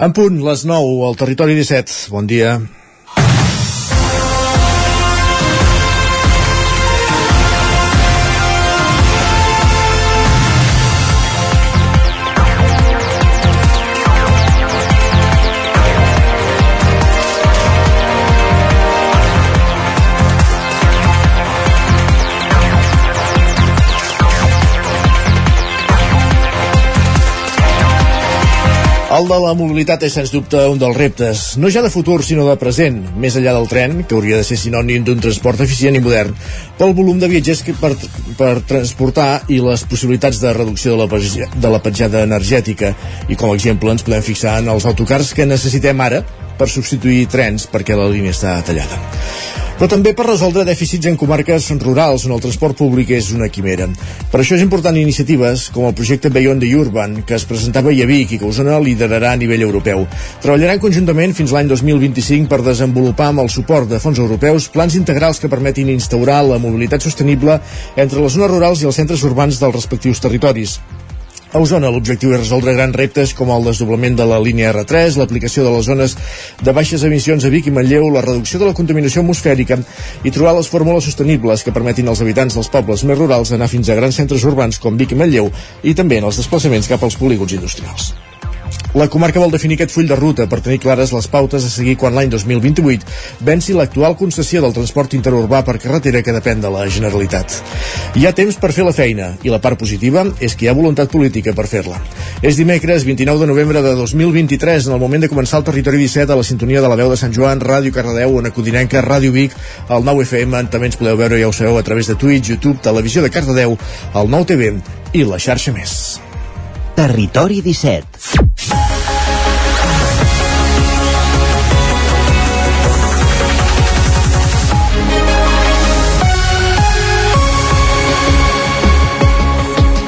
En punt, les 9, al territori 17. Bon dia. El de la mobilitat és, sens dubte, un dels reptes, no ja de futur, sinó de present, més enllà del tren, que hauria de ser sinònim d'un transport eficient i modern, pel volum de viatgers que per, per transportar i les possibilitats de reducció de la, de la petjada energètica. I com a exemple ens podem fixar en els autocars que necessitem ara per substituir trens perquè la línia està tallada però també per resoldre dèficits en comarques rurals on el transport públic és una quimera. Per això és important iniciatives com el projecte Beyond the Urban, que es presentava a Vic i que Osona liderarà a nivell europeu. Treballaran conjuntament fins l'any 2025 per desenvolupar amb el suport de fons europeus plans integrals que permetin instaurar la mobilitat sostenible entre les zones rurals i els centres urbans dels respectius territoris. A Osona l'objectiu és resoldre grans reptes com el desdoblament de la línia R3, l'aplicació de les zones de baixes emissions a Vic i Manlleu, la reducció de la contaminació atmosfèrica i trobar les fórmules sostenibles que permetin als habitants dels pobles més rurals anar fins a grans centres urbans com Vic i Manlleu i també en els desplaçaments cap als polígons industrials. La comarca vol definir aquest full de ruta per tenir clares les pautes a seguir quan l'any 2028 venci l'actual concessió del transport interurbà per carretera que depèn de la Generalitat. Hi ha temps per fer la feina i la part positiva és que hi ha voluntat política per fer-la. És dimecres 29 de novembre de 2023 en el moment de començar el Territori 17 a la sintonia de la veu de Sant Joan, Ràdio Cardedeu, on Codinenca, Ràdio Vic, el 9 FM, també ens podeu veure, ja ho sabeu, a través de Twitch, YouTube, Televisió de Cardedeu, el 9 TV i la xarxa més. Territori 17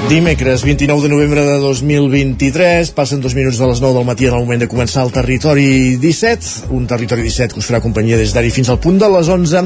Dimecres 29 de novembre de 2023, passen dos minuts de les 9 del matí en el moment de començar el Territori 17, un Territori 17 que us farà companyia des d'ara fins al punt de les 11.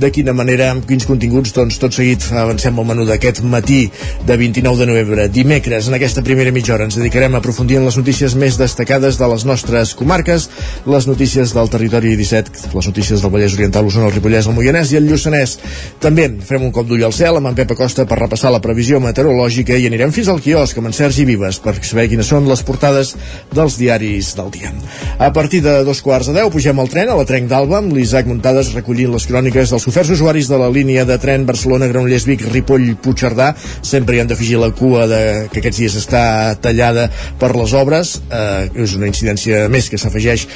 De quina manera, amb quins continguts, doncs tot seguit avancem al menú d'aquest matí de 29 de novembre. Dimecres, en aquesta primera mitja hora, ens dedicarem a aprofundir en les notícies més destacades de les nostres comarques, les notícies del Territori 17, les notícies del Vallès Oriental, l'Osona, el Ripollès, el Moianès i el Lluçanès. També farem un cop d'ull al cel amb en Pep Acosta per repassar la previsió meteorològica i anirem fins al quiosc amb en Sergi Vives per saber quines són les portades dels diaris del dia. A partir de dos quarts de deu pugem al tren a la Trenc d'Alba amb l'Isaac Muntades recollint les cròniques dels oferts usuaris de la línia de tren Barcelona-Granollers-Vic, Ripoll-Puigcerdà. Sempre hi han d'afegir la cua de, que aquests dies està tallada per les obres. Eh, és una incidència més que s'afegeix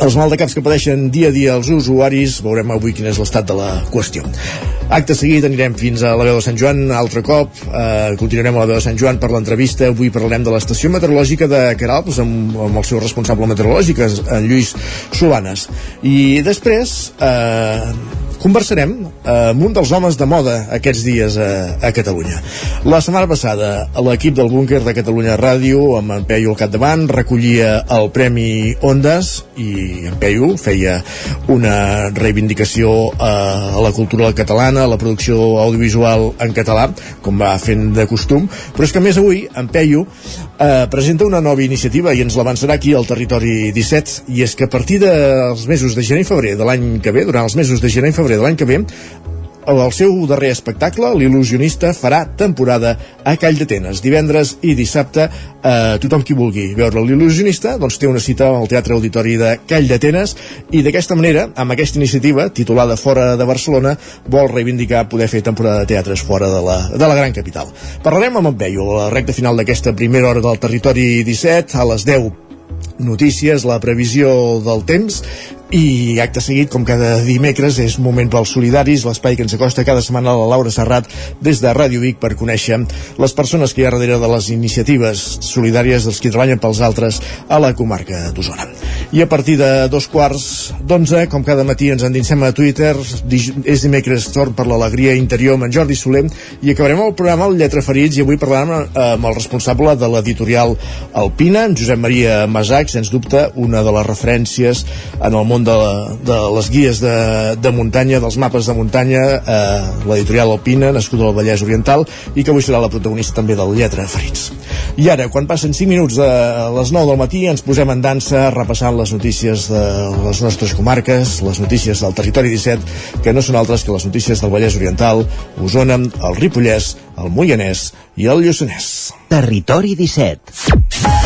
els maldecaps que pateixen dia a dia els usuaris, veurem avui quin és l'estat de la qüestió. Acte seguit anirem fins a la veu de Sant Joan, altre cop, eh, continuarem a la veu de Sant Joan per l'entrevista, avui parlarem de l'estació meteorològica de Caralps amb, amb el seu responsable meteorològic, en Lluís Solanes. I després eh, conversarem eh, amb un dels homes de moda aquests dies a, a Catalunya. La setmana passada, l'equip del búnquer de Catalunya Ràdio, amb en Peyu al capdavant, recollia el Premi Ondas i en Peyu feia una reivindicació a la cultura catalana, a la producció audiovisual en català, com va fent de costum, però és que més avui en Peyu eh, presenta una nova iniciativa i ens l'avançarà aquí al Territori 17, i és que a partir dels mesos de gener i febrer de l'any que ve, durant els mesos de gener i febrer de l'any que ve el seu darrer espectacle, l'il·lusionista, farà temporada a Call d'Atenes. Divendres i dissabte, eh, tothom qui vulgui veure l'il·lusionista doncs té una cita al Teatre Auditori de Call d'Atenes i d'aquesta manera, amb aquesta iniciativa, titulada Fora de Barcelona, vol reivindicar poder fer temporada de teatres fora de la, de la gran capital. Parlarem amb en Peyu a la recta final d'aquesta primera hora del Territori 17, a les 10 notícies, la previsió del temps i acte seguit, com cada dimecres, és moment pels solidaris, l'espai que ens acosta cada setmana a la Laura Serrat des de Ràdio Vic per conèixer les persones que hi ha darrere de les iniciatives solidàries dels qui treballen pels altres a la comarca d'Osona. I a partir de dos quarts d'onze, com cada matí ens endinsem a Twitter, és dimecres torn per l'alegria interior amb en Jordi Soler i acabarem el programa al Lletra Ferits i avui parlarem eh, amb el responsable de l'editorial Alpina, en Josep Maria Masac, sens dubte una de les referències en el món món de, de les guies de, de muntanya, dels mapes de muntanya, eh, l'editorial Alpina, nascuda al Vallès Oriental, i que avui serà la protagonista també del Lletra Ferits. I ara, quan passen 5 minuts de les 9 del matí, ens posem en dansa repassant les notícies de les nostres comarques, les notícies del territori 17, que no són altres que les notícies del Vallès Oriental, Osona, el Ripollès, el Moianès i el Lluçanès. Territori 17.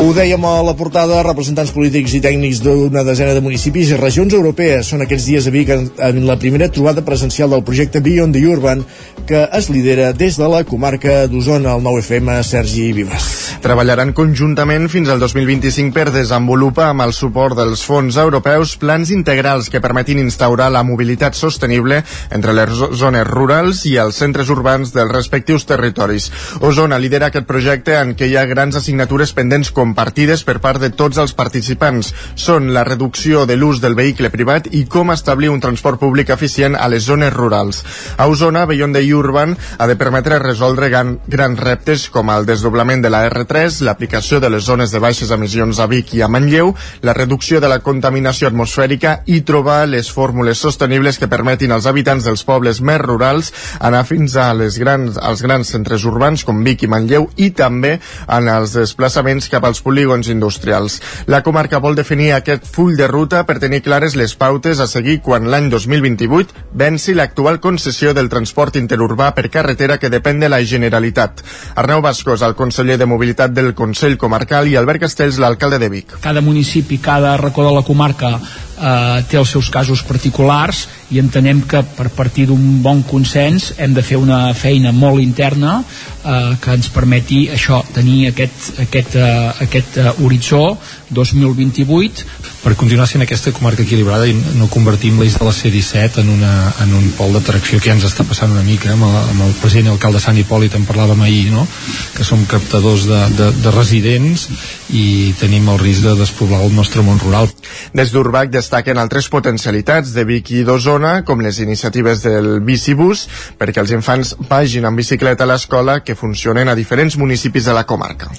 Ho dèiem a la portada, representants polítics i tècnics d'una desena de municipis i regions europees són aquests dies a Vic en, en la primera trobada presencial del projecte Beyond the Urban que es lidera des de la comarca d'Osona, el 9FM, Sergi Vives. Treballaran conjuntament fins al 2025 per desenvolupar amb el suport dels fons europeus plans integrals que permetin instaurar la mobilitat sostenible entre les zones rurals i els centres urbans dels respectius territoris. Osona lidera aquest projecte en què hi ha grans assignatures pendents com compartides per part de tots els participants. Són la reducció de l'ús del vehicle privat i com establir un transport públic eficient a les zones rurals. A Osona, Beyond the Urban ha de permetre resoldre gran, grans reptes com el desdoblament de la R3, l'aplicació de les zones de baixes emissions a Vic i a Manlleu, la reducció de la contaminació atmosfèrica i trobar les fórmules sostenibles que permetin als habitants dels pobles més rurals anar fins a les grans, als grans centres urbans com Vic i Manlleu i també en els desplaçaments cap als als polígons industrials. La comarca vol definir aquest full de ruta per tenir clares les pautes a seguir quan l'any 2028 venci l'actual concessió del transport interurbà per carretera que depèn de la Generalitat. Arneu Bascos, el conseller de Mobilitat del Consell Comarcal i Albert Castells, l'alcalde de Vic. Cada municipi, cada racó de la comarca eh, té els seus casos particulars i entenem que per partir d'un bon consens hem de fer una feina molt interna eh, que ens permeti això, tenir aquest, aquest, eh, aquest uh, horitzó 2028 per continuar sent aquesta comarca equilibrada i no convertim l'eix de la C-17 en, una, en un pol d'atracció que ja ens està passant una mica amb el, amb el president i alcalde Sant Hipòlit en parlàvem ahir no? que som captadors de, de, de residents i tenim el risc de despoblar el nostre món rural. Des d'Urbac destaquen altres potencialitats de Vic i d'Osona, com les iniciatives del bicibús, perquè els infants vagin amb bicicleta a l'escola que funcionen a diferents municipis de la comarca.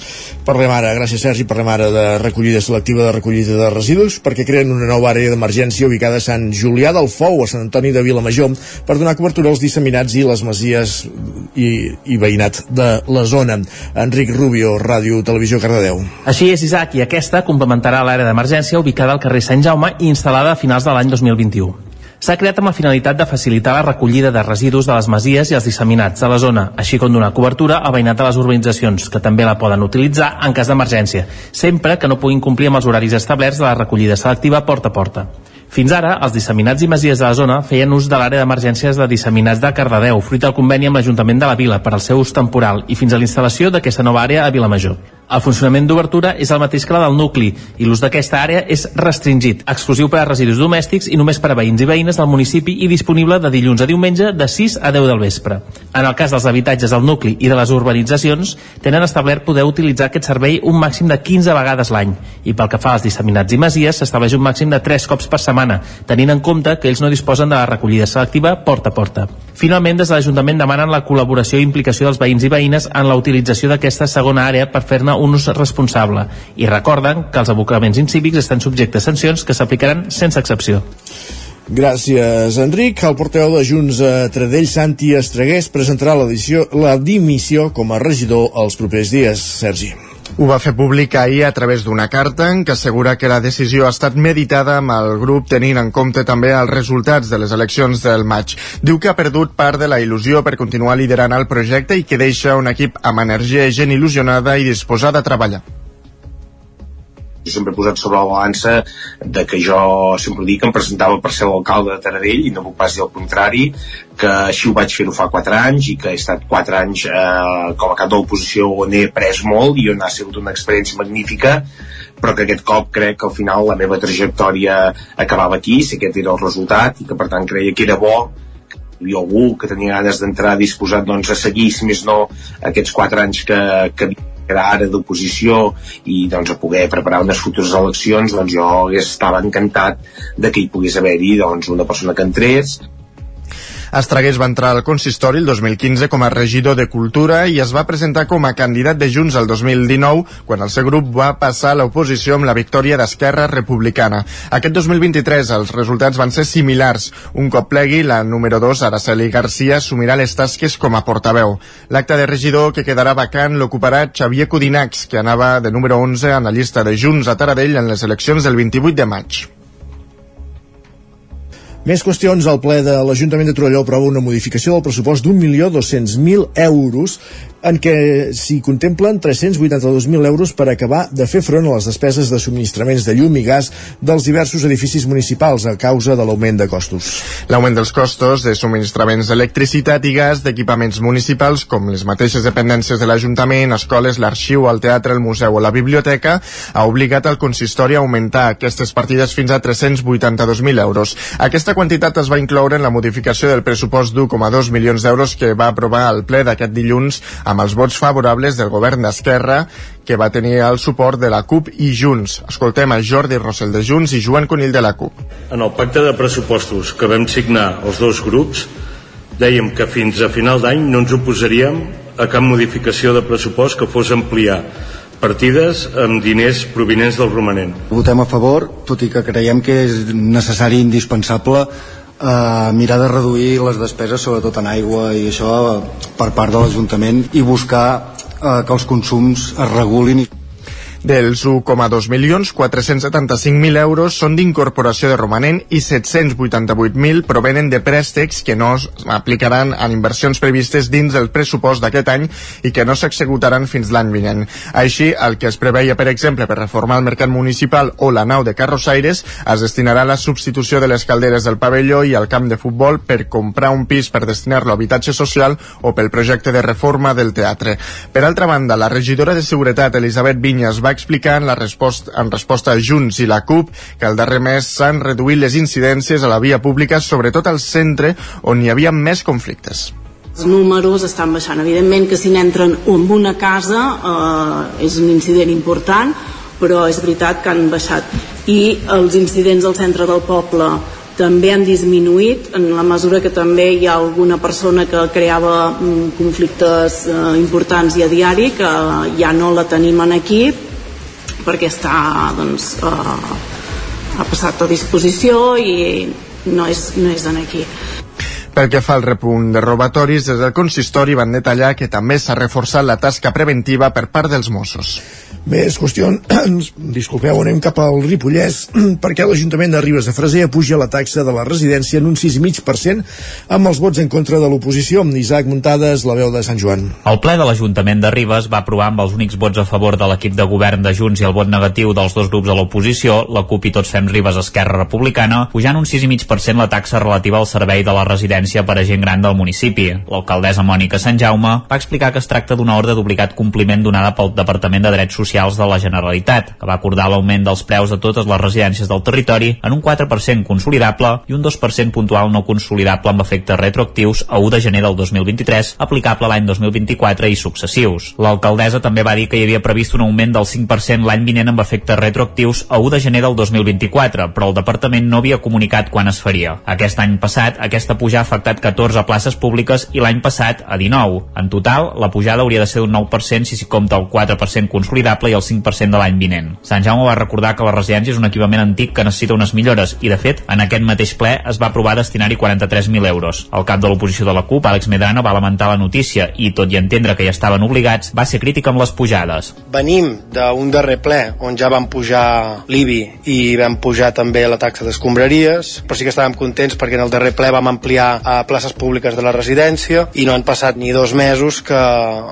Parlem ara, gràcies Sergi, parlem ara de recollida selectiva de recollida de residus, perquè creen una nova àrea d'emergència ubicada a Sant Julià del Fou, a Sant Antoni de Vilamajor, per donar cobertura als disseminats i les masies i, i veïnat de la zona. Enric Rubio, Ràdio Televisió Cardedeu. Així és, Isaac, i aquesta complementarà l'àrea d'emergència ubicada al carrer Sant Jaume i instal·lada a finals de l'any 2021 s'ha creat amb la finalitat de facilitar la recollida de residus de les masies i els disseminats de la zona, així com donar cobertura al veïnat de les urbanitzacions, que també la poden utilitzar en cas d'emergència, sempre que no puguin complir amb els horaris establerts de la recollida selectiva porta a porta. Fins ara, els disseminats i masies de la zona feien ús de l'àrea d'emergències de disseminats de Cardedeu, fruit del conveni amb l'Ajuntament de la Vila per al seu ús temporal i fins a l'instal·lació d'aquesta nova àrea a Vilamajor. El funcionament d'obertura és el mateix que la del nucli i l'ús d'aquesta àrea és restringit, exclusiu per a residus domèstics i només per a veïns i veïnes del municipi i disponible de dilluns a diumenge de 6 a 10 del vespre. En el cas dels habitatges del nucli i de les urbanitzacions, tenen establert poder utilitzar aquest servei un màxim de 15 vegades l'any i pel que fa als disseminats i masies s'estableix un màxim de 3 cops per setmana, tenint en compte que ells no disposen de la recollida selectiva porta a porta. Finalment, des de l'Ajuntament demanen la col·laboració i implicació dels veïns i veïnes en la utilització d'aquesta segona àrea per fer-ne un ús responsable i recorden que els abocaments incívics estan subjectes a sancions que s'aplicaran sense excepció. Gràcies, Enric. El porteu de Junts a Tradell, Santi Estregués, presentarà la dimissió com a regidor els propers dies. Sergi. Ho va fer públic ahir a través d'una carta en què assegura que la decisió ha estat meditada amb el grup tenint en compte també els resultats de les eleccions del maig. Diu que ha perdut part de la il·lusió per continuar liderant el projecte i que deixa un equip amb energia i gent il·lusionada i disposada a treballar jo sempre he posat sobre la balança de que jo sempre dic que em presentava per ser l'alcalde de Taradell i no puc pas dir el contrari que així ho vaig fer-ho fa 4 anys i que he estat 4 anys eh, com a cap de l'oposició on he après molt i on ha sigut una experiència magnífica però que aquest cop crec que al final la meva trajectòria acabava aquí, si aquest era el resultat i que per tant creia que era bo hi havia algú que tenia ganes d'entrar disposat doncs, a seguir, si més no, aquests 4 anys que, que era ara d'oposició i doncs a poder preparar unes futures eleccions doncs jo estava encantat de que hi pogués haver-hi doncs una persona que entrés Estragués va entrar al consistori el 2015 com a regidor de Cultura i es va presentar com a candidat de Junts el 2019 quan el seu grup va passar a l'oposició amb la victòria d'Esquerra Republicana. Aquest 2023 els resultats van ser similars. Un cop plegui, la número 2, Araceli Garcia, assumirà les tasques com a portaveu. L'acte de regidor que quedarà vacant l'ocuparà Xavier Codinacs, que anava de número 11 en la llista de Junts a Taradell en les eleccions del 28 de maig. Més qüestions. El ple de l'Ajuntament de Torelló aprova una modificació del pressupost d'un milió dos-cents mil euros en què s'hi contemplen 382.000 euros per acabar de fer front a les despeses de subministraments de llum i gas dels diversos edificis municipals a causa de l'augment de costos. L'augment dels costos de subministraments d'electricitat i gas d'equipaments municipals com les mateixes dependències de l'Ajuntament, escoles, l'arxiu, el teatre, el museu o la biblioteca ha obligat el consistori a augmentar aquestes partides fins a 382.000 euros. Aquesta quantitat es va incloure en la modificació del pressupost d'1,2 milions d'euros que va aprovar el ple d'aquest dilluns amb els vots favorables del govern d'Esquerra que va tenir el suport de la CUP i Junts. Escoltem a Jordi Rossell de Junts i Joan Conill de la CUP. En el pacte de pressupostos que vam signar els dos grups dèiem que fins a final d'any no ens oposaríem a cap modificació de pressupost que fos ampliar partides amb diners provinents del romanent. Votem a favor, tot i que creiem que és necessari i indispensable eh, mirar de reduir les despeses sobretot en aigua i això per part de l'Ajuntament i buscar eh, que els consums es regulin dels 1,2 milions, 475.000 euros són d'incorporació de romanent i 788.000 provenen de préstecs que no aplicaran en inversions previstes dins del pressupost d'aquest any i que no s'executaran fins l'any vinent. Així, el que es preveia, per exemple, per reformar el mercat municipal o la nau de carrossaires es destinarà a la substitució de les calderes del pavelló i al camp de futbol per comprar un pis per destinar-lo a habitatge social o pel projecte de reforma del teatre. Per altra banda, la regidora de Seguretat, Elisabet Vinyas, va explicar en, la resposta, en resposta a Junts i la CUP que el darrer mes s'han reduït les incidències a la via pública, sobretot al centre on hi havia més conflictes. Els números estan baixant. Evidentment que si n'entren en una casa eh, és un incident important, però és veritat que han baixat. I els incidents al centre del poble també han disminuït en la mesura que també hi ha alguna persona que creava mm, conflictes eh, importants i a diari que ja no la tenim en aquí perquè està doncs, eh, ha passat a disposició i no és, no és en aquí. Pel que fa al repunt de robatoris, des del consistori van detallar que també s'ha reforçat la tasca preventiva per part dels Mossos. Més qüestions, disculpeu, anem cap al Ripollès, perquè l'Ajuntament de Ribes de Freser apuja la taxa de la residència en un 6,5% amb els vots en contra de l'oposició. Isaac Muntades, la veu de Sant Joan. El ple de l'Ajuntament de Ribes va aprovar amb els únics vots a favor de l'equip de govern de Junts i el vot negatiu dels dos grups a l'oposició, la CUP i Tots Fem Ribes Esquerra Republicana, pujant un 6,5% la taxa relativa al servei de la residència per a gent gran del municipi. L'alcaldessa Mònica Sant Jaume va explicar que es tracta d'una ordre d'obligat compliment donada pel Departament de Drets Socials Socials de la Generalitat, que va acordar l'augment dels preus de totes les residències del territori en un 4% consolidable i un 2% puntual no consolidable amb efectes retroactius a 1 de gener del 2023, aplicable l'any 2024 i successius. L'alcaldessa també va dir que hi havia previst un augment del 5% l'any vinent amb efectes retroactius a 1 de gener del 2024, però el departament no havia comunicat quan es faria. Aquest any passat, aquesta pujada ha afectat 14 places públiques i l'any passat a 19. En total, la pujada hauria de ser d'un 9% si s'hi compta el 4% consolidable i el 5% de l'any vinent. Sant Jaume va recordar que la residència és un equipament antic que necessita unes millores i, de fet, en aquest mateix ple es va aprovar destinar-hi 43.000 euros. El cap de l'oposició de la CUP, Àlex Medrano, va lamentar la notícia i, tot i entendre que ja estaven obligats, va ser crític amb les pujades. Venim d'un darrer ple on ja vam pujar l'IBI i vam pujar també la taxa d'escombraries, però sí que estàvem contents perquè en el darrer ple vam ampliar a places públiques de la residència i no han passat ni dos mesos que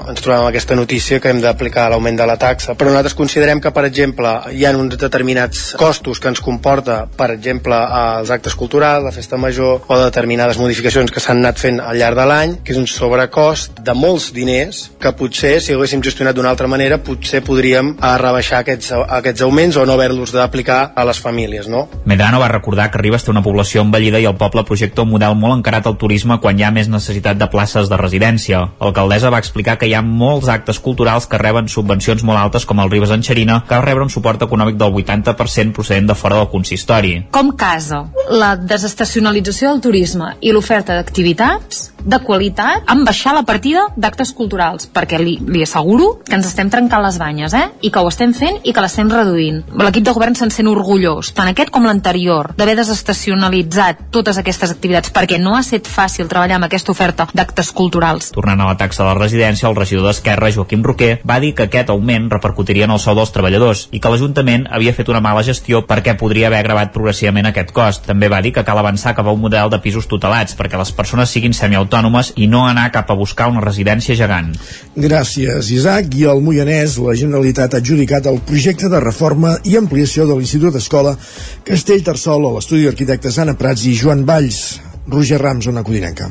ens trobem aquesta notícia que hem d'aplicar l'augment de la taxa però nosaltres considerem que, per exemple, hi ha uns determinats costos que ens comporta, per exemple, els actes culturals, la festa major, o determinades modificacions que s'han anat fent al llarg de l'any, que és un sobrecost de molts diners que potser, si haguéssim gestionat d'una altra manera, potser podríem eh, rebaixar aquests, aquests augments o no haver-los d'aplicar a les famílies, no? Medrano va recordar que Ribes té una població envellida i el poble projecta un model molt encarat al turisme quan hi ha més necessitat de places de residència. L'alcaldessa va explicar que hi ha molts actes culturals que reben subvencions molt altes com el Ribes en Xerina, que va rebre un suport econòmic del 80% procedent de fora del consistori. Com casa, la desestacionalització del turisme i l'oferta d'activitats de qualitat amb baixar la partida d'actes culturals, perquè li, li asseguro que ens estem trencant les banyes, eh? I que ho estem fent i que l'estem reduint. L'equip de govern se'n sent orgullós, tant aquest com l'anterior, d'haver desestacionalitzat totes aquestes activitats, perquè no ha estat fàcil treballar amb aquesta oferta d'actes culturals. Tornant a la taxa de la residència, el regidor d'Esquerra, Joaquim Roquer, va dir que aquest augment repercutiria en el sou dels treballadors i que l'Ajuntament havia fet una mala gestió perquè podria haver agravat progressivament aquest cost. També va dir que cal avançar cap a un model de pisos tutelats perquè les persones siguin semiautònomes i no anar cap a buscar una residència gegant. Gràcies, Isaac. I al Moianès, la Generalitat ha adjudicat el projecte de reforma i ampliació de l'Institut Escola Castell-Tarsol a l'estudi d'arquitectes Anna Prats i Joan Valls. Roger Rams, una codinenca.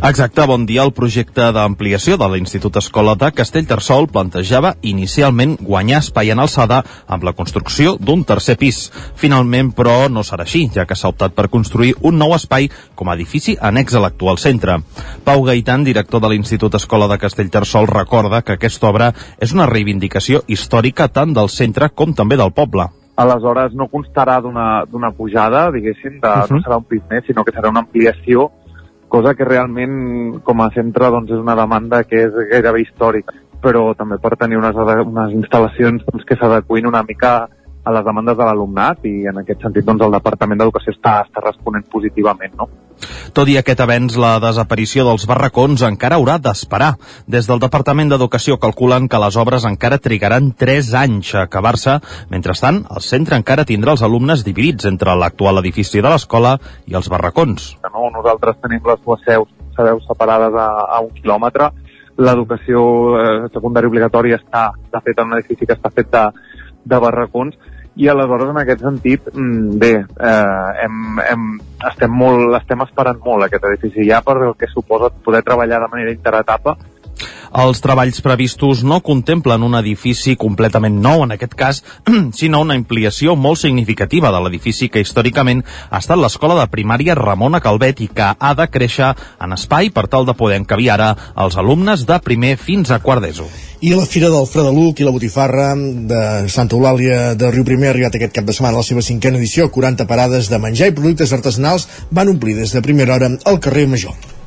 Exacte, bon dia. El projecte d'ampliació de l'Institut Escola de Castellterçol plantejava inicialment guanyar espai en alçada amb la construcció d'un tercer pis. Finalment, però, no serà així, ja que s'ha optat per construir un nou espai com a edifici annex a l'actual centre. Pau Gaitan, director de l'Institut Escola de Castellterçol, recorda que aquesta obra és una reivindicació històrica tant del centre com també del poble aleshores no constarà d'una pujada, diguéssim, de, uh -huh. no serà un pis més, sinó que serà una ampliació cosa que realment com a centre doncs, és una demanda que és gairebé històrica, però també per tenir unes, unes instal·lacions doncs, que s'adequin una mica a les demandes de l'alumnat i en aquest sentit doncs, el Departament d'Educació està, està responent positivament. No? Tot i aquest avenç, la desaparició dels barracons encara haurà d'esperar. Des del Departament d'Educació calculen que les obres encara trigaran 3 anys a acabar-se. Mentrestant, el centre encara tindrà els alumnes dividits entre l'actual edifici de l'escola i els barracons. No, nosaltres tenim les dues seus, seus separades a, a un quilòmetre. L'educació eh, secundària obligatòria està, de fet, en un edifici que està fet de, de barracons i aleshores en aquest sentit, mm, bé, eh, hem, hem, estem, molt, estem esperant molt aquest edifici ja per el que suposa poder treballar de manera interetapa els treballs previstos no contemplen un edifici completament nou, en aquest cas, sinó una ampliació molt significativa de l'edifici que històricament ha estat l'escola de primària Ramona Calvet i que ha de créixer en espai per tal de poder encabir ara els alumnes de primer fins a quart d'ESO. I la Fira del Fredeluc i la Botifarra de Santa Eulàlia de Riu Primer ha arribat aquest cap de setmana a la seva cinquena edició. 40 parades de menjar i productes artesanals van omplir des de primera hora al carrer Major.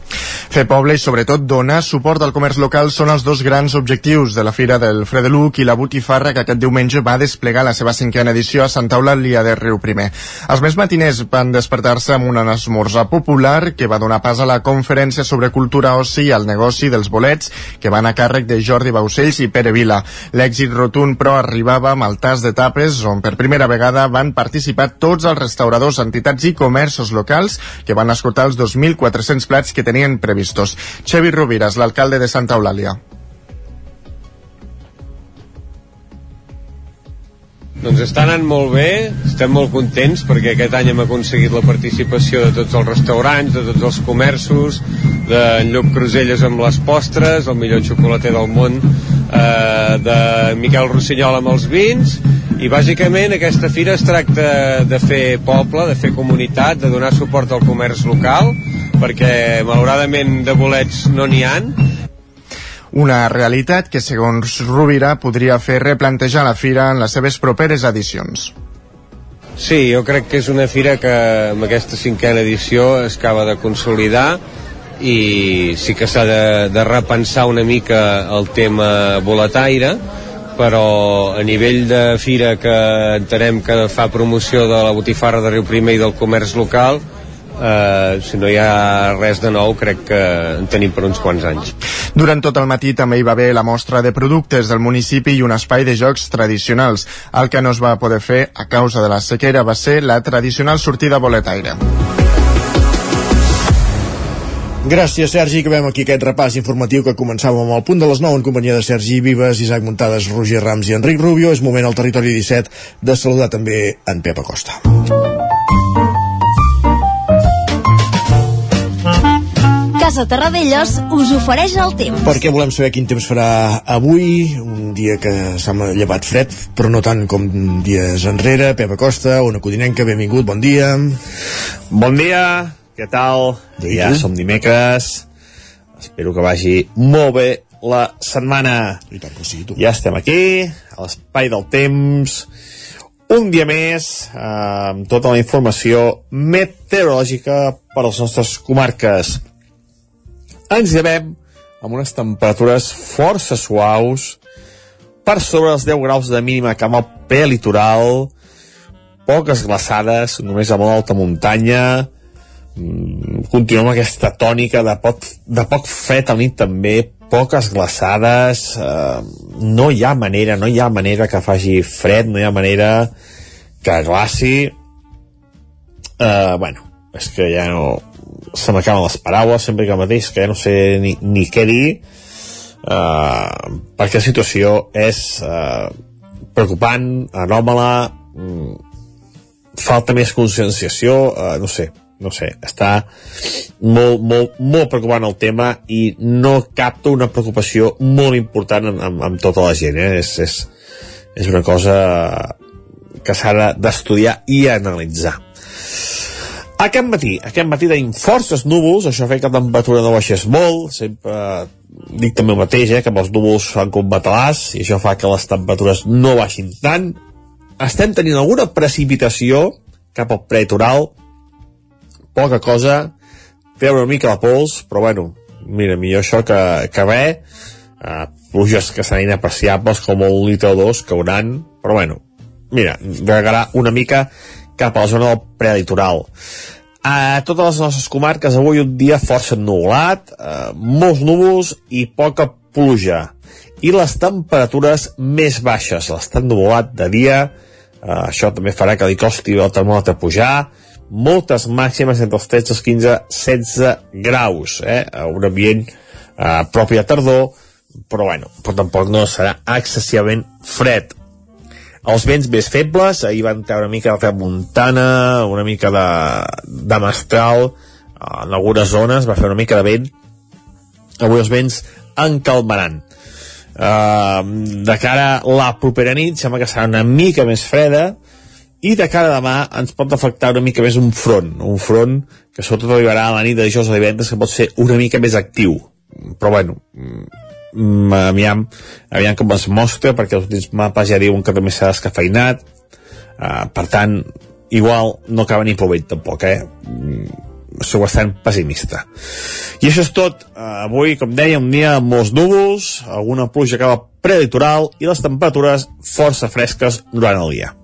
Fer poble i sobretot donar suport al comerç local són els dos grans objectius de la Fira del Fredeluc i la Botifarra que aquest diumenge va desplegar la seva cinquena edició a Santa Eulàlia de Riu Primer. Els més matiners van despertar-se amb un esmorzar popular que va donar pas a la conferència sobre cultura oci i el negoci dels bolets que van a càrrec de Jordi Baucells i Pere Vila. L'èxit rotund però arribava amb el tas de tapes on per primera vegada van participar tots els restauradors, entitats i comerços locals que van escoltar els 2.400 plats que tenien previstos previstos. Xevi Rovires, l'alcalde de Santa Eulàlia. Doncs està anant molt bé, estem molt contents perquè aquest any hem aconseguit la participació de tots els restaurants, de tots els comerços, de Llop Cruselles amb les postres, el millor xocolater del món, eh, de Miquel Rossinyol amb els vins, i bàsicament aquesta fira es tracta de fer poble, de fer comunitat, de donar suport al comerç local, perquè malauradament de bolets no n'hi han una realitat que, segons Rovira, podria fer replantejar la fira en les seves properes edicions. Sí, jo crec que és una fira que amb aquesta cinquena edició es acaba de consolidar i sí que s'ha de, de repensar una mica el tema boletaire, però a nivell de fira que entenem que fa promoció de la botifarra de Riu Primer i del comerç local, eh, si no hi ha res de nou crec que en tenim per uns quants anys. Durant tot el matí també hi va haver la mostra de productes del municipi i un espai de jocs tradicionals. El que no es va poder fer a causa de la sequera va ser la tradicional sortida boletaire. Gràcies, Sergi. Acabem aquí aquest repàs informatiu que començàvem amb el punt de les 9 en companyia de Sergi Vives, Isaac Muntades, Roger Rams i Enric Rubio. És moment al territori 17 de saludar també en Pep Acosta. Casa Terradellos us ofereix el temps. Perquè volem saber quin temps farà avui, un dia que s'ha llevat fred, però no tant com dies enrere. Pepa Costa, una codinenca, benvingut, bon dia. Bon dia, què tal? Bé, ja som dimecres. Espero que vagi molt bé la setmana. I tant que sí, tu. Ja estem aquí, a l'espai del temps, un dia més, eh, amb tota la informació meteorològica per a les nostres comarques. Ens llevem amb unes temperatures força suaus, per sobre els 10 graus de mínima camp al prelitoral, poques glaçades, només a molt alta muntanya, mm, continuem aquesta tònica de poc, de poc fred a nit també, poques glaçades, eh, no hi ha manera, no hi ha manera que faci fred, no hi ha manera que glaci. Eh, bueno, és que ja no... Se m'acaben les paraules, sempre que mateix, que ja no sé ni, ni què dir, eh, perquè la situació és eh, preocupant, anòmala, mm, falta més conscienciació, eh, no sé, no sé, està molt, molt, molt preocupant el tema i no capta una preocupació molt important amb, amb, amb tota la gent, eh? és, és, és una cosa que s'ha de- d'estudiar i analitzar. Aquest matí, aquest matí tenim forces núvols, això fa que la temperatura no baixés molt, sempre dic també el mateix, eh, que els núvols fan com batalars, i això fa que les temperatures no baixin tant. Estem tenint alguna precipitació cap al prelitoral, poca cosa, treure una mica la pols, però bueno, mira, millor això que, que bé, uh, pluges que seran inapreciables com un litre o dos cauran, però bueno, mira, regarà una mica cap a la zona del prelitoral. A totes les nostres comarques avui un dia força ennuvolat, eh, molts núvols i poca pluja. I les temperatures més baixes. L'estat ennuvolat de dia, eh, això també farà que li costi el termòmetre pujar, moltes màximes entre els 13, els 15, 16 graus, eh? un ambient eh, propi de tardor, però bueno, però tampoc no serà excessivament fred els vents més febles, ahir van treure una mica de tramuntana, una mica de, de mestral, en algunes zones va fer una mica de vent, avui els vents encalmaran. Uh, de cara a la propera nit sembla que serà una mica més freda i de cara a demà ens pot afectar una mica més un front, un front que sobretot arribarà a la nit de dijous a divendres que pot ser una mica més actiu però bueno mm, aviam, aviam com es mostra perquè els últims mapes ja diuen que també serà descafeinat uh, per tant, igual no acaba ni plovent tampoc eh? Mm, sou bastant pessimista. I això és tot. Uh, avui com deia un dia amb molts núvols alguna pluja va prelitoral i les temperatures força fresques durant el dia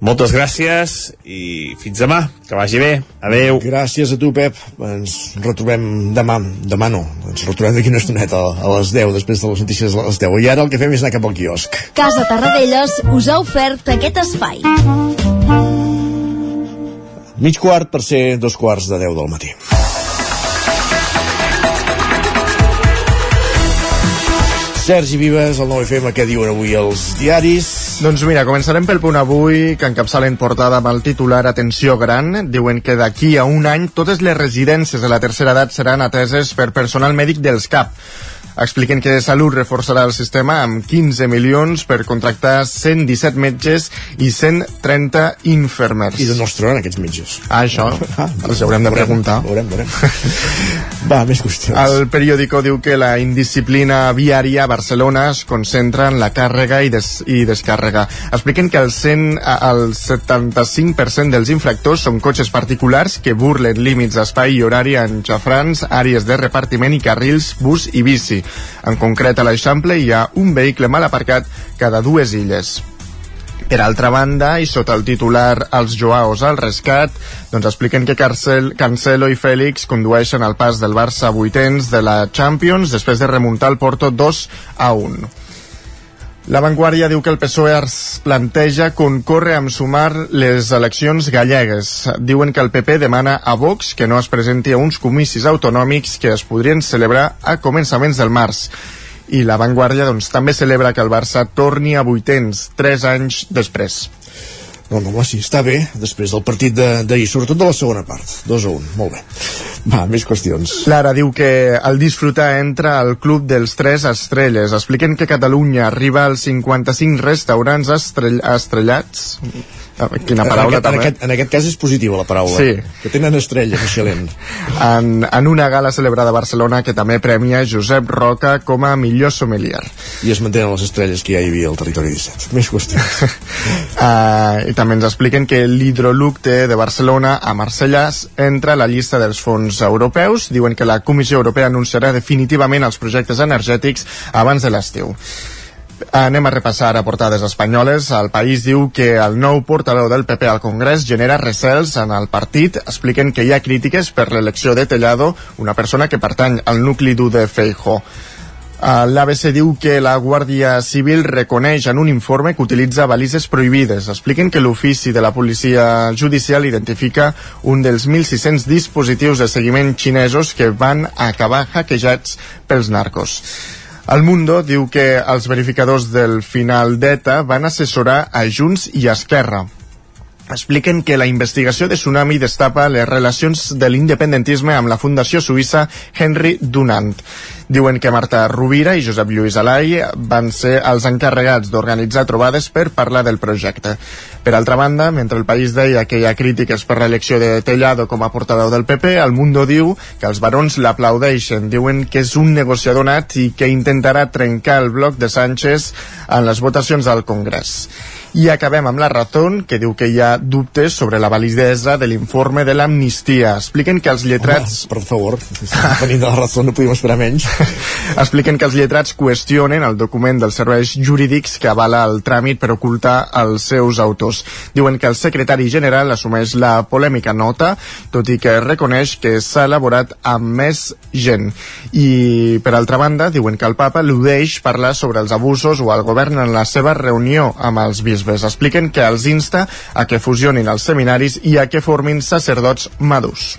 moltes gràcies i fins demà, que vagi bé adeu Gràcies a tu, Pep. Ens retrobem demà. Demà no. Ens retrobem d'aquí una estoneta a les 10, després de les notícies a les 10. I ara el que fem és anar cap al quiosc. Casa Tarradellas us ha ofert aquest espai. Mig quart per ser dos quarts de 10 del matí. Sergi Vives, el 9FM, què diuen avui els diaris? Doncs mira, començarem pel punt avui, que encapçalen portada amb el titular Atenció Gran. Diuen que d'aquí a un any totes les residències de la tercera edat seran ateses per personal mèdic dels CAP. Expliquen que Salut reforçarà el sistema amb 15 milions per contractar 117 metges i 130 infermers. I d'on els troben aquests metges? Ah, això, Ah, els haurem de preguntar. Veurem, veurem. Va, més qüestions. El periòdico diu que la indisciplina viària a Barcelona es concentra en la càrrega i, des, i descàrrega. Expliquen que el, 100, a- el 75% dels infractors són cotxes particulars que burlen límits d'espai i horari en xafrans, àrees de repartiment i carrils, bus i bici. En concret, a l'Eixample hi ha un vehicle mal aparcat cada dues illes. Per altra banda, i sota el titular Els Joaos al rescat, doncs expliquen que Carcel, Cancelo i Fèlix condueixen el pas del Barça a vuitens de la Champions després de remuntar el Porto 2 a 1. La Vanguardia diu que el PSOE es planteja concórrer amb sumar les eleccions gallegues. Diuen que el PP demana a Vox que no es presenti a uns comicis autonòmics que es podrien celebrar a començaments del març. I la Vanguardia doncs, també celebra que el Barça torni a vuitens, tres anys després. No, no, home, sí, està bé, després del partit de- d'ahir, sobretot de la segona part. 2 a 1, molt bé. Va, més qüestions. Clara diu que el disfrutar entra al club dels tres estrelles. Expliquen que Catalunya arriba als 55 restaurants estrell estrellats quina paraula en aquest, també. En aquest, en aquest cas és positiva la paraula. Sí. Que tenen estrella, Michelin. En, en una gala celebrada a Barcelona que també premia Josep Roca com a millor sommelier. I es mantenen les estrelles que ja hi havia al territori 17. Més qüestions. uh, I també ens expliquen que l'hidrolucte de Barcelona a Marcellàs entra a la llista dels fons europeus. Diuen que la Comissió Europea anunciarà definitivament els projectes energètics abans de l'estiu. Anem a repassar a portades espanyoles. El país diu que el nou portaveu del PP al Congrés genera recels en el partit. Expliquen que hi ha crítiques per l'elecció de Tellado, una persona que pertany al nucli dur de Feijó. L'ABC diu que la Guàrdia Civil reconeix en un informe que utilitza balises prohibides. Expliquen que l'ofici de la policia judicial identifica un dels 1.600 dispositius de seguiment xinesos que van acabar hackejats pels narcos. El Mundo diu que els verificadors del final d'ETA van assessorar a Junts i Esquerra expliquen que la investigació de Tsunami destapa les relacions de l'independentisme amb la Fundació Suïssa Henry Dunant. Diuen que Marta Rovira i Josep Lluís Alai van ser els encarregats d'organitzar trobades per parlar del projecte. Per altra banda, mentre el país deia que hi ha crítiques per l'elecció de Tellado com a portaveu del PP, el Mundo diu que els barons l'aplaudeixen. Diuen que és un negociador nat i que intentarà trencar el bloc de Sánchez en les votacions al Congrés. I acabem amb la Razón, que diu que hi ha dubtes sobre la validesa de l'informe de l'amnistia. Expliquen que els lletrats... Home, per favor, venint de la Razón no podíem esperar menys. Expliquen que els lletrats qüestionen el document dels serveis jurídics que avala el tràmit per ocultar els seus autors. Diuen que el secretari general assumeix la polèmica nota, tot i que reconeix que s'ha elaborat amb més gent. I, per altra banda, diuen que el papa l'udeix parlar sobre els abusos o el govern en la seva reunió amb els bisbes bisbes. Expliquen que els insta a que fusionin els seminaris i a que formin sacerdots madurs.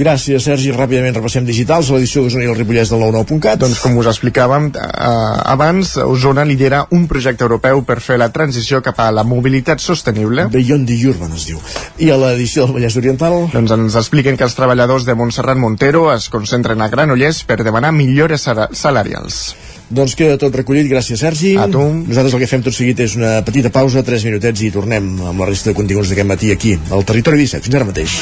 Gràcies, Sergi. Ràpidament repassem digitals a l'edició d'Osona i el Ripollès del 99.cat. Doncs com us explicàvem eh, abans, Osona lidera un projecte europeu per fer la transició cap a la mobilitat sostenible. Beyond the Urban es diu. I a l'edició del Vallès Oriental? Doncs ens expliquen que els treballadors de Montserrat Montero es concentren a Granollers per demanar millores salarials. Doncs queda tot recollit, gràcies Sergi. A tu. Nosaltres el que fem tot seguit és una petita pausa, 3 minutets i tornem amb la resta de continguts d'aquest matí aquí, al Territori 17. Fins ara mateix.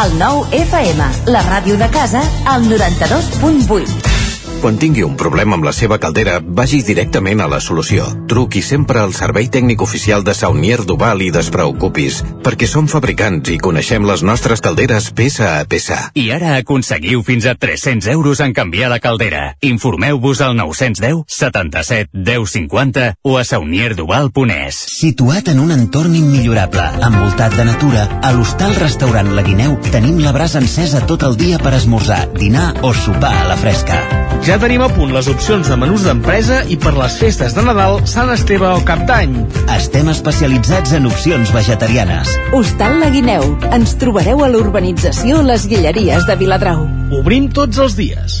El nou FM, la ràdio de casa, al 92.8. Quan tingui un problema amb la seva caldera, vagi directament a la solució. Truqui sempre al servei tècnic oficial de Saunier Duval i despreocupis, perquè som fabricants i coneixem les nostres calderes peça a peça. I ara aconseguiu fins a 300 euros en canviar de caldera. Informeu-vos al 910 77 10 50 o a saunierduval.es. Situat en un entorn immillorable, envoltat de natura, a l'hostal restaurant La Guineu tenim la brasa encesa tot el dia per esmorzar, dinar o sopar a la fresca. Ja tenim a punt les opcions de menús d'empresa i per les festes de Nadal, Sant Esteve o Cap d'Any. Estem especialitzats en opcions vegetarianes. Hostal La Guineu. Ens trobareu a l'urbanització Les Guilleries de Viladrau. Obrim tots els dies.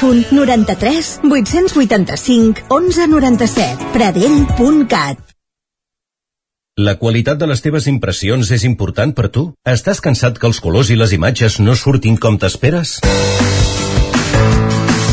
93 885 1197. Pradell.cat la qualitat de les teves impressions és important per tu? Estàs cansat que els colors i les imatges no surtin com t'esperes?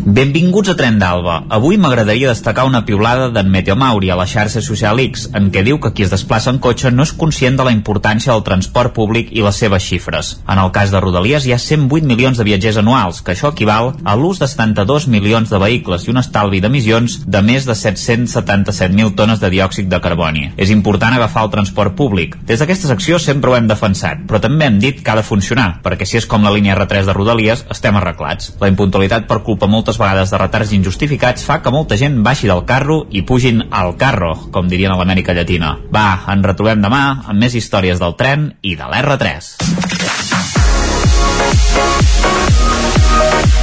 Benvinguts a Tren d'Alba. Avui m'agradaria destacar una piulada d'en Meteo Mauri a la xarxa social X, en què diu que qui es desplaça en cotxe no és conscient de la importància del transport públic i les seves xifres. En el cas de Rodalies hi ha 108 milions de viatgers anuals, que això equival a l'ús de 72 milions de vehicles i un estalvi d'emissions de més de 777.000 tones de diòxid de carboni. És important agafar el transport públic. Des d'aquesta secció sempre ho hem defensat, però també hem dit que ha de funcionar, perquè si és com la línia R3 de Rodalies, estem arreglats. La impuntualitat per culpa moltes vegades de retards injustificats fa que molta gent baixi del carro i pugin al carro, com dirien a l'Amèrica Llatina. Va, ens retrobem demà amb més històries del tren i de l'R3.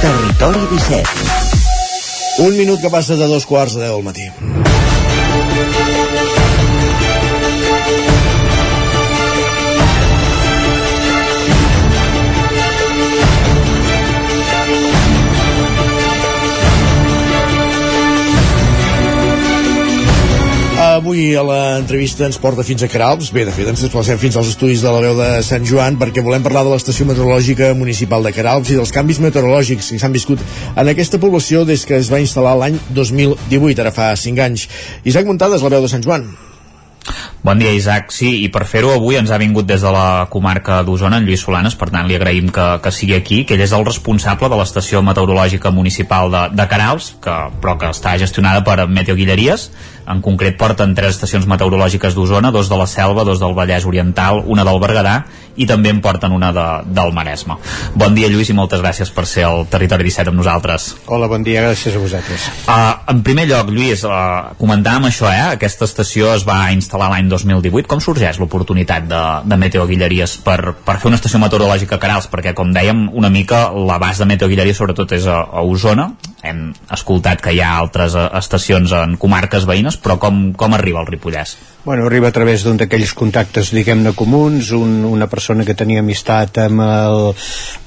Territori 17 Un minut que passa de dos quarts de deu al matí. Avui a l'entrevista ens porta fins a Caralps. Bé, de fet, ens desplacem fins als estudis de la veu de Sant Joan perquè volem parlar de l'estació meteorològica municipal de Caralps i dels canvis meteorològics que s'han viscut en aquesta població des que es va instal·lar l'any 2018, ara fa 5 anys. Isaac Muntades, la veu de Sant Joan. Bon dia, Isaac. Sí, i per fer-ho avui ens ha vingut des de la comarca d'Osona, en Lluís Solanes, per tant li agraïm que, que sigui aquí, que ell és el responsable de l'estació meteorològica municipal de, de Canals, que, però que està gestionada per Meteo Guilleries. En concret porten tres estacions meteorològiques d'Osona, dos de la Selva, dos del Vallès Oriental, una del Berguedà i també en porten una de, del Maresme. Bon dia, Lluís, i moltes gràcies per ser al Territori 17 amb nosaltres. Hola, bon dia, gràcies a vosaltres. Uh, en primer lloc, Lluís, uh, comentàvem això, eh? Aquesta estació es va instal·lar l'any 2018. Com sorgeix l'oportunitat de, de Meteo Guilleries per, per fer una estació meteorològica a Canals? Perquè, com dèiem, una mica l'abast de Meteo Guilleries sobretot és a, a Osona. Hem escoltat que hi ha altres uh, estacions en comarques veïnes, però com, com arriba al Ripollès? Bueno, arriba a través d'un d'aquells contactes, diguem-ne, comuns, un, una persona que tenia amistat amb el,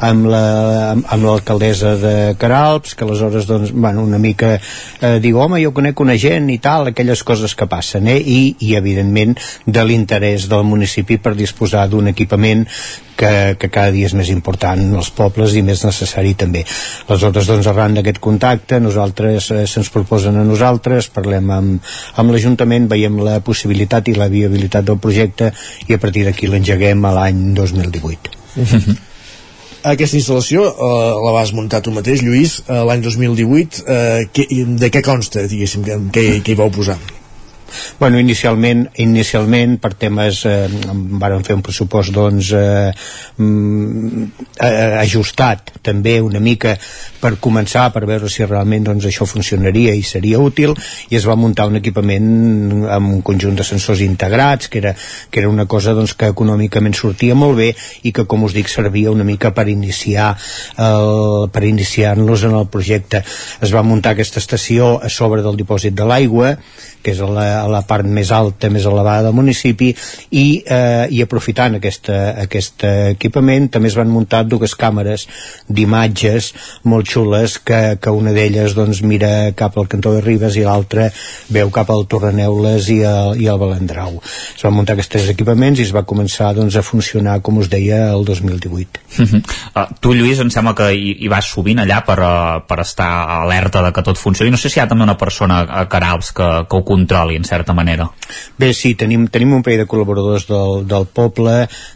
amb la, de Caralps, que aleshores, doncs, bueno, una mica eh, diu, home, jo conec una gent i tal, aquelles coses que passen, eh? I, i evidentment, de l'interès del municipi per disposar d'un equipament que, que cada dia és més important als pobles i més necessari també. Aleshores, doncs, arran d'aquest contacte, nosaltres eh, se'ns proposen a nosaltres, parlem amb, amb l'Ajuntament, veiem la possibilitat i la viabilitat del projecte i a partir d'aquí l'engeguem a l'any 2018. Aquesta instal·lació eh, la vas muntar tu mateix, Lluís, eh, l'any 2018. Eh, que, de què consta, diguéssim, que, que hi vau posar? Bueno, inicialment, inicialment per temes, eh, varen fer un pressupost doncs eh, eh, ajustat també una mica per començar, per veure si realment doncs, això funcionaria i seria útil i es va muntar un equipament amb un conjunt de sensors integrats que era, que era una cosa doncs, que econòmicament sortia molt bé i que com us dic servia una mica per iniciar el, per iniciar-nos en el projecte. Es va muntar aquesta estació a sobre del dipòsit de l'aigua que és la, a la part més alta, més elevada del municipi i, eh, i aprofitant aquesta, aquest equipament també es van muntar dues càmeres d'imatges molt xules que, que una d'elles doncs, mira cap al cantó de Ribes i l'altra veu cap al Torreneules i al, i al Balandrau. Es van muntar aquests equipaments i es va començar doncs, a funcionar, com us deia, el 2018. Uh -huh. uh, tu, Lluís, em sembla que hi, hi vas sovint allà per, uh, per estar alerta de que tot funcioni. No sé si hi ha també una persona a Carals que, que ho controli, en certa manera. Bé, sí, tenim, tenim un parell de col·laboradors del, del poble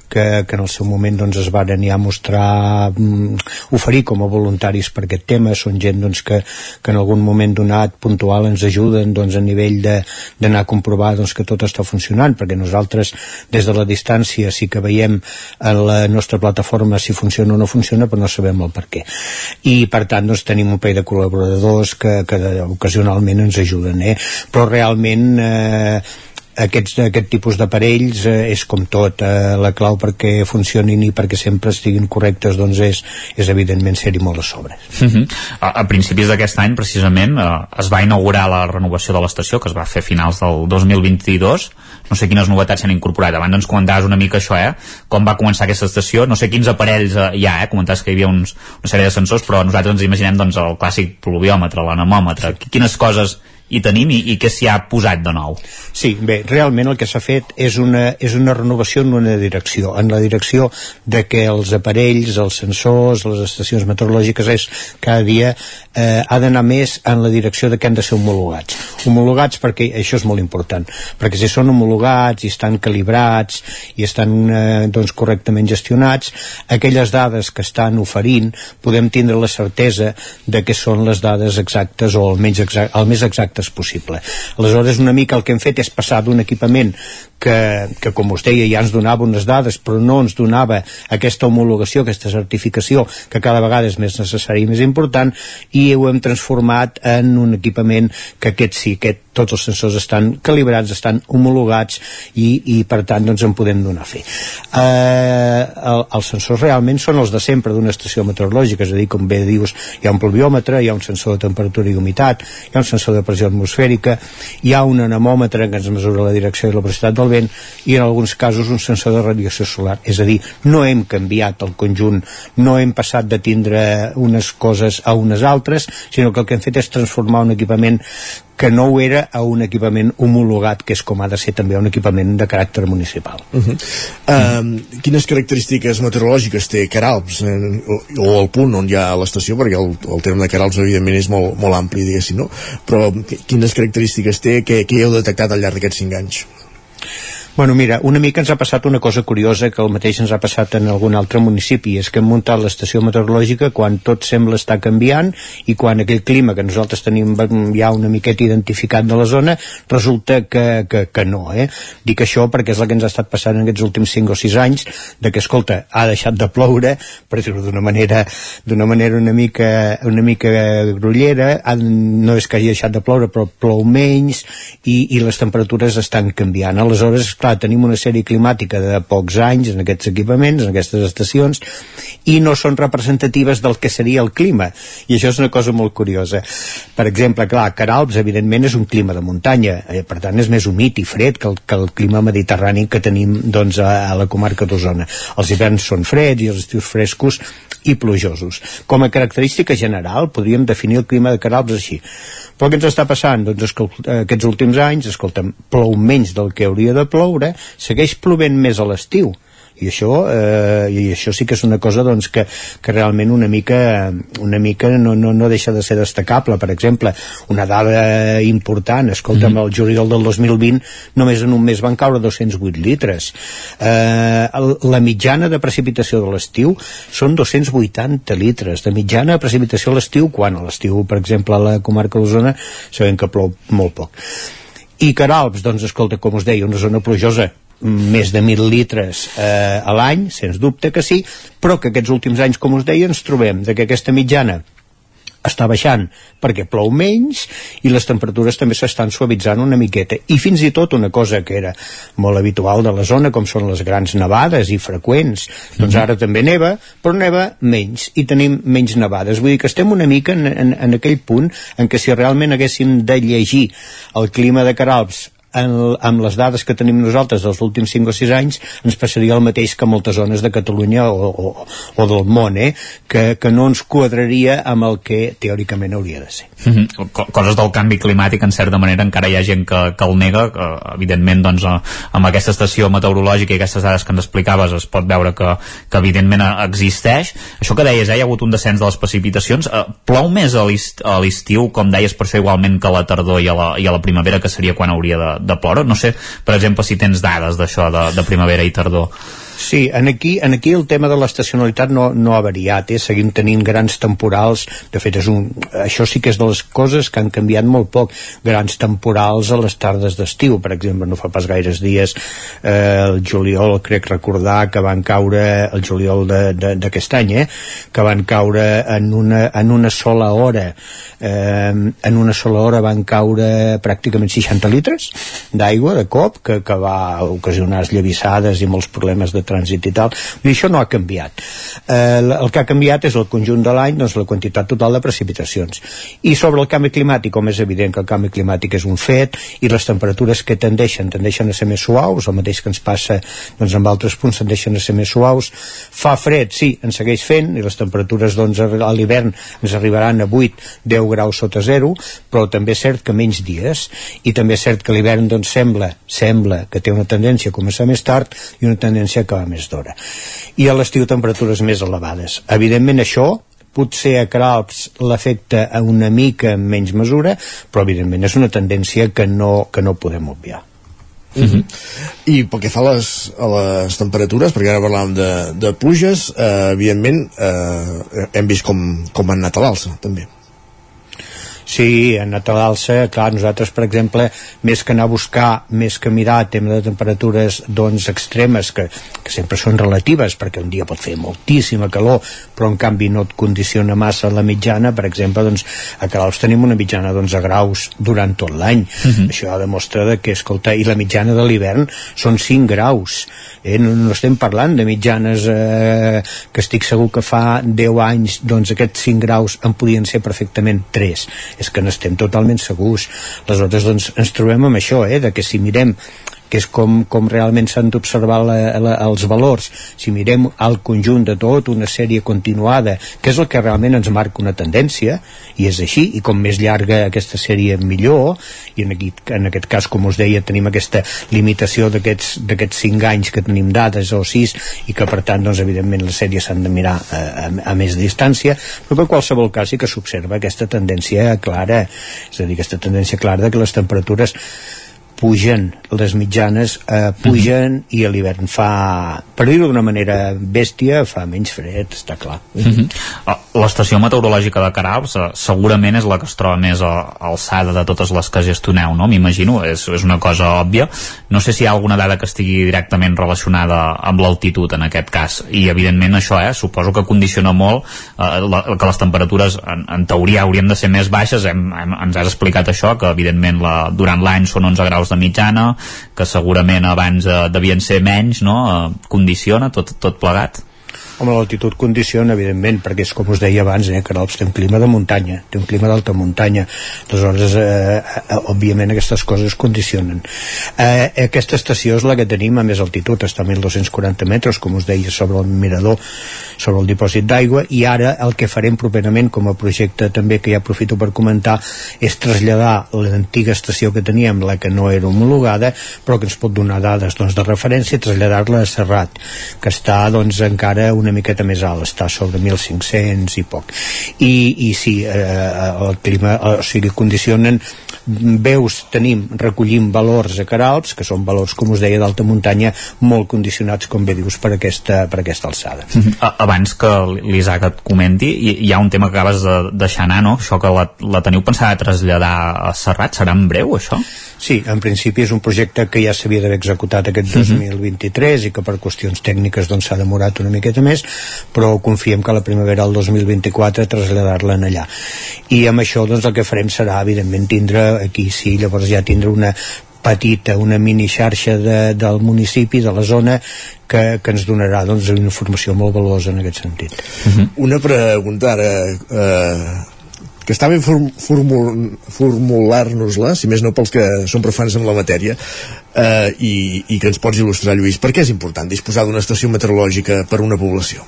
que, que en el seu moment doncs, es varen ja mostrar mm, oferir com a voluntaris per aquest tema són gent doncs, que, que en algun moment donat puntual ens ajuden doncs, a nivell d'anar a comprovar doncs, que tot està funcionant perquè nosaltres des de la distància sí que veiem en la nostra plataforma si funciona o no funciona però no sabem el per què i per tant doncs, tenim un parell de col·laboradors que, que ocasionalment ens ajuden eh? però realment eh, aquests, aquest tipus d'aparells eh, és com tot, eh, la clau perquè funcionin i perquè sempre estiguin correctes doncs és, és evidentment ser-hi molt a sobre. Uh -huh. a, a principis d'aquest any precisament eh, es va inaugurar la renovació de l'estació que es va fer a finals del 2022 no sé quines novetats s'han incorporat abans ens comentaves una mica això, eh? com va començar aquesta estació, no sé quins aparells eh, hi ha, eh? comentaves que hi havia uns, una sèrie de sensors però nosaltres ens imaginem doncs, el clàssic pluviòmetre, l'anemòmetre, quines coses hi tenim i, i què s'hi ha posat de nou? Sí, bé, realment el que s'ha fet és una, és una renovació en una direcció, en la direcció de que els aparells, els sensors, les estacions meteorològiques és cada dia eh, ha d'anar més en la direcció de que han de ser homologats. Homologats perquè això és molt important, perquè si són homologats i estan calibrats i estan eh, doncs correctament gestionats, aquelles dades que estan oferint podem tindre la certesa de que són les dades exactes o almenys exact, el més exacte exactes possible. Aleshores, una mica el que hem fet és passar d'un equipament que, que com us deia ja ens donava unes dades però no ens donava aquesta homologació, aquesta certificació que cada vegada és més necessari i més important i ho hem transformat en un equipament que aquest sí, aquest, tots els sensors estan calibrats, estan homologats i, i per tant doncs en podem donar fe. Eh, el, els sensors realment són els de sempre d'una estació meteorològica, és a dir, com bé dius, hi ha un pluviòmetre, hi ha un sensor de temperatura i humitat, hi ha un sensor de pressió atmosfèrica, hi ha un anemòmetre que ens mesura la direcció i la velocitat del vent i en alguns casos un sensor de radiació solar. És a dir, no hem canviat el conjunt no hem passat de tindre unes coses a unes altres sinó que el que hem fet és transformar un equipament que no ho era a un equipament homologat, que és com ha de ser també un equipament de caràcter municipal. Uh -huh. uh, quines característiques meteorològiques té Caralps eh, o, o el punt on hi ha l'estació, perquè el, el terme de Caralps evidentment és molt, molt ampli, no? Però quines característiques té que, que heu detectat al llarg d'aquests cinc anys? Bueno, mira, una mica ens ha passat una cosa curiosa que el mateix ens ha passat en algun altre municipi, és que hem muntat l'estació meteorològica quan tot sembla estar canviant i quan aquell clima que nosaltres tenim ja una miqueta identificat de la zona resulta que, que, que no, eh? Dic això perquè és el que ens ha estat passant en aquests últims 5 o 6 anys, de que, escolta, ha deixat de ploure, per dir-ho d'una manera d'una manera una mica, una mica grollera, no és que hagi deixat de ploure, però plou menys i, i les temperatures estan canviant. Aleshores, clar, tenim una sèrie climàtica de pocs anys en aquests equipaments, en aquestes estacions, i no són representatives del que seria el clima, i això és una cosa molt curiosa. Per exemple, clar, Caralps, evidentment, és un clima de muntanya, eh, per tant, és més humit i fred que el, que el clima mediterrani que tenim doncs, a, a la comarca d'Osona. Els hiverns són freds i els estius frescos i plujosos. Com a característica general, podríem definir el clima de Caralps així però què ens està passant? Doncs aquests últims anys, escolta'm, plou menys del que hauria de ploure, segueix plovent més a l'estiu i això, eh, i això sí que és una cosa doncs, que, que realment una mica, una mica no, no, no deixa de ser destacable. Per exemple, una dada important escolta'm, mm -hmm. el juliol del 2020 només en un mes van caure 208 litres. Eh, la mitjana de precipitació de l'estiu són 280 litres. De mitjana de precipitació a l'estiu quan? A l'estiu, per exemple, a la comarca d'Osona sabem que plou molt poc. I Caralps, doncs escolta, com us deia, una zona plujosa més de 1.000 litres eh, a l'any, sens dubte que sí, però que aquests últims anys, com us deia, ens trobem de que aquesta mitjana està baixant perquè plou menys i les temperatures també s'estan suavitzant una miqueta. I fins i tot una cosa que era molt habitual de la zona com són les grans nevades i freqüents. Doncs mhm. ara també neva però neva menys i tenim menys nevades. Vull dir que estem una mica en, en, en aquell punt en què si realment haguéssim de llegir el clima de Caralps en, amb les dades que tenim nosaltres dels últims 5 o 6 anys ens passaria el mateix que moltes zones de Catalunya o, o, o del món, eh? que, que no ens quadraria amb el que teòricament hauria de ser. Mm -hmm. Coses del canvi climàtic, en certa manera, encara hi ha gent que, que el nega, que, evidentment, doncs, eh, amb aquesta estació meteorològica i aquestes dades que ens explicaves es pot veure que, que evidentment existeix. Això que deies, eh, hi ha hagut un descens de les precipitacions. Eh, plou més a l'estiu, com deies, per això igualment que a la tardor i a la, i a la primavera, que seria quan hauria de, de ploure? No sé, per exemple, si tens dades d'això, de, de primavera i tardor. Sí, en aquí, en aquí el tema de l'estacionalitat no, no ha variat, eh? seguim tenint grans temporals, de fet és un, això sí que és de les coses que han canviat molt poc, grans temporals a les tardes d'estiu, per exemple, no fa pas gaires dies, eh, el juliol crec recordar que van caure, el juliol d'aquest any, eh? que van caure en una, en una sola hora, eh, en una sola hora van caure pràcticament 60 litres d'aigua de cop, que, que va ocasionar esllavissades i molts problemes de trànsit i tal, i això no ha canviat. Eh, el que ha canviat és el conjunt de l'any, doncs la quantitat total de precipitacions. I sobre el canvi climàtic, com és evident que el canvi climàtic és un fet, i les temperatures que tendeixen, tendeixen a ser més suaus, el mateix que ens passa doncs, amb altres punts tendeixen a ser més suaus. Fa fred, sí, en segueix fent, i les temperatures doncs, a l'hivern ens arribaran a 8-10 graus sota zero, però també és cert que menys dies, i també és cert que l'hivern doncs, sembla, sembla que té una tendència a començar més tard i una tendència a acabar més d'hora. I a l'estiu temperatures més elevades. Evidentment això potser a Cralps l'afecta a una mica en menys mesura, però evidentment és una tendència que no, que no podem obviar. Uh -huh. I pel que fa a les, a les temperatures, perquè ara parlàvem de, de pluges, eh, evidentment eh, hem vist com, com han anat a l'alça, també. Sí, en Natal alça, clar, nosaltres, per exemple, més que anar a buscar, més que mirar tema de temperatures doncs, extremes, que, que sempre són relatives, perquè un dia pot fer moltíssima calor, però en canvi no et condiciona massa la mitjana, per exemple, doncs, a Calals tenim una mitjana d'11 graus durant tot l'any. Uh mhm. -huh. Això demostra de que, escolta, i la mitjana de l'hivern són 5 graus. Eh? No, no estem parlant de mitjanes eh, que estic segur que fa 10 anys, doncs aquests 5 graus en podien ser perfectament 3 és que n'estem totalment segurs. Aleshores doncs ens trobem amb això eh, de que si mirem que és com, com realment s'han d'observar els valors. Si mirem al conjunt de tot, una sèrie continuada, que és el que realment ens marca una tendència, i és així, i com més llarga aquesta sèrie millor, i en aquest, en aquest cas, com us deia, tenim aquesta limitació d'aquests 5 anys que tenim dades, o 6, i que per tant, doncs, evidentment, les sèries s'han de mirar a, a, a més distància, però per qualsevol cas sí que s'observa aquesta tendència clara, és a dir, aquesta tendència clara de que les temperatures pugen les mitjanes eh, pugen mm -hmm. i a l'hivern fa per dir-ho d'una manera bèstia fa menys fred, està clar mm -hmm. l'estació meteorològica de Carabs eh, segurament és la que es troba més a, alçada de totes les que gestioneu no? m'imagino, és, és una cosa òbvia no sé si hi ha alguna dada que estigui directament relacionada amb l'altitud en aquest cas i evidentment això, eh, suposo que condiciona molt eh, la, que les temperatures en, en teoria haurien de ser més baixes hem, hem, ens has explicat això, que evidentment la, durant l'any són 11 graus de mitjana que segurament abans eh, devien ser menys, no? Eh, condiciona tot, tot plegat? Home, l'altitud condiciona, evidentment, perquè és com us deia abans, eh, que Caralps té un clima de muntanya, té un clima d'alta muntanya. Aleshores, eh, eh, òbviament, aquestes coses condicionen. Eh, aquesta estació és la que tenim a més altitud, està a 1.240 metres, com us deia, sobre el mirador, sobre el dipòsit d'aigua, i ara el que farem properament com a projecte també, que ja aprofito per comentar, és traslladar l'antiga estació que teníem, la que no era homologada, però que ens pot donar dades doncs, de referència, traslladar-la a Serrat, que està doncs, encara una una miqueta més alt, està sobre 1.500 i poc. I, i sí, eh, el clima, o sigui, condicionen veus tenim, recollim valors a Caralps, que són valors, com us deia, d'alta muntanya, molt condicionats, com bé dius, per aquesta, per aquesta alçada. Mm -hmm. Abans que l'Isaac et comenti, hi, hi ha un tema que acabes de deixar anar, no? Això que la, la teniu pensada traslladar a Serrat, serà en breu, això? Sí, en principi és un projecte que ja s'havia d'haver executat aquest 2023 i que per qüestions tècniques doncs s'ha demorat una miqueta més, però confiem que la primavera del 2024 traslladar-la en allà. I amb això doncs el que farem serà evidentment tindre aquí sí, llavors ja tindre una petita, una mini xarxa de, del municipi, de la zona, que, que ens donarà doncs, una informació molt valuosa en aquest sentit. Uh -huh. Una pregunta ara, eh, que està bé formul, formular-nos-la, si més no pels que són profans en la matèria, eh, i, i que ens pots il·lustrar, Lluís. Per què és important disposar d'una estació meteorològica per una població?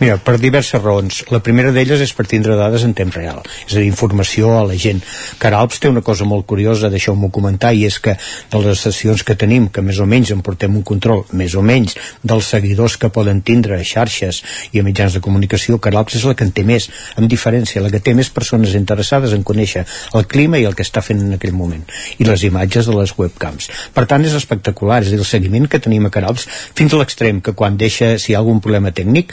Mira, per diverses raons. La primera d'elles és per tindre dades en temps real, és a dir, informació a la gent. Caralps té una cosa molt curiosa, deixeu-m'ho comentar, i és que de les estacions que tenim, que més o menys en portem un control, més o menys, dels seguidors que poden tindre a xarxes i a mitjans de comunicació, Caralps és la que en té més, amb diferència, la que té més persones interessades en conèixer el clima i el que està fent en aquell moment, i les imatges de les webcams. Per tant, és espectacular, és dir, el seguiment que tenim a Caralps, fins a l'extrem que quan deixa, si hi ha algun problema tècnic,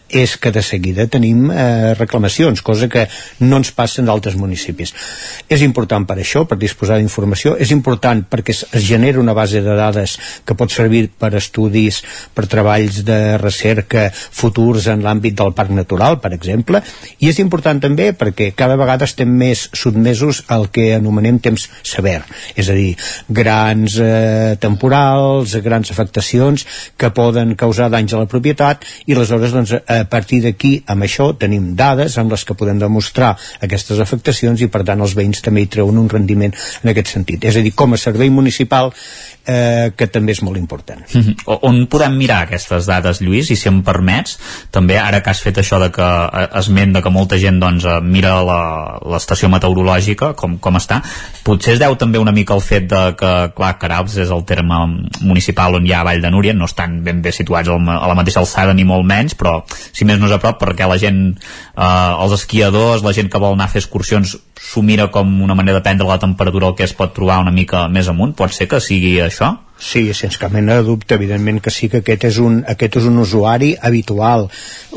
és que de seguida tenim eh, reclamacions, cosa que no ens passa en d'altres municipis. És important per això, per disposar d'informació, és important perquè es, es genera una base de dades que pot servir per estudis, per treballs de recerca futurs en l'àmbit del parc natural, per exemple, i és important també perquè cada vegada estem més sotmesos al que anomenem temps sever, és a dir, grans eh, temporals, grans afectacions que poden causar danys a la propietat i aleshores doncs, eh, a partir d'aquí, amb això, tenim dades amb les que podem demostrar aquestes afectacions i, per tant, els veïns també hi treuen un rendiment en aquest sentit. És a dir, com a servei municipal eh, que també és molt important. Mm -hmm. On podem mirar aquestes dades, Lluís, i si em permets, també ara que has fet això de que eh, esment de que molta gent doncs, eh, mira l'estació meteorològica, com, com està, potser es deu també una mica el fet de que, clar, Carabs és el terme municipal on hi ha Vall de Núria, no estan ben bé situats a la mateixa alçada ni molt menys, però si més no és a prop, perquè la gent, eh, els esquiadors, la gent que vol anar a fer excursions, s'ho mira com una manera de prendre la temperatura el que es pot trobar una mica més amunt, pot ser que sigui això? Sí, sense cap mena de dubte, evidentment que sí que aquest és un, aquest és un usuari habitual,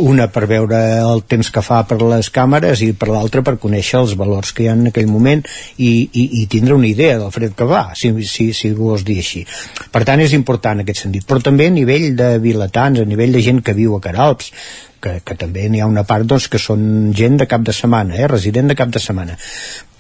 una per veure el temps que fa per les càmeres i per l'altra per conèixer els valors que hi ha en aquell moment i, i, i tindre una idea del fred que va, si, si, si vols dir així. Per tant, és important aquest sentit, però també a nivell de vilatans, a nivell de gent que viu a Caralps, que, que també n'hi ha una part doncs, que són gent de cap de setmana, eh, resident de cap de setmana.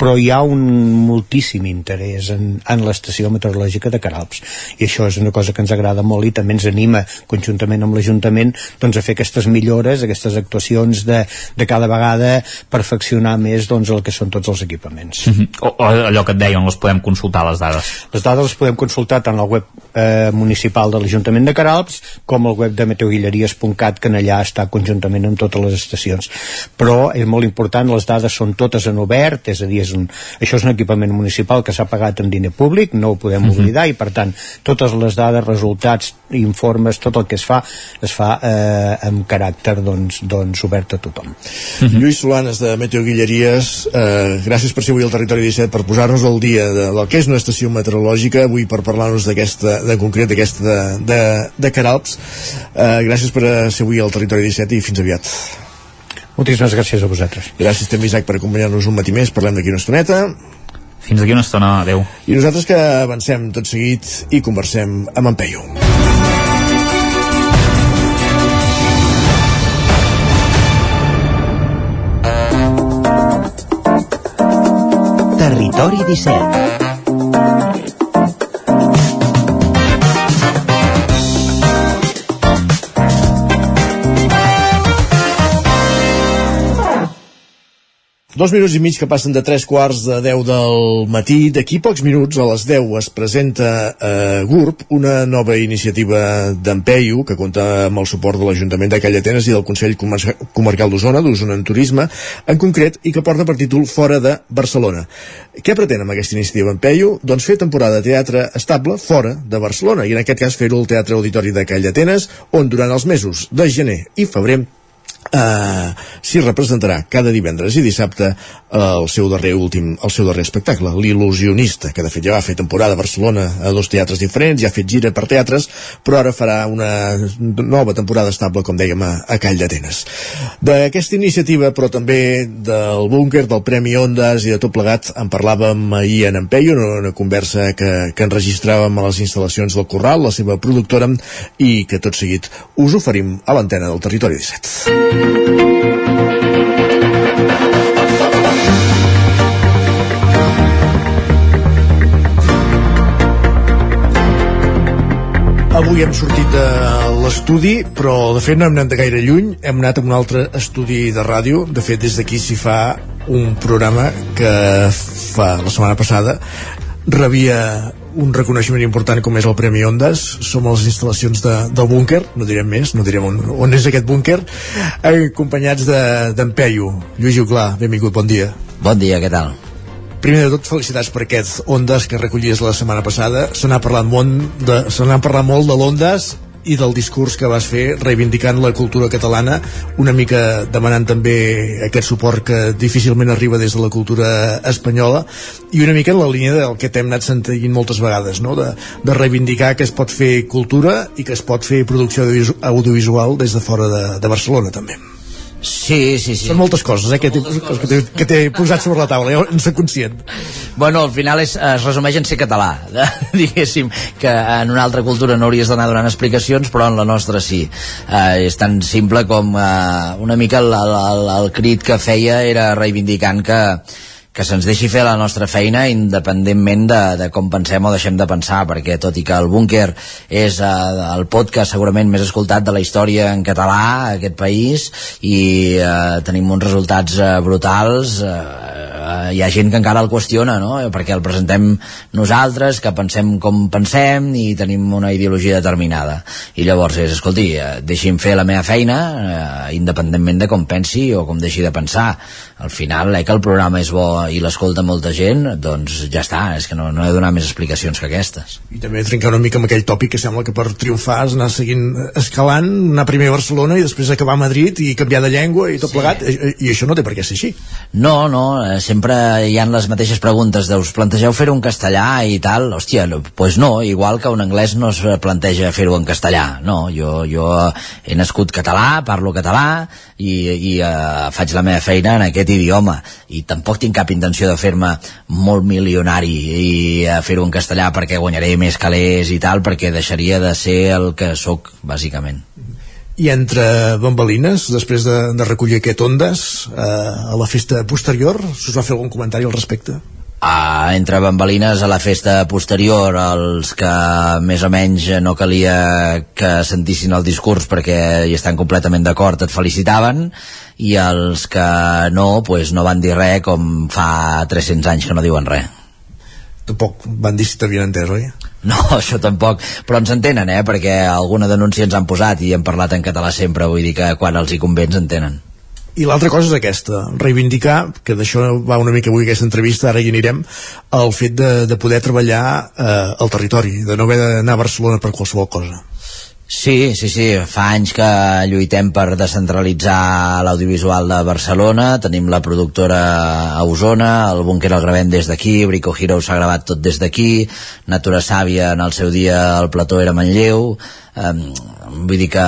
Però hi ha un moltíssim interès en, en l'estació meteorològica de Caralps i això és una cosa que ens agrada molt i també ens anima conjuntament amb l'Ajuntament doncs, a fer aquestes millores, aquestes actuacions de, de cada vegada perfeccionar més doncs, el que són tots els equipaments. Mm -hmm. o, o allò que et deia on les podem consultar les dades? Les dades les podem consultar tant al web eh, municipal de l'Ajuntament de Caralps com al web de meteoguilleries.cat que en allà està conjuntament amb totes les estacions però és molt important, les dades són totes en obert, és a dir, és un, això és un equipament municipal que s'ha pagat amb diner públic, no ho podem uh mhm. -huh. oblidar i per tant totes les dades, resultats, informes, tot el que es fa es fa eh, amb caràcter doncs, doncs obert a tothom. Uh mhm. -huh. Lluís Solanes de Meteo Guilleries eh, gràcies per ser avui al Territori 17 per posar-nos al dia de, del que és una estació meteorològica avui per parlar-nos d'aquesta de concret d'aquesta de, de, de Caralps eh, gràcies per ser avui al Territori 17 i fins aviat. Moltíssimes gràcies a vosaltres. Gràcies també, Isaac, per acompanyar-nos un matí més. Parlem d'aquí una estoneta. Fins d'aquí una estona, adeu. I nosaltres que avancem tot seguit i conversem amb en Peyu. Territori 17 Dos minuts i mig que passen de tres quarts de 10 del matí. D'aquí pocs minuts, a les 10, es presenta a eh, GURB una nova iniciativa d'Empeio que compta amb el suport de l'Ajuntament de Callatenes i del Consell Comarcal d'Osona, d'Osona en Turisme, en concret, i que porta per títol Fora de Barcelona. Què pretén amb aquesta iniciativa Empeio? Doncs fer temporada de teatre estable fora de Barcelona, i en aquest cas fer-ho al Teatre Auditori de Callatenes, on durant els mesos de gener i febrer eh, s'hi representarà cada divendres i dissabte el seu darrer últim, el seu darrer espectacle, l'il·lusionista, que de fet ja va fer temporada a Barcelona a dos teatres diferents, ja ha fet gira per teatres, però ara farà una nova temporada estable, com dèiem, a, a Call d'Atenes. D'aquesta iniciativa, però també del búnquer, del Premi Ondas i de tot plegat, en parlàvem ahir en Empeio, en una conversa que, que enregistràvem a les instal·lacions del Corral, la seva productora, i que tot seguit us oferim a l'antena del Territori 17. Avui hem sortit de l'estudi, però de fet no hem anat de gaire lluny, hem anat a un altre estudi de ràdio, de fet des d'aquí s'hi fa un programa que fa la setmana passada rebia un reconeixement important com és el Premi Ondas. Som a les instal·lacions de, del búnquer no direm més, no direm on, on és aquest búnquer. Acompanyats d'en de, Peyu. Lluís Uclar, benvingut, bon dia. Bon dia, què tal? Primer de tot, felicitats per aquest Ondas que recollies la setmana passada. Se n'ha parlat, molt de, se parlat molt de l'Ondas i del discurs que vas fer reivindicant la cultura catalana, una mica demanant també aquest suport que difícilment arriba des de la cultura espanyola i una mica en la línia del que t'hem anat sentint moltes vegades, no? de, de reivindicar que es pot fer cultura i que es pot fer producció audiovisual des de fora de, de Barcelona també. Sí, sí, sí. Són moltes coses, eh, que t'he posat sobre la taula, jo en soc conscient. Bueno, al final és, es resumeix en ser català, de, diguéssim, que en una altra cultura no hauries d'anar donant explicacions, però en la nostra sí. Eh, és tan simple com eh, una mica el, el, el crit que feia era reivindicant que que se'ns deixi fer la nostra feina independentment de, de com pensem o deixem de pensar, perquè tot i que el Búnquer és eh, el podcast segurament més escoltat de la història en català a aquest país i eh, tenim uns resultats eh, brutals eh, hi ha gent que encara el qüestiona no? perquè el presentem nosaltres que pensem com pensem i tenim una ideologia determinada i llavors és, escolti, eh, deixi'm fer la meva feina eh, independentment de com pensi o com deixi de pensar al final, eh, que el programa és bo i l'escolta molta gent, doncs ja està, és que no, no he de donar més explicacions que aquestes. I també trencar una mica amb aquell tòpic que sembla que per triomfar has anar seguint escalant, anar primer a Barcelona i després acabar a Madrid i canviar de llengua i tot sí. plegat, I, i això no té per què ser així. No, no, eh, sempre hi han les mateixes preguntes de us plantegeu fer-ho en castellà i tal, hòstia, no, pues no, igual que un anglès no es planteja fer-ho en castellà, no, jo, jo he nascut català, parlo català i, i uh, faig la meva feina en aquest idioma i tampoc tinc cap intenció de fer-me molt milionari i uh, fer-ho en castellà perquè guanyaré més calés i tal perquè deixaria de ser el que sóc bàsicament i entre bambalines, després de, de recollir aquest Ondes, eh, a la festa posterior, s'us va fer algun comentari al respecte? Uh, entre bambalines a la festa posterior els que més o menys no calia que sentissin el discurs perquè hi estan completament d'acord et felicitaven i els que no, pues no van dir res com fa 300 anys que no diuen res tampoc van dir si t'havien entès, oi? No, això tampoc, però ens entenen, eh? perquè alguna denúncia ens han posat i hem parlat en català sempre, vull dir que quan els hi convé ens entenen. I l'altra cosa és aquesta, reivindicar, que d'això va una mica avui aquesta entrevista, ara hi anirem, el fet de, de poder treballar eh, al territori, de no haver d'anar a Barcelona per qualsevol cosa. Sí, sí, sí, fa anys que lluitem per descentralitzar l'audiovisual de Barcelona, tenim la productora a Osona, el búnquer el gravem des d'aquí, Brico Hero s'ha gravat tot des d'aquí, Natura Sàvia en el seu dia el plató era Manlleu, um, vull dir que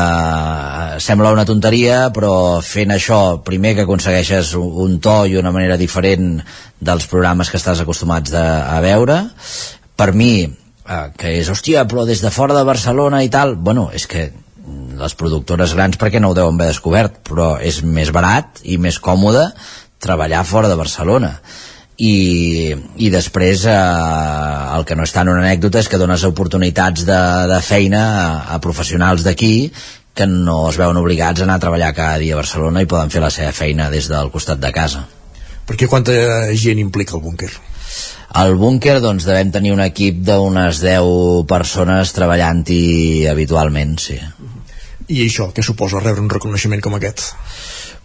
sembla una tonteria però fent això primer que aconsegueixes un to i una manera diferent dels programes que estàs acostumats de, a veure. Per mi eh, que és, hòstia, però des de fora de Barcelona i tal, bueno, és que les productores grans perquè no ho deuen haver descobert però és més barat i més còmode treballar fora de Barcelona i, i després eh, el que no és tant una anècdota és que dones oportunitats de, de feina a, a professionals d'aquí que no es veuen obligats a anar a treballar cada dia a Barcelona i poden fer la seva feina des del costat de casa. Perquè quanta gent implica el búnquer? Al búnquer doncs devem tenir un equip d'unes 10 persones treballant-hi habitualment, sí. I això, què suposa rebre un reconeixement com aquest?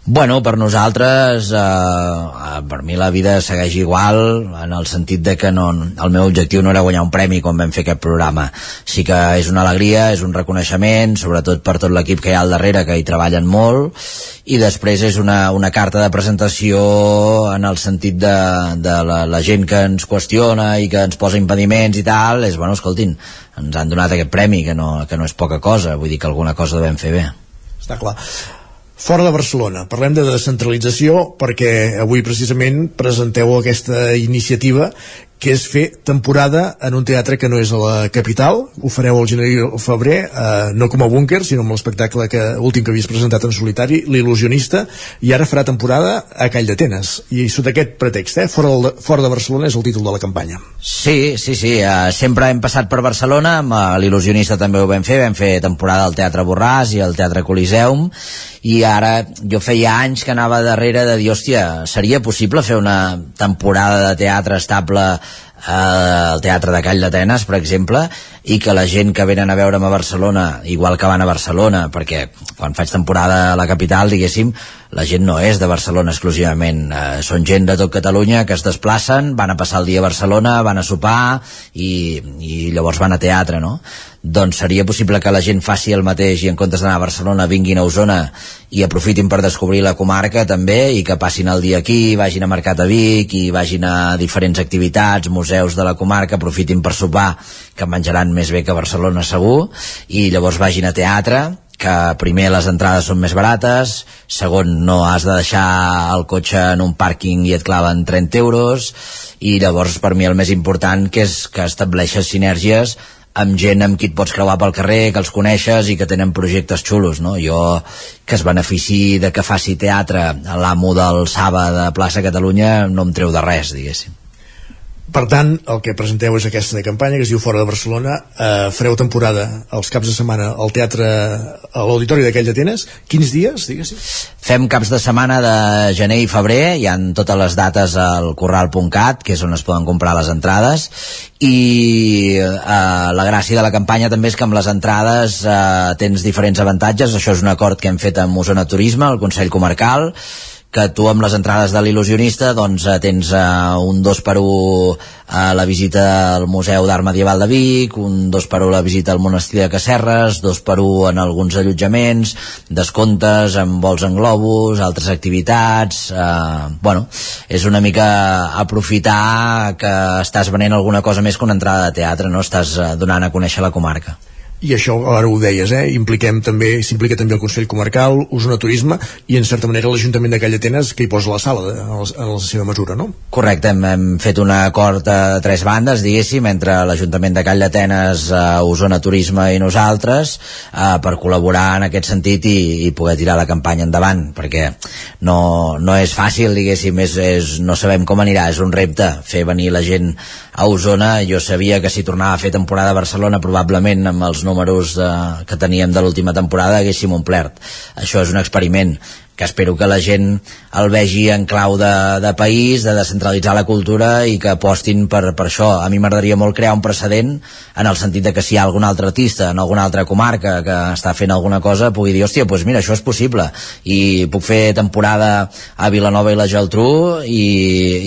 Bueno, per nosaltres, eh, eh, per mi la vida segueix igual, en el sentit de que no, el meu objectiu no era guanyar un premi quan vam fer aquest programa. Sí que és una alegria, és un reconeixement, sobretot per tot l'equip que hi ha al darrere, que hi treballen molt, i després és una, una carta de presentació en el sentit de, de la, la gent que ens qüestiona i que ens posa impediments i tal, és, bueno, escoltin, ens han donat aquest premi, que no, que no és poca cosa, vull dir que alguna cosa devem fer bé. Està clar fora de Barcelona. Parlem de descentralització perquè avui precisament presenteu aquesta iniciativa que és fer temporada en un teatre que no és a la capital, ho fareu al gener i al febrer, eh, no com a búnquer, sinó amb l'espectacle que últim que havies presentat en solitari, l'il·lusionista, i ara farà temporada a Call d'Atenes. I sota aquest pretext, eh, fora, de, fora de Barcelona és el títol de la campanya. Sí, sí, sí, uh, sempre hem passat per Barcelona, amb uh, l'il·lusionista també ho vam fer, vam fer temporada al Teatre Borràs i al Teatre Coliseum, i ara jo feia anys que anava darrere de dir, hòstia, seria possible fer una temporada de teatre estable eh, al Teatre de Call d'Atenes, per exemple, i que la gent que venen a veure'm a Barcelona, igual que van a Barcelona, perquè quan faig temporada a la capital, diguéssim, la gent no és de Barcelona exclusivament, eh, són gent de tot Catalunya que es desplacen, van a passar el dia a Barcelona, van a sopar i, i llavors van a teatre, no? Doncs seria possible que la gent faci el mateix i en comptes d'anar a Barcelona vinguin a Osona i aprofitin per descobrir la comarca també i que passin el dia aquí, vagin a Mercat a Vic i vagin a diferents activitats, museus de la comarca, aprofitin per sopar que menjaran més bé que a Barcelona segur i llavors vagin a teatre que primer les entrades són més barates, segon no has de deixar el cotxe en un pàrquing i et claven 30 euros i llavors per mi el més important que és que estableixes sinergies amb gent amb qui et pots creuar pel carrer, que els coneixes i que tenen projectes xulos, no? Jo que es benefici de que faci teatre l'amo del Saba de plaça Catalunya no em treu de res, diguéssim. Per tant, el que presenteu és aquesta de campanya que es diu Fora de Barcelona. Eh, fareu temporada els caps de setmana al teatre, a l'Auditori d'aquell d'Atenes. Quins dies, diguéssim? Fem caps de setmana de gener i febrer, hi han totes les dates al corral.cat, que és on es poden comprar les entrades, i eh, la gràcia de la campanya també és que amb les entrades eh, tens diferents avantatges, això és un acord que hem fet amb Osona Turisme, el Consell Comarcal, que tu amb les entrades de l'il·lusionista doncs eh, tens uh, un 2 per 1 a la visita al Museu d'Art Medieval de Vic, un 2 per 1 a la visita al Monestir de Casserres, 2 per 1 en alguns allotjaments, descomptes amb vols en globus, altres activitats, eh, bueno, és una mica aprofitar que estàs venent alguna cosa més que una entrada de teatre, no? Estàs uh, donant a conèixer la comarca i això ara ho deies, eh? impliquem també s'implica també el Consell Comarcal, Osona Turisme i en certa manera l'Ajuntament de Call d'Atenes que hi posa la sala a, la, a la seva mesura, no? Correcte, hem, hem fet un acord a tres bandes, diguéssim, entre l'Ajuntament de Call d'Atenes, eh, Osona Turisme i nosaltres eh, per col·laborar en aquest sentit i, i poder tirar la campanya endavant, perquè no, no és fàcil, diguéssim, és, és, no sabem com anirà, és un repte fer venir la gent a Osona, jo sabia que si tornava a fer temporada a Barcelona probablement amb els números de, que teníem de l'última temporada haguéssim omplert. Això és un experiment que espero que la gent el vegi en clau de, de país, de descentralitzar la cultura i que apostin per, per això. A mi m'agradaria molt crear un precedent en el sentit de que si hi ha algun altre artista en alguna altra comarca que està fent alguna cosa pugui dir, hòstia, doncs mira, això és possible i puc fer temporada a Vilanova i la Geltrú i,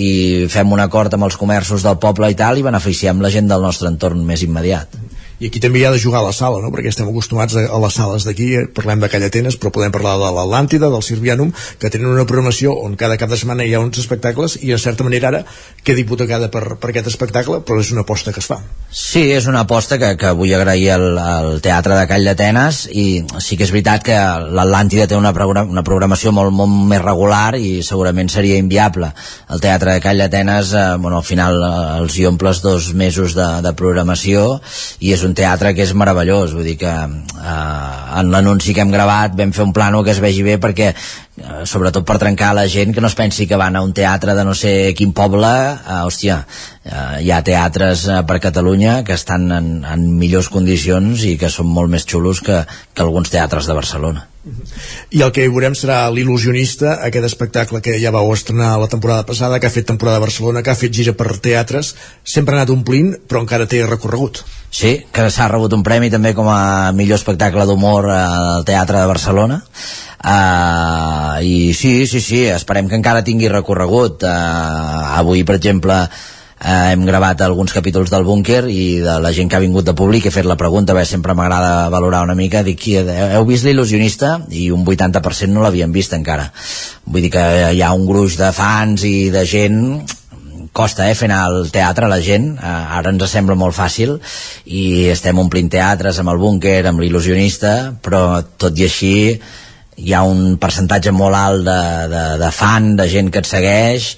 i fem un acord amb els comerços del poble i tal i beneficiem la gent del nostre entorn més immediat i aquí també hi ha de jugar a la sala, no? perquè estem acostumats a, a les sales d'aquí, eh, parlem de Callatenes, però podem parlar de l'Atlàntida, del Sirvianum, que tenen una programació on cada cap de setmana hi ha uns espectacles i en certa manera ara queda hipotecada per, per aquest espectacle, però és una aposta que es fa. Sí, és una aposta que, que vull agrair al, al Teatre de Call d'Atenes i sí que és veritat que l'Atlàntida té una, una programació molt, molt més regular i segurament seria inviable. El Teatre de Call d'Atenes, eh, bueno, al final eh, els hi omples dos mesos de, de programació i és un teatre que és meravellós, vull dir que eh, en l'anunci que hem gravat vam fer un plano que es vegi bé perquè eh, sobretot per trencar la gent que no es pensi que van a un teatre de no sé quin poble eh, hòstia, eh, hi ha teatres eh, per Catalunya que estan en, en millors condicions i que són molt més xulos que, que alguns teatres de Barcelona i el que hi veurem serà l'il·lusionista aquest espectacle que ja vau estrenar la temporada passada, que ha fet temporada a Barcelona que ha fet gira per teatres, sempre ha anat omplint però encara té recorregut. Sí, que s'ha rebut un premi també com a millor espectacle d'humor al Teatre de Barcelona. Uh, i sí, sí, sí, esperem que encara tingui recorregut. Uh, avui per exemple eh, hem gravat alguns capítols del búnquer i de la gent que ha vingut de públic he fet la pregunta, bé, sempre m'agrada valorar una mica dic, heu vist l'il·lusionista? i un 80% no l'havien vist encara vull dir que hi ha un gruix de fans i de gent costa eh, fer anar al teatre la gent eh, ara ens sembla molt fàcil i estem omplint teatres amb el búnquer amb l'il·lusionista però tot i així hi ha un percentatge molt alt de, de, de fan, de gent que et segueix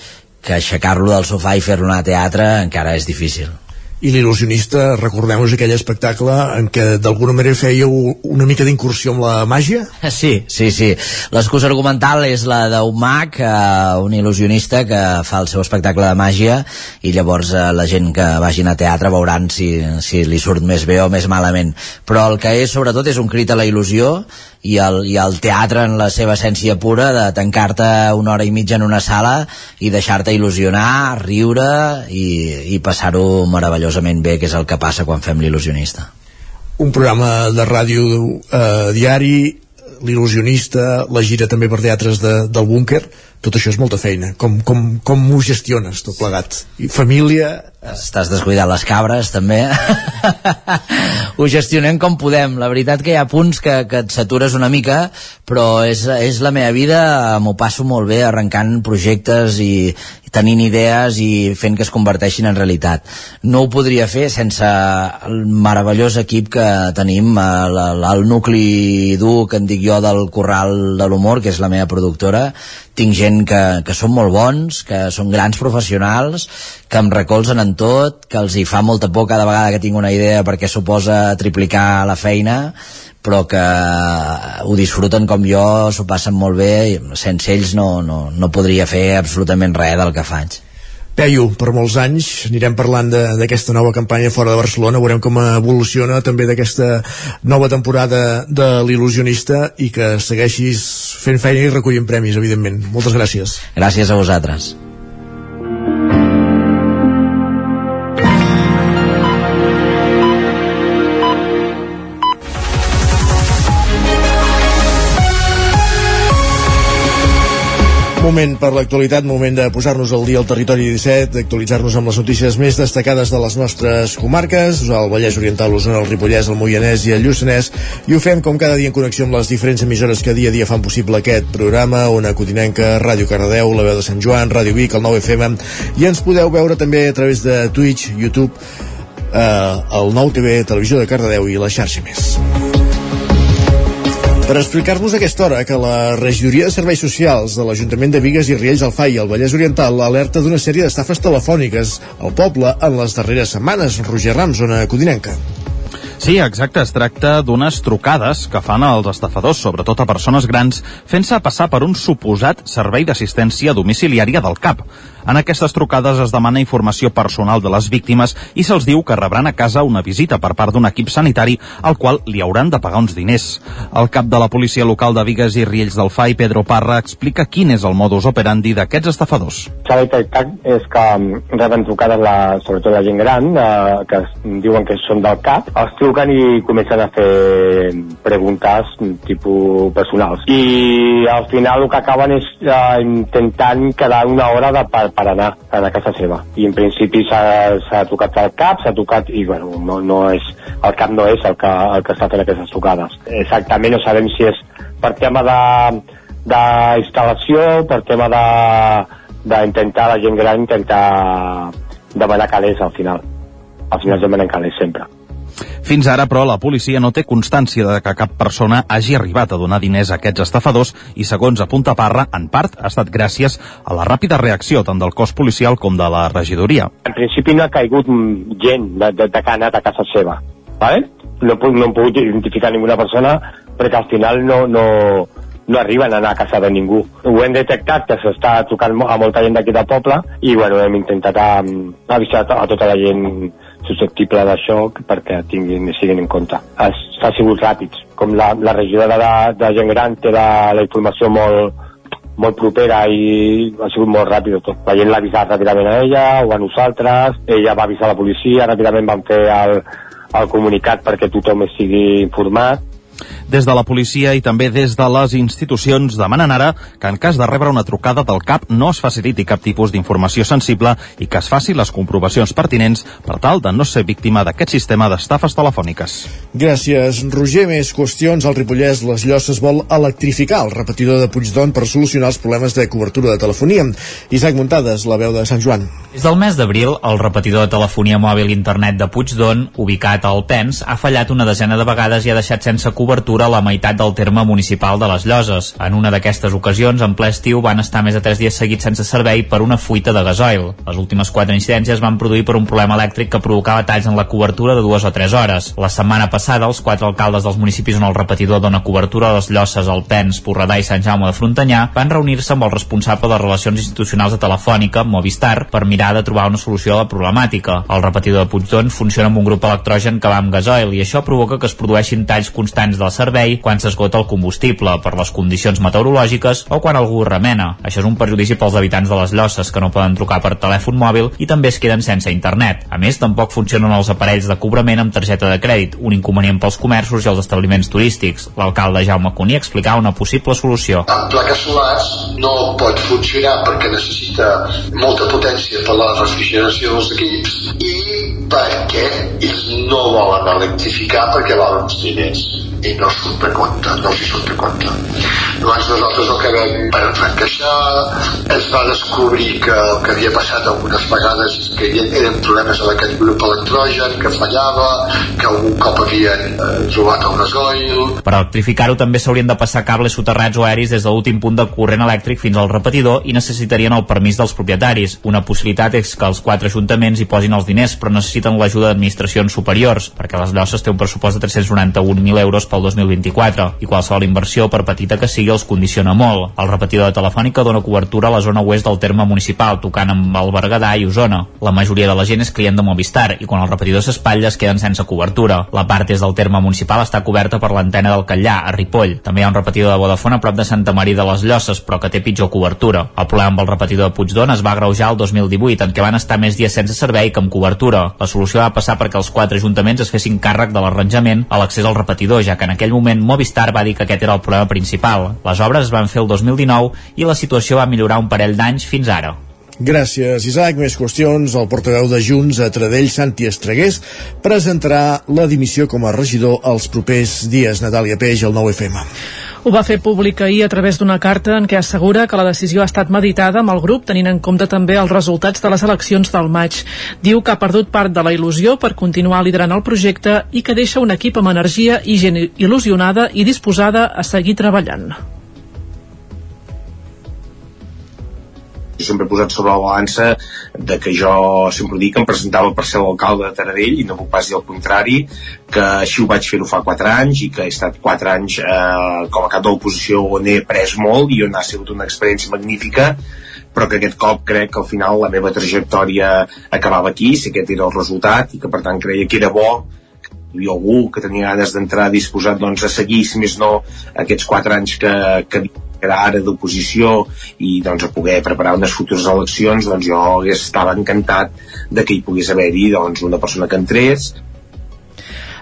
que aixecar-lo del sofà i fer-lo anar a teatre encara és difícil i l'il·lusionista, recordem-nos aquell espectacle en què d'alguna manera fèieu una mica d'incursió amb la màgia? Sí, sí, sí. L'excusa argumental és la d'un mag, eh, un il·lusionista que fa el seu espectacle de màgia i llavors eh, la gent que vagin a teatre veuran si, si li surt més bé o més malament. Però el que és sobretot és un crit a la il·lusió i el, i el teatre en la seva essència pura de tancar-te una hora i mitja en una sala i deixar-te il·lusionar, riure i, i passar-ho meravellosament bé, que és el que passa quan fem l'il·lusionista. Un programa de ràdio eh, diari, l'il·lusionista, la gira també per teatres de, del búnquer, tot això és molta feina. Com, com, com ho gestiones tot plegat? I família... Estàs descuidant les cabres, també. ho gestionem com podem. La veritat que hi ha punts que, que et satures una mica, però és, és la meva vida, m'ho passo molt bé arrencant projectes i, i tenint idees i fent que es converteixin en realitat. No ho podria fer sense el meravellós equip que tenim, el, el nucli dur que en dic jo del Corral de l'Humor, que és la meva productora, tinc gent que, que són molt bons, que són grans professionals, que em recolzen en tot, que els hi fa molta por cada vegada que tinc una idea perquè suposa triplicar la feina, però que ho disfruten com jo, s'ho passen molt bé, i sense ells no, no, no podria fer absolutament res del que faig. Peyu, per molts anys, anirem parlant d'aquesta nova campanya fora de Barcelona, veurem com evoluciona també d'aquesta nova temporada de l'il·lusionista i que segueixis fent feina i recollint premis, evidentment. Moltes gràcies. Gràcies a vosaltres. Moment per l'actualitat, moment de posar-nos al dia al territori 17, d'actualitzar-nos amb les notícies més destacades de les nostres comarques, el Vallès Oriental, l'Osona, el Ripollès, el Moianès i el Lluçanès, i ho fem com cada dia en connexió amb les diferents emissores que dia a dia fan possible aquest programa, una Cotinenca, Ràdio Cardedeu, la veu de Sant Joan, Ràdio Vic, el 9FM, i ens podeu veure també a través de Twitch, YouTube, eh, el 9TV, Televisió de Cardedeu i la xarxa més per explicar-nos a aquesta hora que la Regidoria de Serveis Socials de l'Ajuntament de Vigues i Riells del FAI al Vallès Oriental alerta d'una sèrie d'estafes telefòniques al poble en les darreres setmanes. Roger Ram, zona codinenca. Sí, exacte. Es tracta d'unes trucades que fan els estafadors, sobretot a persones grans, fent-se passar per un suposat servei d'assistència domiciliària del CAP. En aquestes trucades es demana informació personal de les víctimes i se'ls diu que rebran a casa una visita per part d'un equip sanitari al qual li hauran de pagar uns diners. El cap de la policia local de Vigues i Riells del FAI, Pedro Parra, explica quin és el modus operandi d'aquests estafadors. S'ha detectat és que mm, reben trucades la, sobretot la gent gran eh, que diuen que són del CAP, els truquen i comencen a fer preguntes tipus personals. I al final el que acaben és eh, intentant quedar una hora de, per, per anar a la casa seva. I en principi s'ha tocat el cap, s'ha tocat, i bueno, no, no és, el cap no és el que, el que està fent aquestes tocades. Exactament no sabem si és per tema d'instal·lació, per tema d'intentar la gent gran intentar demanar calés al final. Al final demanen calés sempre. Fins ara, però, la policia no té constància de que cap persona hagi arribat a donar diners a aquests estafadors i, segons apunta Parra, en part ha estat gràcies a la ràpida reacció tant del cos policial com de la regidoria. En principi no ha caigut gent de, de, de que ha anat a casa seva, ¿vale? No, no hem pogut identificar ninguna persona perquè al final no, no, no arriben a anar a casa de ningú. Ho hem detectat que s'està tocant a molta gent d'aquí del poble i bueno, hem intentat avisar a tota la gent susceptible d'això perquè tinguin, siguin en compte. S'ha sigut ràpids. Com la, la regidora de, de gent gran té la, la informació molt, molt propera i ha sigut molt ràpid tot. La gent l'ha avisat ràpidament a ella o a nosaltres, ella va avisar la policia, ràpidament van fer el, el comunicat perquè tothom estigui informat des de la policia i també des de les institucions demanen ara que en cas de rebre una trucada del CAP no es faciliti cap tipus d'informació sensible i que es faci les comprovacions pertinents per tal de no ser víctima d'aquest sistema d'estafes telefòniques. Gràcies, Roger. Més qüestions. Al Ripollès, les Llosses vol electrificar el repetidor de Puigdon per solucionar els problemes de cobertura de telefonia. Isaac Muntades, la veu de Sant Joan. Des del mes d'abril, el repetidor de telefonia mòbil internet de Puigdon, ubicat al PENS, ha fallat una desena de vegades i ha deixat sense cobertura cobertura a la meitat del terme municipal de les Lloses. En una d'aquestes ocasions, en ple estiu, van estar més de 3 dies seguits sense servei per una fuita de gasoil. Les últimes 4 incidències van produir per un problema elèctric que provocava talls en la cobertura de dues o tres hores. La setmana passada, els quatre alcaldes dels municipis on el repetidor dona cobertura a les Llosses, Alpens, Porredà i Sant Jaume de Frontanyà van reunir-se amb el responsable de Relacions Institucionals de Telefònica, Movistar, per mirar de trobar una solució a la problemàtica. El repetidor de Puigdon funciona amb un grup electrogen que va amb gasoil i això provoca que es produeixin talls constants del servei quan s'esgota el combustible per les condicions meteorològiques o quan algú remena. Això és un perjudici pels habitants de les Llosses que no poden trucar per telèfon mòbil i també es queden sense internet. A més, tampoc funcionen els aparells de cobrament amb targeta de crèdit, un inconvenient pels comerços i els establiments turístics. L'alcalde Jaume Cuní explicava una possible solució. Amb plaques solars no pot funcionar perquè necessita molta potència per la refrigeració dels equips i perquè ells no volen electrificar perquè volen uns diners i no surt de compte, no s'hi surt de compte. Llavors nosaltres el que vam per encaixar es va descobrir que el que havia passat algunes vegades és que hi eren problemes en aquest grup electrogen, que fallava, que algun cop havien eh, trobat el gasoil... Per electrificar-ho també s'haurien de passar cables soterrats o aeris des de l'últim punt de corrent elèctric fins al repetidor i necessitarien el permís dels propietaris. Una possibilitat és que els quatre ajuntaments hi posin els diners, però necessiten l'ajuda d'administracions superiors, perquè les Llosses té un pressupost de 391.000 euros pel 2024 i qualsevol inversió, per petita que sigui, els condiciona molt. El repetidor de Telefònica dona cobertura a la zona oest del terme municipal, tocant amb el Berguedà i Osona. La majoria de la gent és client de Movistar i quan el repetidor s'espatlla es queden sense cobertura. La part és del terme municipal està coberta per l'antena del Catllà, a Ripoll. També hi ha un repetidor de Vodafone a prop de Santa Maria de les Llosses, però que té pitjor cobertura. El problema amb el repetidor de Puigdona es va agreujar el 2018, en què van estar més dies sense servei que amb cobertura. La solució va passar perquè els quatre ajuntaments es fessin càrrec de l'arranjament a l'accés al repetidor, ja que en aquell moment Movistar va dir que aquest era el problema principal. Les obres es van fer el 2019 i la situació va millorar un parell d'anys fins ara. Gràcies, Isaac. Més qüestions. El portaveu de Junts a Tradell, Santi Estregués, presentarà la dimissió com a regidor els propers dies. Natàlia Peix, el 9FM. Ho va fer públic ahir a través d'una carta en què assegura que la decisió ha estat meditada amb el grup, tenint en compte també els resultats de les eleccions del maig. Diu que ha perdut part de la il·lusió per continuar liderant el projecte i que deixa un equip amb energia i gent il·lusionada i disposada a seguir treballant. Jo sempre he posat sobre la balança de que jo sempre dic que em presentava per ser l'alcalde de Taradell i no puc pas dir el contrari que així ho vaig fer-ho fa 4 anys i que he estat 4 anys eh, com a cap de l'oposició on he après molt i on ha sigut una experiència magnífica però que aquest cop crec que al final la meva trajectòria acabava aquí, si aquest era el resultat i que per tant creia que era bo hi havia algú que tenia ganes d'entrar disposat doncs, a seguir, si més no, aquests 4 anys que, que era ara d'oposició i doncs a poder preparar unes futures eleccions doncs jo estava encantat de que hi pogués haver-hi doncs, una persona que entrés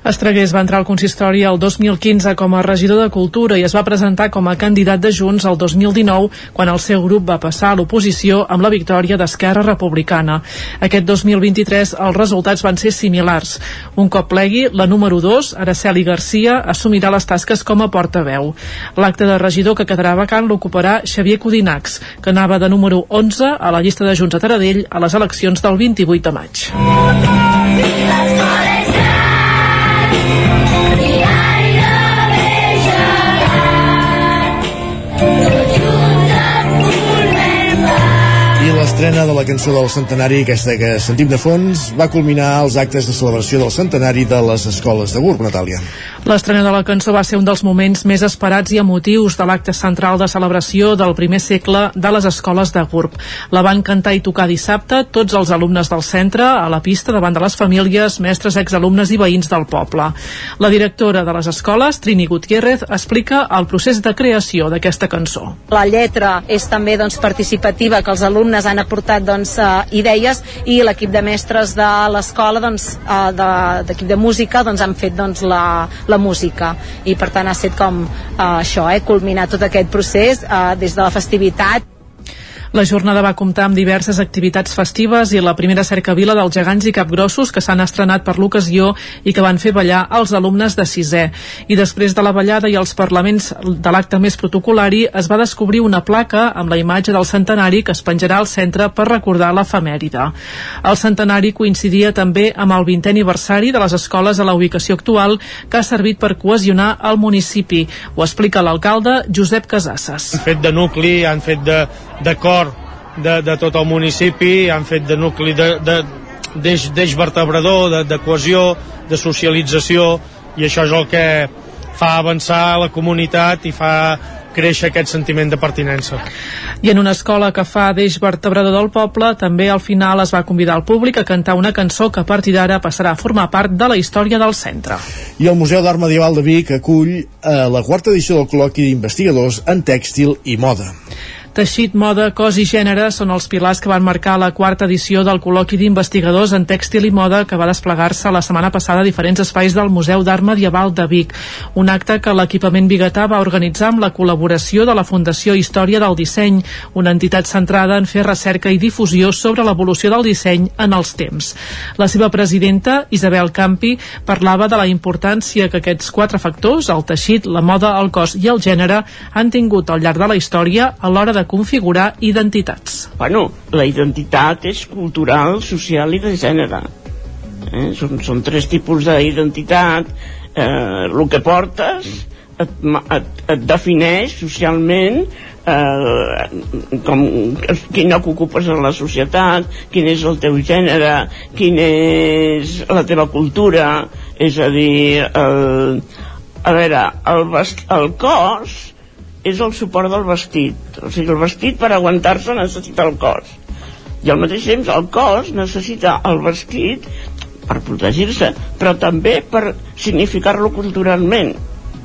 Estregués va entrar al consistori el 2015 com a regidor de Cultura i es va presentar com a candidat de Junts el 2019 quan el seu grup va passar a l'oposició amb la victòria d'Esquerra Republicana. Aquest 2023 els resultats van ser similars. Un cop plegui, la número 2, Araceli Garcia, assumirà les tasques com a portaveu. L'acte de regidor que quedarà vacant l'ocuparà Xavier Codinacs, que anava de número 11 a la llista de Junts a Taradell a les eleccions del 28 de maig. L'estrena de la cançó del centenari, aquesta que sentim de fons, va culminar els actes de celebració del centenari de les escoles de Gurb, Natàlia. L'estrena de la cançó va ser un dels moments més esperats i emotius de l'acte central de celebració del primer segle de les escoles de Gurb. La van cantar i tocar dissabte tots els alumnes del centre a la pista davant de les famílies, mestres, exalumnes i veïns del poble. La directora de les escoles, Trini Gutiérrez, explica el procés de creació d'aquesta cançó. La lletra és també doncs, participativa, que els alumnes han aportat doncs, uh, idees i l'equip de mestres de l'escola doncs, uh, d'equip de, de música doncs, han fet doncs, la, la música. I per tant ha estat com uh, això, eh, culminar tot aquest procés uh, des de la festivitat La jornada va comptar amb diverses activitats festives i la primera cercavila dels gegants i capgrossos que s'han estrenat per l'ocasió i que van fer ballar els alumnes de sisè. I després de la ballada i els parlaments de l'acte més protocolari es va descobrir una placa amb la imatge del centenari que es penjarà al centre per recordar l'efemèride. El centenari coincidia també amb el 20è aniversari de les escoles a la ubicació actual que ha servit per cohesionar el municipi. Ho explica l'alcalde Josep Casasses. Han fet de nucli, han fet de, de cor de, de tot el municipi, han fet de nucli d'eix vertebrador, de, de cohesió, de socialització, i això és el que fa avançar la comunitat i fa créixer aquest sentiment de pertinença. I en una escola que fa d'eix vertebrador del poble, també al final es va convidar el públic a cantar una cançó que a partir d'ara passarà a formar part de la història del centre. I el Museu d'Art Medieval de Vic acull eh, la quarta edició del col·loqui d'investigadors en tèxtil i moda. Teixit, moda, cos i gènere són els pilars que van marcar la quarta edició del col·loqui d'investigadors en tèxtil i moda que va desplegar-se la setmana passada a diferents espais del Museu d'Art Medieval de Vic. Un acte que l'equipament biguetà va organitzar amb la col·laboració de la Fundació Història del Disseny, una entitat centrada en fer recerca i difusió sobre l'evolució del disseny en els temps. La seva presidenta, Isabel Campi, parlava de la importància que aquests quatre factors, el teixit, la moda, el cos i el gènere, han tingut al llarg de la història a l'hora de configurar identitats. Bueno, la identitat és cultural, social i de gènere. Eh? Són, són tres tipus d'identitat. Eh, el que portes et, et, et defineix socialment eh, com, quina que ocupes en la societat, quin és el teu gènere, quina és la teva cultura, és a dir, el, a veure, el, el cos és el suport del vestit. O sigui, el vestit per aguantar-se necessita el cos. I al mateix temps el cos necessita el vestit per protegir-se, però també per significar-lo culturalment.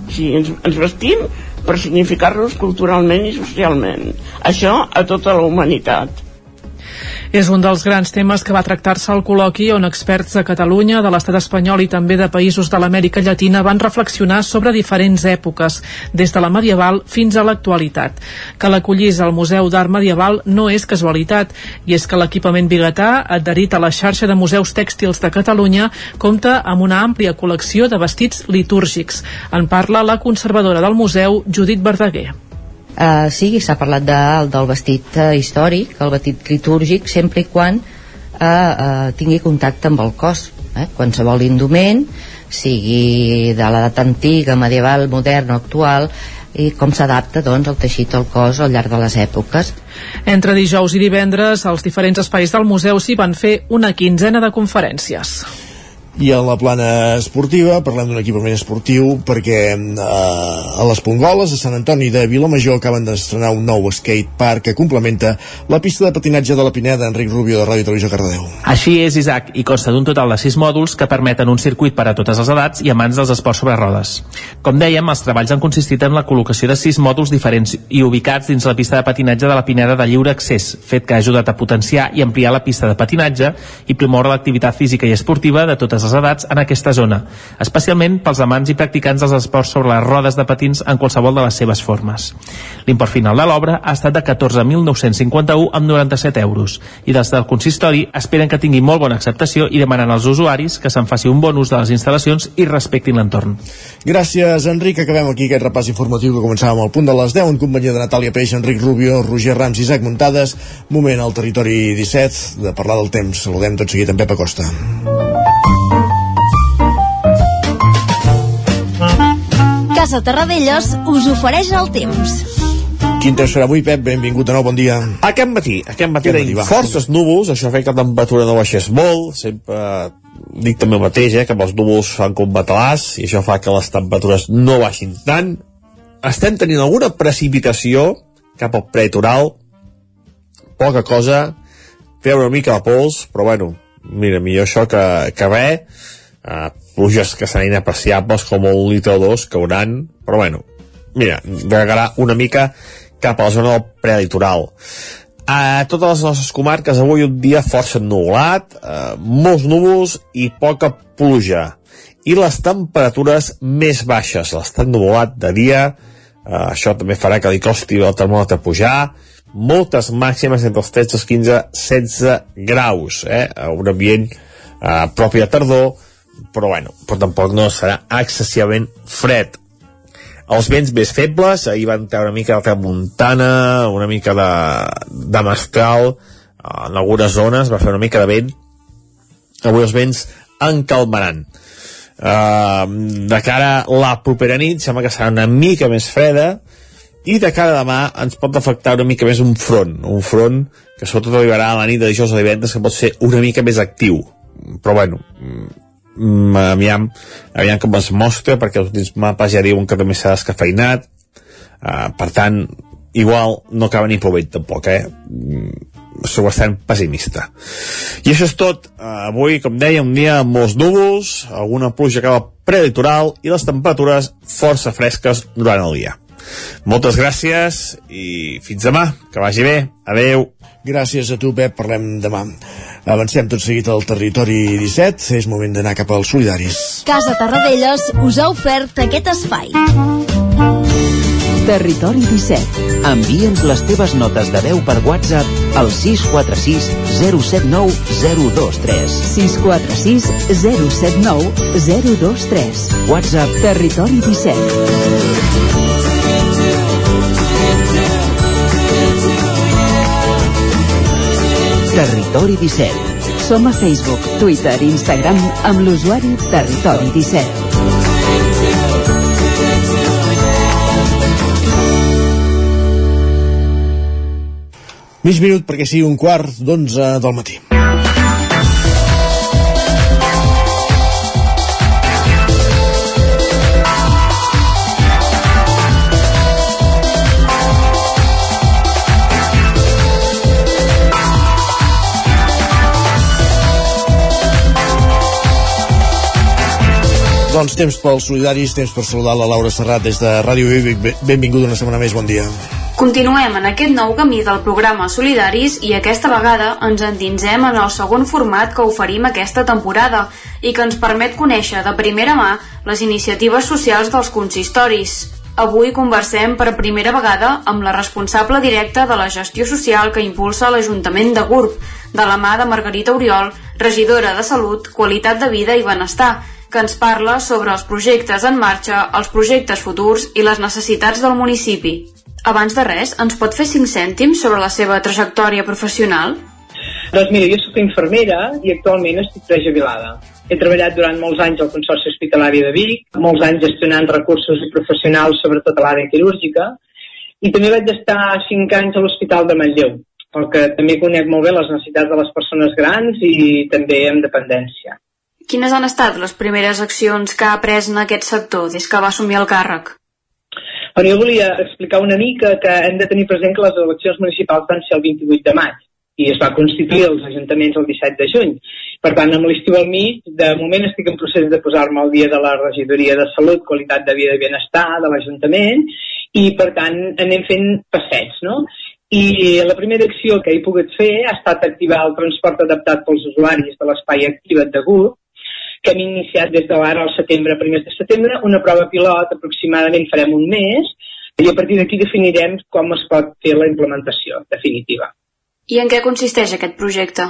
O sigui, ens, ens vestim per significar-los culturalment i socialment. Això a tota la humanitat. És un dels grans temes que va tractar-se al col·loqui on experts de Catalunya, de l'estat espanyol i també de països de l'Amèrica Llatina van reflexionar sobre diferents èpoques, des de la medieval fins a l'actualitat. Que l'acollís al Museu d'Art Medieval no és casualitat, i és que l'equipament biguetà, adherit a la xarxa de museus tèxtils de Catalunya, compta amb una àmplia col·lecció de vestits litúrgics. En parla la conservadora del museu, Judit Verdaguer. Uh, sí, s'ha parlat de, del vestit uh, històric, el vestit litúrgic, sempre i quan uh, uh, tingui contacte amb el cos. Eh? Qualsevol indument, sigui de l'edat antiga, medieval, modern o actual, i com s'adapta doncs, el teixit al cos al llarg de les èpoques. Entre dijous i divendres, als diferents espais del museu s'hi van fer una quinzena de conferències. I en la plana esportiva, parlem d'un equipament esportiu perquè eh, a les Pongoles de Sant Antoni de Vilamajor acaben d'estrenar un nou skate park que complementa la pista de patinatge de la Pineda Enric Rubio de Ràdio Televisió Cardedeu. Així és, Isaac, i consta d'un total de 6 mòduls que permeten un circuit per a totes les edats i amants dels esports sobre rodes. Com dèiem, els treballs han consistit en la col·locació de 6 mòduls diferents i ubicats dins la pista de patinatge de la Pineda de lliure accés, fet que ha ajudat a potenciar i ampliar la pista de patinatge i promoure l'activitat física i esportiva de totes les edats en aquesta zona, especialment pels amants i practicants dels esports sobre les rodes de patins en qualsevol de les seves formes. L'import final de l'obra ha estat de 14.951 amb 97 euros i des del consistori esperen que tingui molt bona acceptació i demanen als usuaris que se'n faci un bon ús de les instal·lacions i respectin l'entorn. Gràcies, Enric. Acabem aquí aquest repàs informatiu que començàvem al punt de les 10 en companyia de Natàlia Peix, Enric Rubio, Roger Rams i Isaac Muntades. Moment al territori 17 de parlar del temps. Saludem tot seguit en Pep Acosta. Casa Terradellos us ofereix el temps. Quin temps serà avui, Pep? Benvingut de nou, bon dia. Aquest matí, aquest matí Aquest tenim matí, va. forces núvols, això fa que la temperatura no baixés molt, sempre dic també el mateix, eh, que amb els núvols fan com batalars, i això fa que les temperatures no baixin tant. Estem tenint alguna precipitació cap al prelitoral, poca cosa, treure una mica de pols, però bueno, mira, millor això que, que res, uh, pluges que seran inapreciables com un litre o dos cauran, però bueno, mira, regarà una mica cap a la zona del prelitoral. A totes les nostres comarques avui un dia força ennuvolat, eh, molts núvols i poca pluja. I les temperatures més baixes, l'estat ennuvolat de dia, eh, això també farà que li costi el termòmetre pujar, moltes màximes entre els 13, els 15, 16 graus, eh? un ambient eh, propi de tardor, però bueno, però tampoc no serà excessivament fred. Els vents més febles, ahir van treure una mica de tramuntana, una mica de, de mestral, en algunes zones va fer una mica de vent, avui els vents encalmaran. Uh, de cara a la propera nit sembla que serà una mica més freda i de cara a demà ens pot afectar una mica més un front, un front que sobretot arribarà a la nit de dijous a divendres que pot ser una mica més actiu però bueno mm, aviam, aviam com es mostra perquè els últims mapes ja diuen que també s'ha descafeinat uh, per tant igual no acaba ni plovent tampoc eh? Mm, sou bastant pessimista. I això és tot. Uh, avui, com deia, un dia amb molts núvols, alguna pluja acaba prelitoral i les temperatures força fresques durant el dia. Moltes gràcies i fins demà. Que vagi bé. Adeu. Gràcies a tu, Pep. Parlem demà. Avancem tot seguit al territori 17. És moment d'anar cap als solidaris. Casa Tarradellas us ha ofert aquest espai. Territori 17. Envia'ns les teves notes de veu per WhatsApp al 646 079 023. 646 079 023. WhatsApp Territori 17. Territori 17. Som a Facebook, Twitter i Instagram amb l'usuari Territori 17. Mig minut perquè sigui un quart d'onze del matí. Doncs temps pels solidaris, temps per saludar la Laura Serrat des de Ràdio Vic. Benvinguda una setmana més, bon dia. Continuem en aquest nou camí del programa Solidaris i aquesta vegada ens endinsem en el segon format que oferim aquesta temporada i que ens permet conèixer de primera mà les iniciatives socials dels consistoris. Avui conversem per primera vegada amb la responsable directa de la gestió social que impulsa l'Ajuntament de Gurb, de la mà de Margarita Oriol, regidora de Salut, Qualitat de Vida i Benestar, que ens parla sobre els projectes en marxa, els projectes futurs i les necessitats del municipi. Abans de res, ens pot fer 5 cèntims sobre la seva trajectòria professional? Doncs mira, jo sóc infermera i actualment estic prejubilada. He treballat durant molts anys al Consorci Hospitalari de Vic, molts anys gestionant recursos i professionals, sobretot a l'àrea quirúrgica, i també vaig estar 5 anys a l'Hospital de Manlleu, perquè també conec molt bé les necessitats de les persones grans i també amb dependència. Quines han estat les primeres accions que ha pres en aquest sector des que va assumir el càrrec? Bueno, jo volia explicar una mica que hem de tenir present que les eleccions municipals van ser el 28 de maig i es va constituir els ajuntaments el 17 de juny. Per tant, amb l'estiu al mig, de moment estic en procés de posar-me al dia de la regidoria de Salut, Qualitat de Vida i Benestar de l'Ajuntament i, per tant, anem fent passeigs, no? I la primera acció que he pogut fer ha estat activar el transport adaptat pels usuaris de l'espai activat de GUP que hem iniciat des de l'ara al setembre, primers de setembre, una prova pilot, aproximadament farem un mes, i a partir d'aquí definirem com es pot fer la implementació definitiva. I en què consisteix aquest projecte?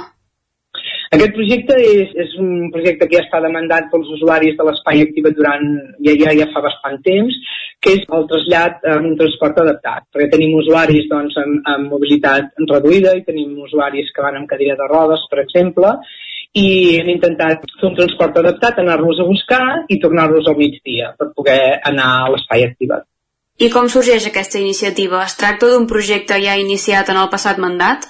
Aquest projecte és, és un projecte que ja està demandat pels usuaris de l'espai activa durant, ja, ja, ja fa bastant temps, que és el trasllat en un transport adaptat, perquè tenim usuaris doncs, amb, amb mobilitat reduïda i tenim usuaris que van amb cadira de rodes, per exemple, i hem intentat fer un transport adaptat, anar-los a buscar i tornar-los al migdia per poder anar a l'espai activat. I com sorgeix aquesta iniciativa? Es tracta d'un projecte ja iniciat en el passat mandat?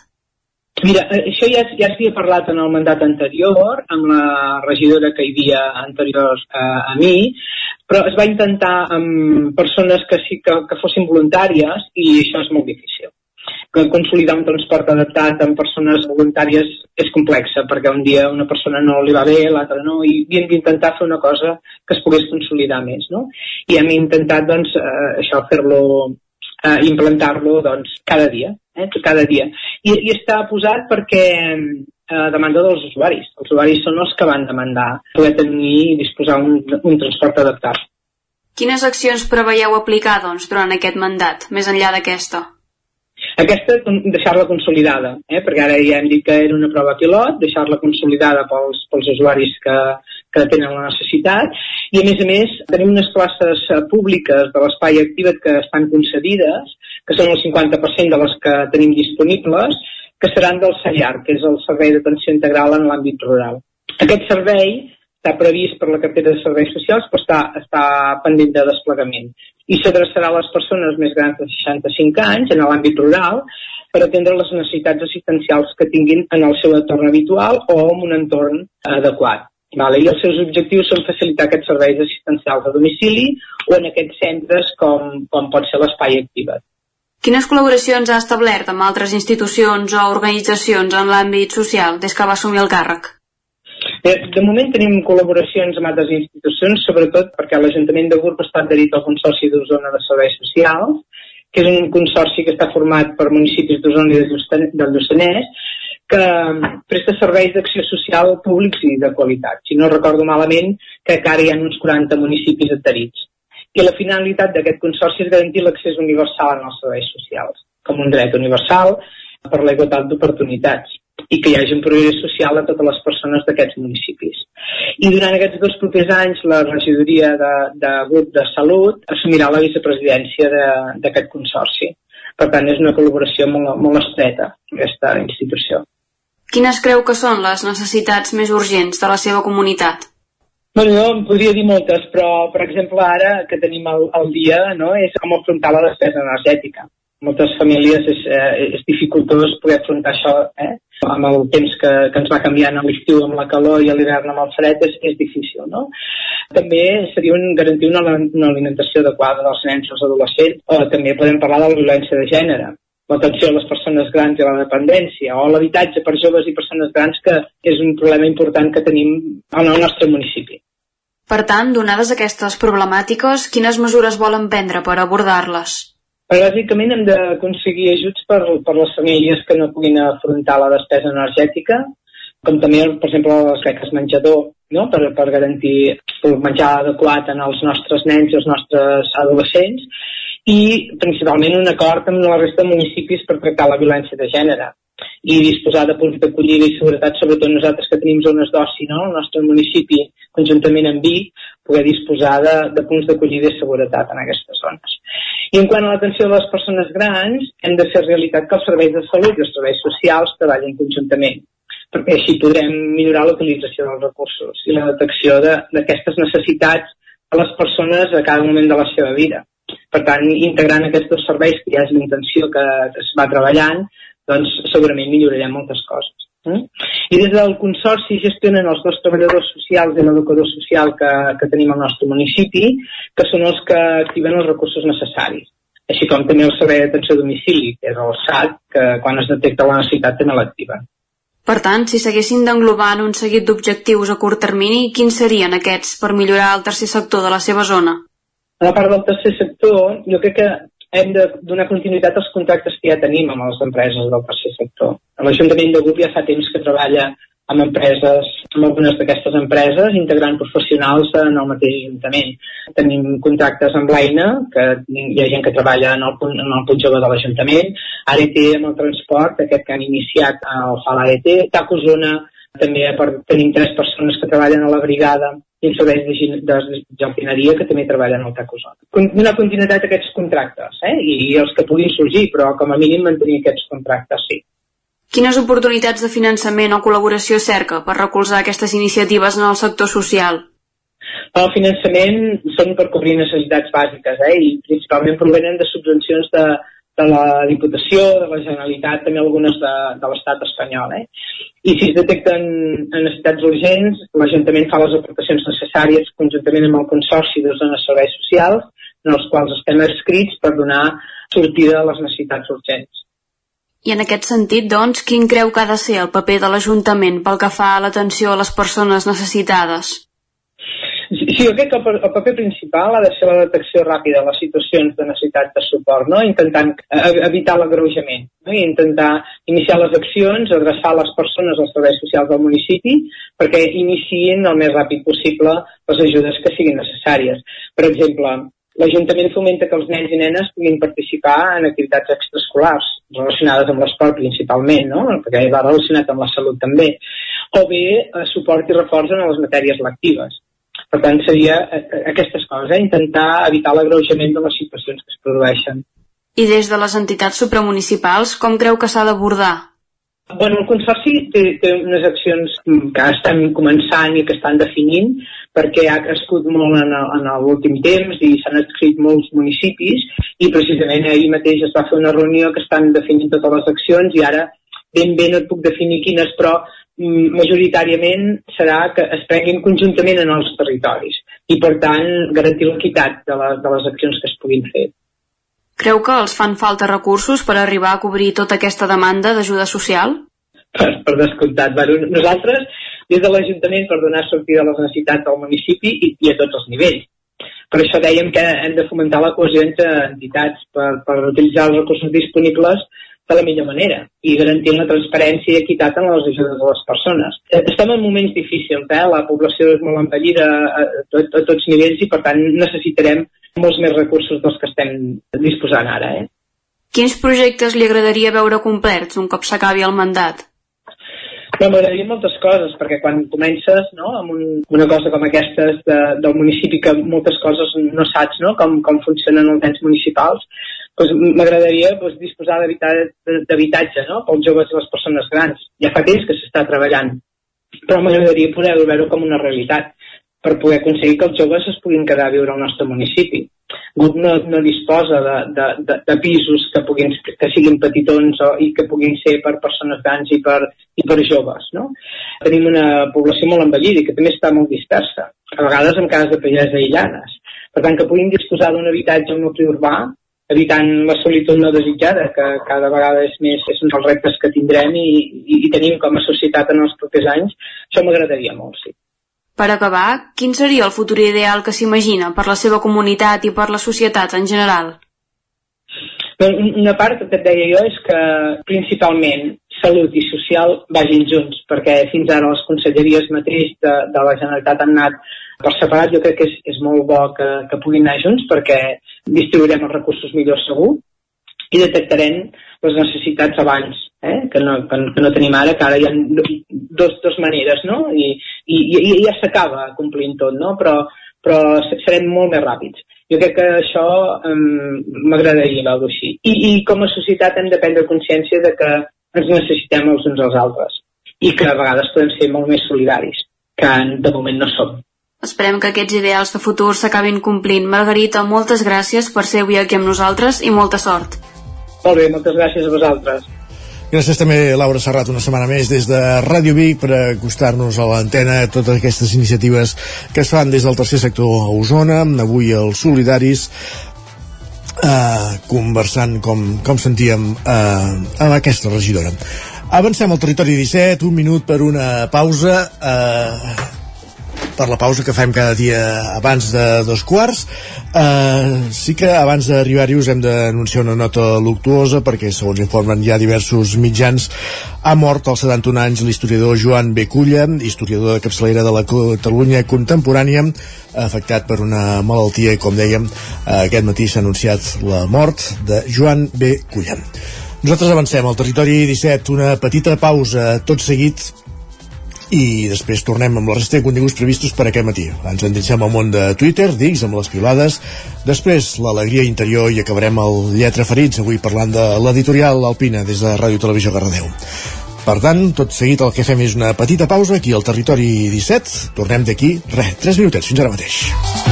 Mira, eh, això ja, ja s'havia parlat en el mandat anterior, amb la regidora que hi havia anterior a, a mi, però es va intentar amb persones que sí que, que fossin voluntàries i això és molt difícil. Que consolidar un transport adaptat amb persones voluntàries és complexa, perquè un dia una persona no li va bé, l'altra no, i havíem d'intentar fer una cosa que es pogués consolidar més, no? I hem intentat, doncs, eh, això, fer-lo, eh, implantar-lo, doncs, cada dia, eh, cada dia. I, i està posat perquè eh, demanda dels usuaris. Els usuaris són els que van demandar poder tenir i disposar un, un transport adaptat. Quines accions preveieu aplicar, doncs, durant aquest mandat, més enllà d'aquesta? Aquesta, deixar-la consolidada, eh? perquè ara ja hem dit que era una prova pilot, deixar-la consolidada pels, pels usuaris que, que tenen la necessitat, i a més a més tenim unes places eh, públiques de l'espai activat que estan concedides, que són el 50% de les que tenim disponibles, que seran del CELLAR, que és el Servei d'Atenció Integral en l'àmbit rural. Aquest servei està previst per la cartera de serveis socials, però està, està pendent de desplegament. I s'adreçarà a les persones més grans de 65 anys en l'àmbit rural per atendre les necessitats assistencials que tinguin en el seu entorn habitual o en un entorn adequat. Vale? I els seus objectius són facilitar aquests serveis assistencials a domicili o en aquests centres com, com pot ser l'espai activat. Quines col·laboracions ha establert amb altres institucions o organitzacions en l'àmbit social des que va assumir el càrrec? De, de moment tenim col·laboracions amb altres institucions, sobretot perquè l'Ajuntament de Gurb està adherit al Consorci d'Osona de Serveis Socials, que és un consorci que està format per municipis d'Osona i del Lluçanès, que presta serveis d'acció social públics i de qualitat. Si no recordo malament, que encara hi ha uns 40 municipis adherits. I la finalitat d'aquest consorci és garantir l'accés universal als serveis socials, com un dret universal per la igualtat d'oportunitats i que hi hagi un progrés social a totes les persones d'aquests municipis. I durant aquests dos propers anys la regidoria de, de grup de salut assumirà la vicepresidència d'aquest consorci. Per tant, és una col·laboració molt, molt estreta, aquesta institució. Quines creu que són les necessitats més urgents de la seva comunitat? Bueno, jo en podria dir moltes, però, per exemple, ara que tenim el, el dia, no, és com afrontar la despesa energètica moltes famílies és, eh, és dificultós poder afrontar això eh? Amb el temps que, que ens va canviant a l'estiu amb la calor i a l'hivern amb el fred és, és difícil no? també seria un, garantir una, una alimentació adequada dels nens i els adolescents o també podem parlar de la violència de gènere l'atenció a les persones grans i a la dependència o l'habitatge per joves i persones grans que és un problema important que tenim en el nostre municipi. Per tant, donades aquestes problemàtiques, quines mesures volen prendre per abordar-les? Bàsicament hem d'aconseguir ajuts per, per les famílies que no puguin afrontar la despesa energètica, com també, per exemple, les beques menjador, no? per, per garantir el menjar adequat en els nostres nens i els nostres adolescents, i principalment un acord amb la resta de municipis per tractar la violència de gènere i disposar de punts d'acollida i seguretat, sobretot nosaltres que tenim zones d'oci, no? el nostre municipi, conjuntament amb Vic, poder disposar de, de punts d'acollida i seguretat en aquestes zones. I en quant a l'atenció de les persones grans, hem de fer realitat que els serveis de salut i els serveis socials treballin conjuntament, perquè així podrem millorar la utilització dels recursos i la detecció d'aquestes de, necessitats a les persones a cada moment de la seva vida. Per tant, integrant aquests dos serveis, que ja és l'intenció que es va treballant, doncs segurament millorarem moltes coses. Eh? I des del Consorci gestionen els dos treballadors socials i l'educador social que, que tenim al nostre municipi, que són els que activen els recursos necessaris així com també el servei d'atenció a domicili, que és el SAT, que quan es detecta la necessitat també l'activa. Per tant, si s'haguessin d'englobar en un seguit d'objectius a curt termini, quins serien aquests per millorar el tercer sector de la seva zona? A la part del tercer sector, jo crec que hem de donar continuïtat als contractes que ja tenim amb les empreses del tercer sector. L'Ajuntament de Grup ja fa temps que treballa amb empreses, amb algunes d'aquestes empreses, integrant professionals en el mateix Ajuntament. Tenim contractes amb l'AINA, que hi ha gent que treballa en el punt, en el punt jove de l'Ajuntament, ART amb el transport, aquest que han iniciat el FAL ART, TAC també per, tenim tres persones que treballen a la brigada i en serveis de, de jardineria que també treballen al Tacosona. Donar continuïtat a aquests contractes eh? I, i els que puguin sorgir, però com a mínim mantenir aquests contractes, sí. Quines oportunitats de finançament o col·laboració cerca per recolzar aquestes iniciatives en el sector social? El finançament són per cobrir necessitats bàsiques eh? i principalment provenen de subvencions de, de la Diputació, de la Generalitat, també algunes de, de l'estat espanyol. Eh? I si es detecten necessitats urgents, l'Ajuntament fa les aportacions necessàries conjuntament amb el Consorci de Zones Serveis Socials, en els quals estem escrits per donar sortida a les necessitats urgents. I en aquest sentit, doncs, quin creu que ha de ser el paper de l'Ajuntament pel que fa a l'atenció a les persones necessitades? Sí, jo crec que el, el paper principal ha de ser la detecció ràpida de les situacions de necessitat de suport, no? intentant eh, evitar l'agreujament, no? I intentar iniciar les accions, adreçar les persones als serveis socials del municipi perquè iniciïn el més ràpid possible les ajudes que siguin necessàries. Per exemple, L'Ajuntament fomenta que els nens i nenes puguin participar en activitats extraescolars relacionades amb l'esport principalment, no? perquè va relacionat amb la salut també, o bé eh, suport i reforç en les matèries lectives. Per tant, seria eh, eh, aquestes coses, eh? intentar evitar l'agreujament de les situacions que es produeixen. I des de les entitats supramunicipals, com creu que s'ha d'abordar Bueno, el Consorci té, té unes accions que estan començant i que estan definint perquè ha crescut molt en, en l'últim temps i s'han escrit molts municipis i precisament ahir mateix es va fer una reunió que estan definint totes les accions i ara ben bé no et puc definir quines, però mm, majoritàriament serà que es prenguin conjuntament en els territoris i per tant garantir l'equitat de, la, de les accions que es puguin fer. Creu que els fan falta recursos per arribar a cobrir tota aquesta demanda d'ajuda social? Per, per descomptat. Bueno, nosaltres, des de l'Ajuntament, per donar sortida a les necessitats del municipi i, i a tots els nivells. Per això dèiem que hem de fomentar la cohesió entre entitats per, per utilitzar els recursos disponibles de la millor manera i garantint la transparència i equitat en les ajudes de les persones. Estem en moments difícils, eh? la població és molt envellida a, a, a tots nivells i per tant necessitarem molts més recursos dels que estem disposant ara. Eh? Quins projectes li agradaria veure complerts un cop s'acabi el mandat? No, m'agradaria moltes coses, perquè quan comences no, amb un, una cosa com aquesta de, del municipi, que moltes coses no saps no, com, com funcionen els ens municipals, doncs m'agradaria doncs, disposar d'habitatge no, pels joves i les persones grans. Ja fa temps que s'està treballant, però m'agradaria poder veure com una realitat per poder aconseguir que els joves es puguin quedar a viure al nostre municipi. GUT no, no disposa de, de, de, de pisos que, puguin, que siguin petitons o, i que puguin ser per persones grans i per, i per joves. No? Tenim una població molt envellida i que també està molt dispersa, a vegades en cases de pagès aïllades. Per tant, que puguin disposar d'un habitatge nucli urbà evitant la solitud no desitjada, que cada vegada és més és un dels reptes que tindrem i, i, i tenim com a societat en els propers anys, això m'agradaria molt, sí. Per acabar, quin seria el futur ideal que s'imagina per la seva comunitat i per la societat en general? Una part que et deia jo és que principalment salut i social vagin junts, perquè fins ara les conselleries mateix de, de la Generalitat han anat per separat. Jo crec que és, és molt bo que, que puguin anar junts perquè distribuirem els recursos millor segur i detectarem les necessitats abans, eh? que, no, que, que no tenim ara, que ara hi ha dos, dos maneres, no? I, i, i ja s'acaba complint tot, no? Però, però serem molt més ràpids. Jo crec que això um, m'agradaria veure així. I, I com a societat hem de prendre consciència de que ens necessitem els uns als altres i que a vegades podem ser molt més solidaris, que de moment no som. Esperem que aquests ideals de futur s'acabin complint. Margarita, moltes gràcies per ser avui aquí amb nosaltres i molta sort. Molt bé, moltes gràcies a vosaltres. Gràcies també, Laura Serrat, una setmana més des de Ràdio Vic per acostar-nos a l'antena a totes aquestes iniciatives que es fan des del tercer sector a Osona, avui els solidaris, eh, conversant com, com sentíem eh, amb aquesta regidora. Avancem al territori 17, un minut per una pausa. Eh, per la pausa que fem cada dia abans de dos quarts. Uh, sí que abans d'arribar-hi us hem d'anunciar una nota luctuosa perquè, segons informen ja diversos mitjans, ha mort als 71 anys l'historiador Joan Beculla, historiador de capçalera de la Catalunya contemporània, afectat per una malaltia. I, com dèiem, uh, aquest matí s'ha anunciat la mort de Joan B. Nosaltres avancem al territori 17, una petita pausa, tot seguit i després tornem amb la resta de continguts previstos per aquest matí. Ens endinsem al món de Twitter, digues, amb les pilades, després l'alegria interior i acabarem el Lletra Ferits, avui parlant de l'editorial Alpina des de Ràdio Televisió Cardedeu. Per tant, tot seguit el que fem és una petita pausa aquí al territori 17. Tornem d'aquí, res, 3 minutets, fins ara mateix.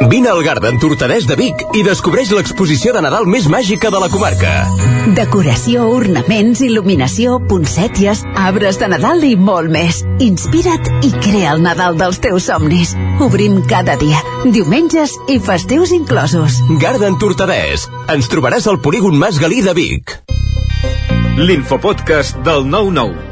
Vine al Garden Tortadès de Vic i descobreix l'exposició de Nadal més màgica de la comarca. Decoració, ornaments, il·luminació, poncèties, arbres de Nadal i molt més. Inspira't i crea el Nadal dels teus somnis. Obrim cada dia, diumenges i festius inclosos. Garden Tortadès. Ens trobaràs al polígon Mas Galí de Vic. L'infopodcast del 9-9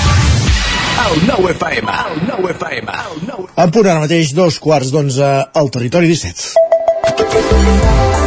El 9 FM, el 9 FM, el 9 En punt ara mateix, dos quarts d'onze al territori 17.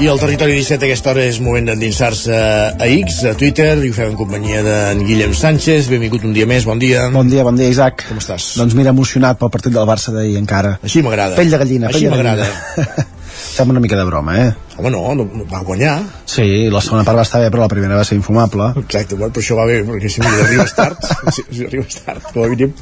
I el territori 17 a aquesta hora és moment d'endinsar-se a X, a Twitter, i ho fem en companyia d'en Guillem Sánchez. Benvingut un dia més, bon dia. Bon dia, bon dia, Isaac. Com estàs? Doncs mira, emocionat pel partit del Barça d'ahir encara. Així m'agrada. Pell de gallina, Així pell de m'agrada. gallina. Fem una mica de broma, eh? Home, no, no, no, va guanyar. Sí, la segona part va estar bé, però la primera va ser infumable. Exacte, bueno, però això va bé, perquè si arribes tard, si, si arribes tard, com a mínim.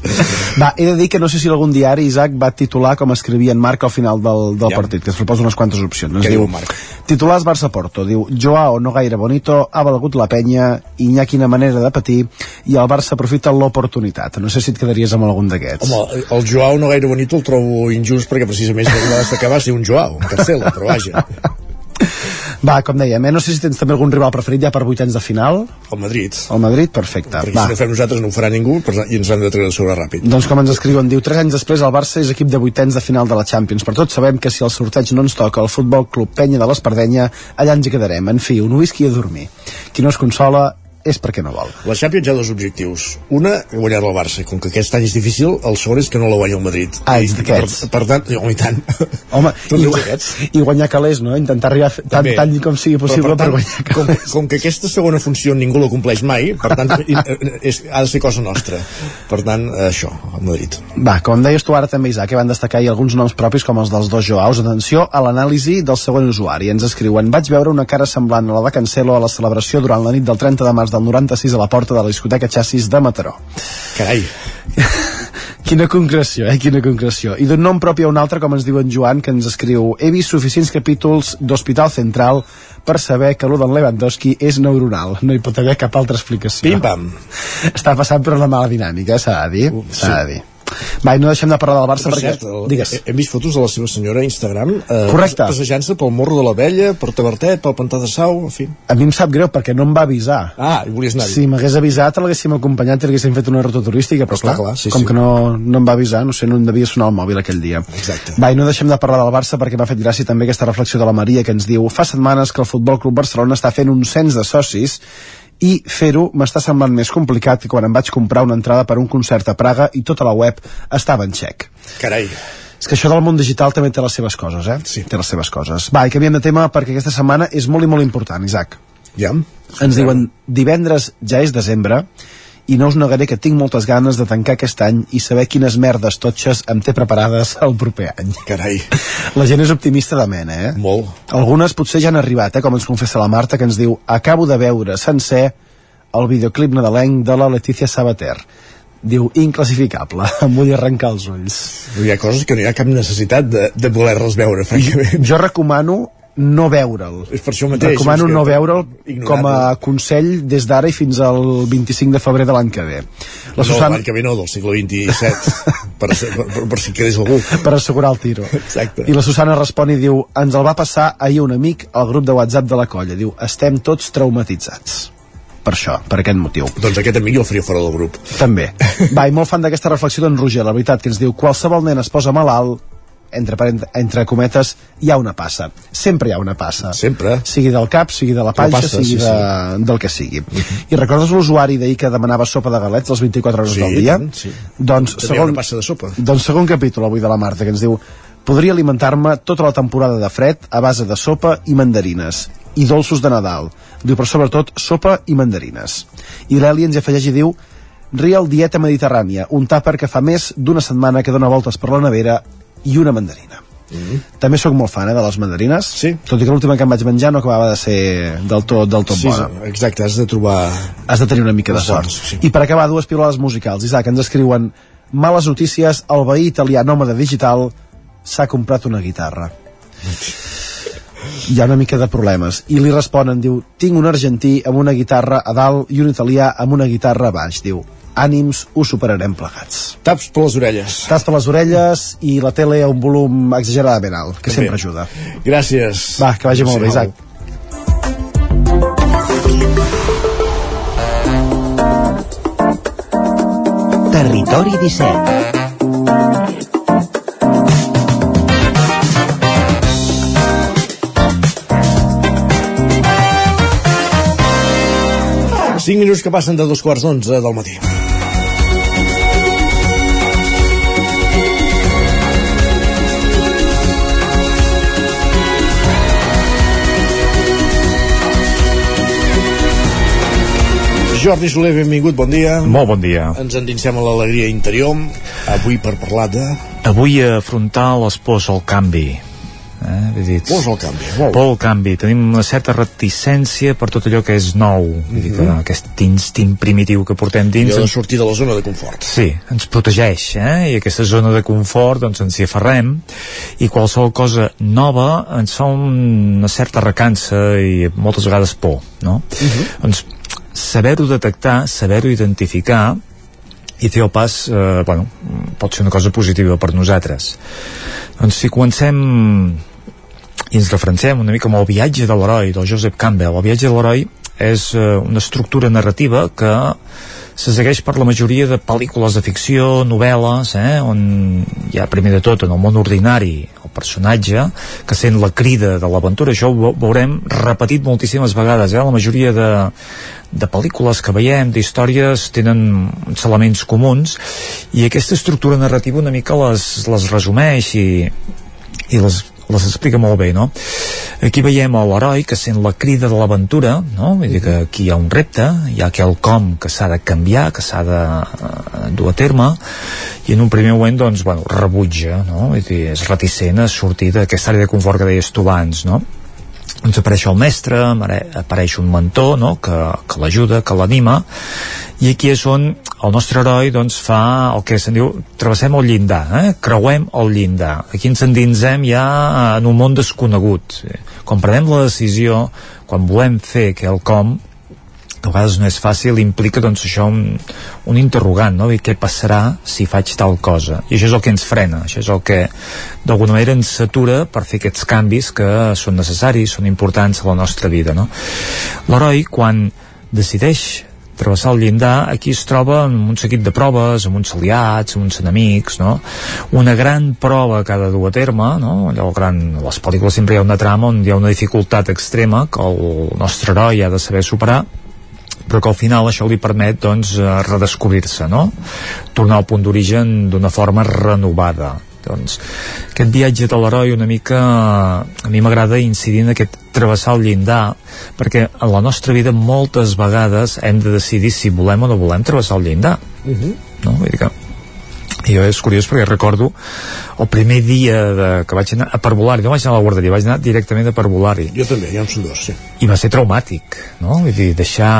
Va, he de dir que no sé si algun diari, Isaac, va titular com escrivia en Marc al final del, del Ja. partit, que es proposa unes quantes opcions. Què diu Marc? Titulars Barça-Porto, diu Joao no gaire bonito, ha valgut la penya, Iñaki una manera de patir, i el Barça aprofita l'oportunitat. No sé si et quedaries amb algun d'aquests. Home, el Joao no gaire bonito el trobo injust perquè precisament va destacar va ser un Joao, un Cancelo, però vaja. Va, com dèiem, eh? no sé si tens també algun rival preferit ja per vuitens de final. El Madrid. El Madrid, perfecte. Perquè Va. si no fem nosaltres no ho farà ningú per, i ens han de treure sobre ràpid. Doncs com ens escriuen, diu, tres anys després el Barça és equip de vuitens de final de la Champions. Per tots sabem que si el sorteig no ens toca el Futbol Club Penya de l'Espardenya, allà ens hi quedarem. En fi, un whisky a dormir. Qui no es consola és perquè no vol. La Champions hi ha dos objectius. Una, guanyar el Barça. Com que aquest any és difícil, el segon és que no la guanya el Madrid. Ah, I, per, per tant, home, i tant. Home, i, i guanyar calés, no? Intentar arribar tant, També. tant com sigui possible Però, per, per guanyar tant, com, com que aquesta segona funció ningú la compleix mai, per tant, eh, és, ha de ser cosa nostra. Per tant, això, el Madrid. Va, com deies tu ara també, Isaac, que van destacar ahir alguns noms propis com els dels dos Joaos. Atenció a l'anàlisi del següent usuari. Ens escriuen, vaig veure una cara semblant a la de Cancelo a la celebració durant la nit del 30 de març del 96 a la porta de la discoteca Chassis de Mataró. Carai. Quina concreció, eh? Quina concreció. I d'un nom propi a un altre, com ens diu en Joan, que ens escriu he vist suficients capítols d'Hospital Central per saber que l'U d'en Lewandowski és neuronal. No hi pot haver cap altra explicació. Pim-pam. Està passant per una mala dinàmica, s'ha de dir. Uh, S'ha de dir. Va, no deixem de parlar del Barça Per perquè... cert, el, Digues. he- hem vist fotos de la seva senyora a Instagram eh, Correcte. passejant-se pel morro de la Vella, per Tavertet, pel Pantà de Sau, en fi. A mi em sap greu perquè no em va avisar. Ah, i volies anar-hi. Si m'hagués avisat, l'haguéssim acompanyat i l'haguéssim fet una ruta turística, però Està clar, clar, sí, com sí. que no, no em va avisar, no sé, no em devia sonar el mòbil aquell dia. Exacte. Va, i no deixem de parlar del Barça perquè m'ha fet gràcia també aquesta reflexió de la Maria que ens diu fa setmanes que el Futbol Club Barcelona està fent un cens de socis i fer-ho m'està semblant més complicat que quan em vaig comprar una entrada per un concert a Praga i tota la web estava en xec. Carai. És que això del món digital també té les seves coses, eh? Sí. Té les seves coses. Va, i canviem de tema perquè aquesta setmana és molt i molt important, Isaac. Ja. Ens diuen, divendres ja és desembre i no us negaré que tinc moltes ganes de tancar aquest any i saber quines merdes totxes em té preparades el proper any. Carai. La gent és optimista de mena, eh? Molt. Algunes potser ja han arribat, eh? Com ens confessa la Marta, que ens diu acabo de veure sencer el videoclip nadalenc de la Letícia Sabater. Diu, inclassificable, em vull arrencar els ulls. Hi ha coses que no hi ha cap necessitat de, de voler-les veure, francament. Jo recomano no veure'l. És per això mateix. Recomano no veure'l com a consell des d'ara i fins al 25 de febrer de l'any que ve. La no, Susana, l'any que ve no, del segle XXVII, per, per, per, si quedés algú. per assegurar el tiro. Exacte. I la Susana respon i diu ens el va passar ahir un amic al grup de WhatsApp de la colla. Diu, estem tots traumatitzats. Per això, per aquest motiu. Doncs aquest amic el faria fora del grup. També. Va, i molt fan d'aquesta reflexió d'en Roger, la veritat, que ens diu qualsevol nen es posa malalt, entre, entre cometes, hi ha una passa. Sempre hi ha una passa. Sempre. Sigui del cap, sigui de la panxa, passa, sigui sí, de, del que sigui. I recordes l'usuari d'ahir que demanava sopa de galets les 24 hores Sí, del dia? tant, sí. Doncs, També una passa de sopa. doncs segon capítol avui de la Marta, que ens diu podria alimentar-me tota la temporada de fred a base de sopa i mandarines i dolços de Nadal. Diu, però sobretot sopa i mandarines. I l'Eli ens afegeix i diu Real Dieta Mediterrània, un tàper que fa més d'una setmana que dona voltes per la nevera i una mandarina. Mm. També sóc molt fan eh, de les mandarines Sí. tot i que l'última que em vaig menjar no acabava de ser del tot, del tot Sí, bona exacte, has de trobar... has de tenir una mica de sort. sí. I per acabar, dues pilades musicals. Isaac, ens escriuen Males notícies, el veí italià nòmada digital s'ha comprat una guitarra. Hi ha una mica de problemes. I li responen, diu, tinc un argentí amb una guitarra a dalt i un italià amb una guitarra a baix. Diu, ànims, ho superarem plegats. Taps per les orelles. Taps per les orelles i la tele a un volum exageradament alt, que També. sempre ajuda. Gràcies. Va, que vagi molt bé. Isaac. Territori 17 5 minuts que passen de dos quarts d'onze del matí. Jordi Soler, benvingut, bon dia. Molt bon dia. Ens endinsem a l'alegria interior, avui per parlar de... Avui afrontar les pors al canvi. Eh? Dir, Pors al canvi, molt por al canvi. Tenim una certa reticència per tot allò que és nou. Vull dir que Mhm. aquest instint primitiu que portem dins... Allò de sortir de la zona de confort. Sí, ens protegeix, eh? I aquesta zona de confort, doncs ens hi aferrem i qualsevol cosa nova ens fa un, una certa recança i moltes vegades por, no? Doncs saber-ho detectar, saber-ho identificar i fer el pas, eh, bueno, pot ser una cosa positiva per nosaltres. Doncs si comencem i ens referencem una mica amb el viatge de l'heroi del Joseph Campbell. El viatge de l'heroi és eh, una estructura narrativa que se segueix per la majoria de pel·lícules de ficció, novel·les, eh, on hi ha primer de tot en el món ordinari el personatge que sent la crida de l'aventura, això ho ve- veurem repetit moltíssimes vegades, eh? la majoria de, de pel·lícules que veiem, d'històries, tenen uns elements comuns i aquesta estructura narrativa una mica les, les resumeix i, i les, les explica molt bé, no? Aquí veiem a l'heroi que sent la crida de l'aventura, no? Vull dir que aquí hi ha un repte, hi ha quelcom que s'ha de canviar, que s'ha de eh, dur a terme, i en un primer moment, doncs, bueno, rebutja, no? Vull dir, és reticent a sortir d'aquesta àrea de confort que deies tu abans, no? Doncs apareix el mestre, apareix un mentor no? que, que l'ajuda, que l'anima i aquí és on el nostre heroi doncs, fa el que se'n diu travessem el llindar, eh? creuem el llindar aquí ens endinsem ja en un món desconegut quan prenem la decisió quan volem fer quelcom que a vegades no és fàcil, implica doncs això un, un interrogant, no? I què passarà si faig tal cosa? I això és el que ens frena, això és el que d'alguna manera ens satura per fer aquests canvis que són necessaris, són importants a la nostra vida, no? L'heroi, quan decideix travessar el llindar, aquí es troba amb un seguit de proves, amb uns aliats, amb uns enemics, no? Una gran prova que ha de dur a terme, no? Allò gran, a les pel·lícules sempre hi ha una trama on hi ha una dificultat extrema que el nostre heroi ha de saber superar, però que al final això li permet doncs, eh, redescobrir-se, no? Tornar al punt d'origen d'una forma renovada. Doncs aquest viatge de l'heroi una mica a mi m'agrada incidir en aquest travessar el llindar perquè en la nostra vida moltes vegades hem de decidir si volem o no volem travessar el llindar Uh -huh. no? Vull dir que i jo és curiós perquè recordo el primer dia de, que vaig anar a parvulari, no vaig anar a la guarderia, vaig anar directament a parvulari. Jo també, ja són dos, sí. I va ser traumàtic, no? Vull dir, deixar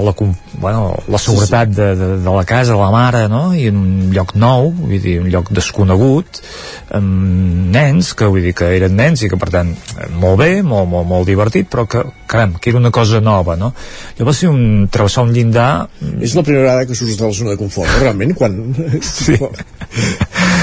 la, bueno, la seguretat de, de, de la casa, de la mare, no? I en un lloc nou, vull dir, un lloc desconegut, amb nens, que vull dir que eren nens i que per tant, molt bé, molt, molt, molt divertit, però que, caram, que era una cosa nova, no? Allò va ser un travessar un llindar És la primera vegada que surts de la zona de confort, realment, quan, sí. quan,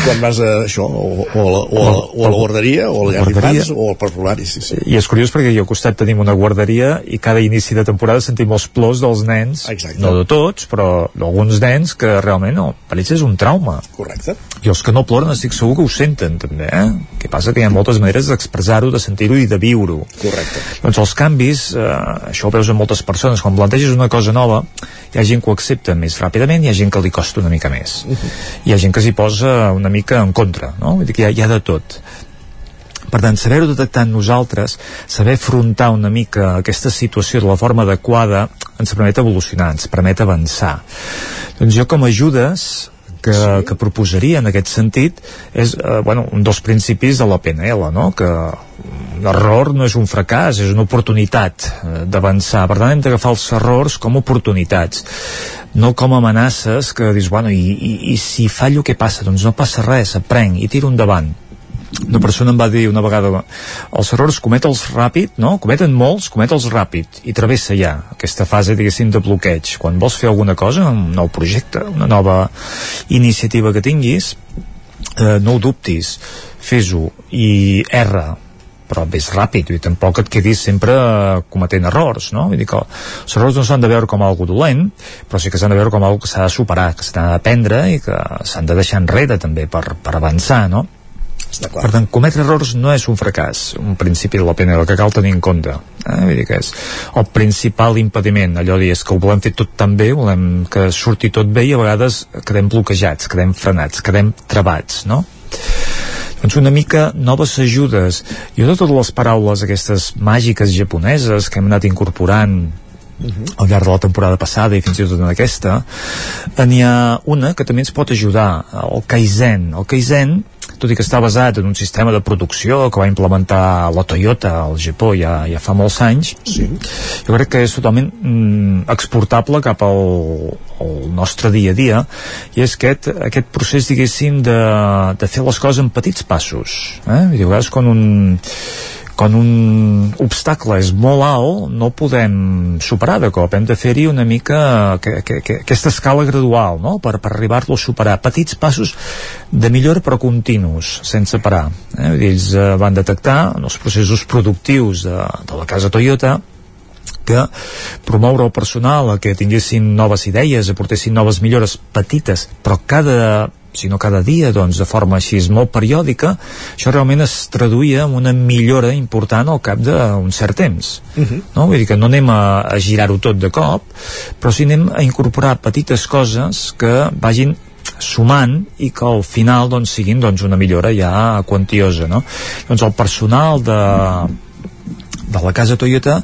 quan vas a això, o, o, a, la, o, a, la- o a la guarderia, o a la llar d'infants, o al parvulari, sí, sí. i és curiós perquè jo al costat tenim una guarderia i cada inici de temporada sentim els plors dels nens, Exacte. no de tots, però d'alguns nens que realment no, per ells és un trauma. Correcte. I els que no ploren estic segur que ho senten també, eh? Que passa que hi ha moltes maneres d'expressar-ho, de sentir-ho i de viure-ho. Correcte. Doncs els canvis, eh, això ho veus en moltes persones, quan planteges una cosa nova, hi ha gent que ho accepta més ràpidament, hi ha gent que li costa una mica més. Hi ha gent que s'hi posa una mica en contra, no? Vull dir que hi ha, hi ha de tot. Per tant, saber-ho detectar nosaltres, saber afrontar una mica aquesta situació de la forma adequada, ens permet evolucionar, ens permet avançar. Doncs jo com a ajudes que, sí. que proposaria en aquest sentit és eh, bueno, un dels principis de la PNL, no? que l'error no és un fracàs, és una oportunitat eh, d'avançar. Per tant, hem d'agafar els errors com oportunitats no com amenaces que dius, bueno, i, i, i si fallo què passa? Doncs no passa res, aprenc i tiro endavant una persona em va dir una vegada els errors cometa'ls ràpid, no? Cometen molts, cometa'ls ràpid i travessa ja aquesta fase, diguéssim, de bloqueig. Quan vols fer alguna cosa, un nou projecte, una nova iniciativa que tinguis, eh, no ho dubtis, fes-ho i erra, però ves ràpid i tampoc et quedis sempre eh, cometent errors, no? Vull dir que els errors no s'han de veure com algo dolent, però sí que s'han de veure com algo que s'ha de superar, que s'ha d'aprendre i que s'han de deixar enrere també per, per avançar, no? Per tant, cometre errors no és un fracàs, un principi de la PNL que cal tenir en compte. Eh? Vull dir que és el principal impediment, allò dir, és que ho volem fer tot tan bé, volem que surti tot bé i a vegades quedem bloquejats, quedem frenats, quedem trebats, no? doncs una mica noves ajudes. Jo de totes les paraules aquestes màgiques japoneses que hem anat incorporant al llarg de la temporada passada i fins i tot en aquesta n'hi ha una que també ens pot ajudar el Kaizen el Kaizen tot i que està basat en un sistema de producció que va implementar la Toyota al Japó ja, ja fa molts anys sí. jo crec que és totalment mm, exportable cap al, al nostre dia a dia i és aquest, aquest procés diguéssim de, de fer les coses en petits passos eh? Dir, a vegades quan un quan un obstacle és molt alt no podem superar de cop hem de fer-hi una mica que, que, que, aquesta escala gradual no? per, per arribar-lo a superar petits passos de millora però continus sense parar eh? Ells eh, van detectar en els processos productius de, de la casa Toyota que promoure el personal a que tinguessin noves idees, aportessin noves millores petites, però cada si no cada dia, doncs de forma així molt periòdica, això realment es traduïa en una millora important al cap d'un cert temps. Uh -huh. No? Vull dir que no anem a, a girar-ho tot de cop, però sí anem a incorporar petites coses que vagin sumant i que al final doncs, siguin doncs, una millora ja quantiosa. No? Doncs el personal de, de la casa Toyota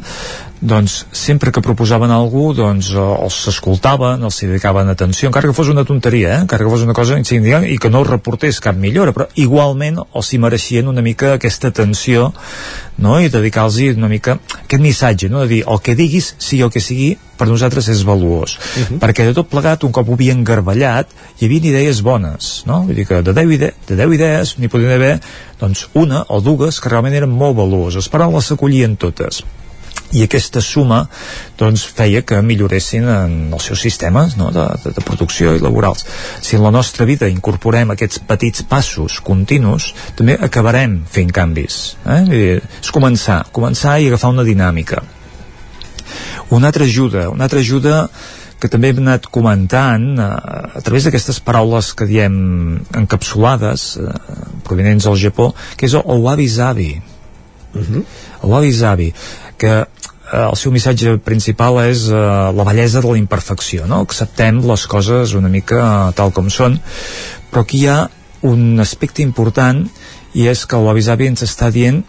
doncs sempre que proposaven algú doncs eh, els escoltaven, els dedicaven atenció encara que fos una tonteria, eh? encara que fos una cosa insignificant i que no reportés cap millora però igualment els hi mereixien una mica aquesta atenció no? i dedicar-los una mica aquest missatge, no? de dir el que diguis sigui el que sigui per nosaltres és valuós uh -huh. perquè de tot plegat, un cop ho havien garballat hi havia idees bones no? vull dir que de 10, ide de 10 idees n'hi podien haver doncs una o dues que realment eren molt valuoses però les s'acollien totes i aquesta suma doncs, feia que milloressin en els seus sistemes no? de, de, de producció i laborals. Si en la nostra vida incorporem aquests petits passos continus, també acabarem fent canvis. Eh? És començar, començar i agafar una dinàmica. Una altra ajuda, una altra ajuda que també hem anat comentant eh, a través d'aquestes paraules que diem encapsulades eh, provenents del Japó, que és el wabi-sabi. Uh -huh. El wabi-sabi, que eh, el seu missatge principal és eh, la bellesa de la imperfecció, no? Acceptem les coses una mica eh, tal com són, però aquí hi ha un aspecte important i és que l'avisavi ens està dient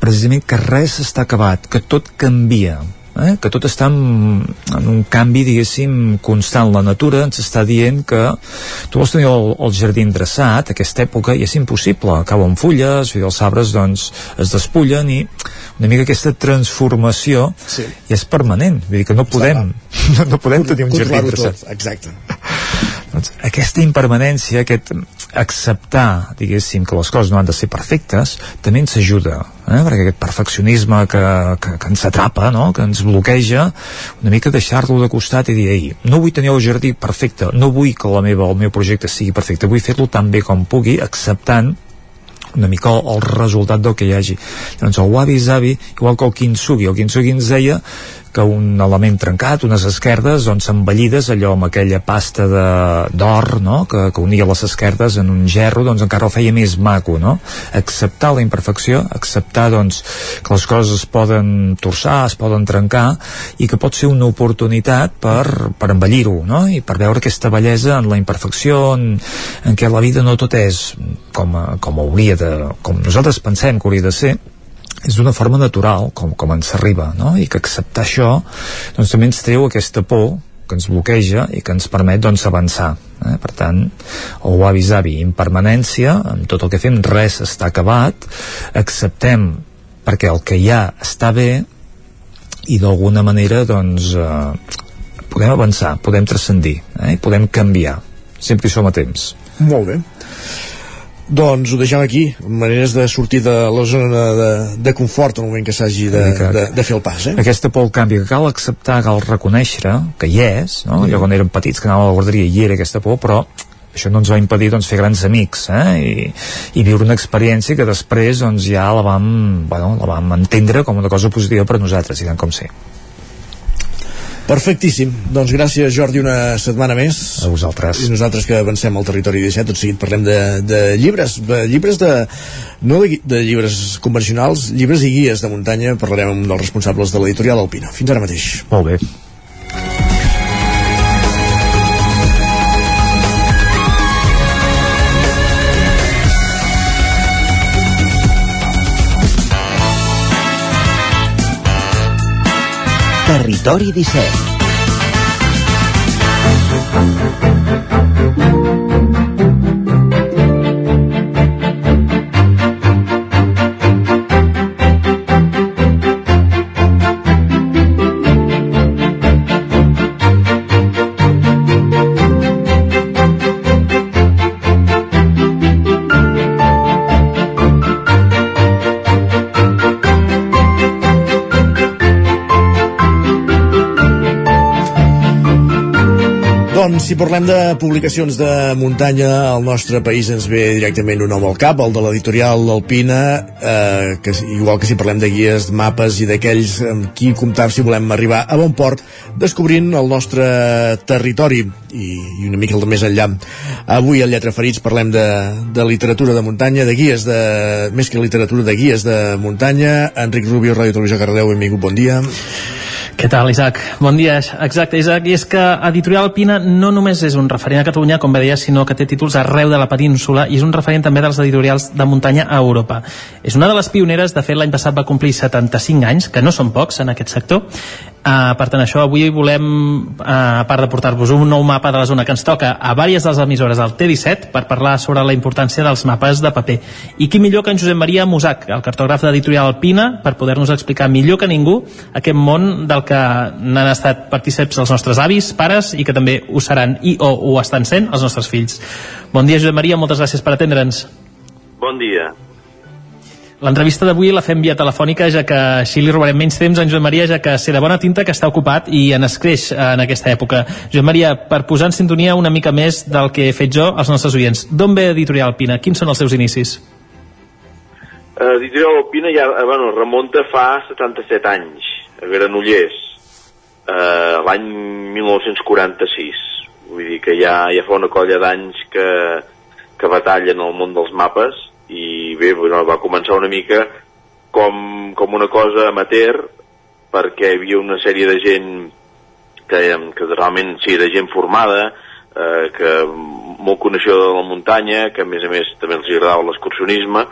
precisament que res està acabat, que tot canvia, eh? que tot està en, en un canvi, diguéssim, constant. La natura ens està dient que tu vols tenir el, el jardí endreçat, aquesta època, i és impossible. Cauen fulles, i els arbres doncs, es despullen i una mica aquesta transformació sí. i és permanent. Vull dir que no podem, no, no podem tenir un jardí endreçat. Exacte. Doncs aquesta impermanència, aquest acceptar, diguéssim, que les coses no han de ser perfectes, també ens ajuda, eh? perquè aquest perfeccionisme que, que, que ens atrapa, no? que ens bloqueja, una mica deixar-lo de costat i dir, ei, no vull tenir el jardí perfecte, no vull que la meva, el meu projecte sigui perfecte, vull fer-lo tan bé com pugui, acceptant una mica el, el resultat del que hi hagi. Llavors el wabi-sabi, igual que el kintsugi, el kintsugi ens deia que un element trencat, unes esquerdes doncs embellides allò amb aquella pasta d'or no? que, que unia les esquerdes en un gerro doncs encara el feia més maco no? acceptar la imperfecció acceptar doncs que les coses es poden torçar, es poden trencar i que pot ser una oportunitat per, per embellir-ho no? i per veure aquesta bellesa en la imperfecció en, en què la vida no tot és com, com hauria de com nosaltres pensem que hauria de ser és d'una forma natural, com, com ens arriba, no? i que acceptar això doncs, també ens treu aquesta por que ens bloqueja i que ens permet doncs, avançar. Eh? Per tant, el wabi-sabi, impermanència, amb tot el que fem, res està acabat, acceptem perquè el que hi ha està bé i d'alguna manera doncs, eh, podem avançar, podem transcendir, eh? podem canviar, sempre hi som a temps. Molt bé. Doncs ho deixem aquí, maneres de sortir de la zona de, de confort en el moment que s'hagi de, de, de fer el pas. Eh? Aquesta por al canvi que cal acceptar, cal reconèixer que hi és, no? allò quan érem petits que anàvem a la guarderia hi era aquesta por, però això no ens va impedir doncs, fer grans amics eh? I, i viure una experiència que després doncs, ja la vam, bueno, la vam entendre com una cosa positiva per nosaltres, i tant com sé. Perfectíssim. Doncs gràcies, Jordi, una setmana més. A vosaltres. I nosaltres que avancem al territori 17, tot seguit parlem de, de llibres, de llibres de, no de, de llibres convencionals, llibres i guies de muntanya. Parlarem amb un dels responsables de l'editorial Alpina. Fins ara mateix. Molt bé. Territori 17 si parlem de publicacions de muntanya, al nostre país ens ve directament un nom al cap, el de l'editorial Alpina, eh, que igual que si parlem de guies, mapes i d'aquells amb qui comptar si volem arribar a bon port, descobrint el nostre territori i, i una mica el més enllà. Avui a Lletra Ferits parlem de, de literatura de muntanya, de guies, de, més que literatura, de guies de muntanya. Enric Rubio, Ràdio Televisió Cardeu, benvingut, bon dia. Què tal, Isaac? Bon dia. Exacte, Isaac. I és que Editorial Alpina no només és un referent a Catalunya, com bé deia, sinó que té títols arreu de la península i és un referent també dels editorials de muntanya a Europa. És una de les pioneres, de fet l'any passat va complir 75 anys, que no són pocs en aquest sector, Uh, per tant, això avui volem, uh, a part de portar-vos un nou mapa de la zona que ens toca a vàries de les emissores del T17 per parlar sobre la importància dels mapes de paper. I qui millor que en Josep Maria Musac, el cartògraf d'Editorial Alpina, per poder-nos explicar millor que ningú aquest món del que n'han estat partíceps els nostres avis, pares i que també ho seran i o ho estan sent els nostres fills. Bon dia, Josep Maria, moltes gràcies per atendre'ns. Bon dia. L'entrevista d'avui la fem via telefònica, ja que així li robarem menys temps a en Joan Maria, ja que sé de bona tinta que està ocupat i en escreix en aquesta època. Joan Maria, per posar en sintonia una mica més del que he fet jo als nostres oients, d'on ve Editorial Pina? Quins són els seus inicis? Uh, Editorial Pina ja eh, bueno, remunta fa 77 anys, a Granollers, uh, l'any 1946. Vull dir que ja, ja fa una colla d'anys que, que batallen el món dels mapes i bé, bueno, va començar una mica com, com una cosa amateur perquè hi havia una sèrie de gent que, que realment sí, de gent formada eh, que molt coneixedor de la muntanya que a més a més també els agradava l'excursionisme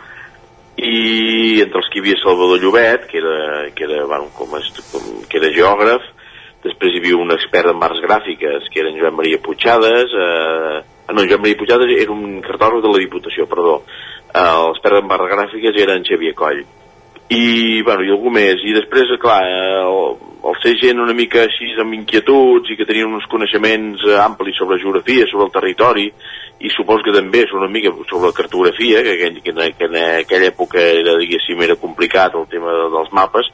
i entre els que hi havia Salvador Llobet que era, que era, bueno, com, es, com, que era geògraf després hi havia un expert en marcs gràfiques que era en Joan Maria Puigades eh, no, Joan Maria Puigades era un cartògraf de la Diputació, perdó eh, l'expert en barres gràfiques era en Xavier Coll. I, bueno, i algú més. I després, clar, el, el ser gent una mica així amb inquietuds i que tenien uns coneixements eh, amplis sobre geografia, sobre el territori i suposo que també és una mica sobre la cartografia que, aquell, que, en, que en aquella època era, diguéssim, era complicat el tema dels mapes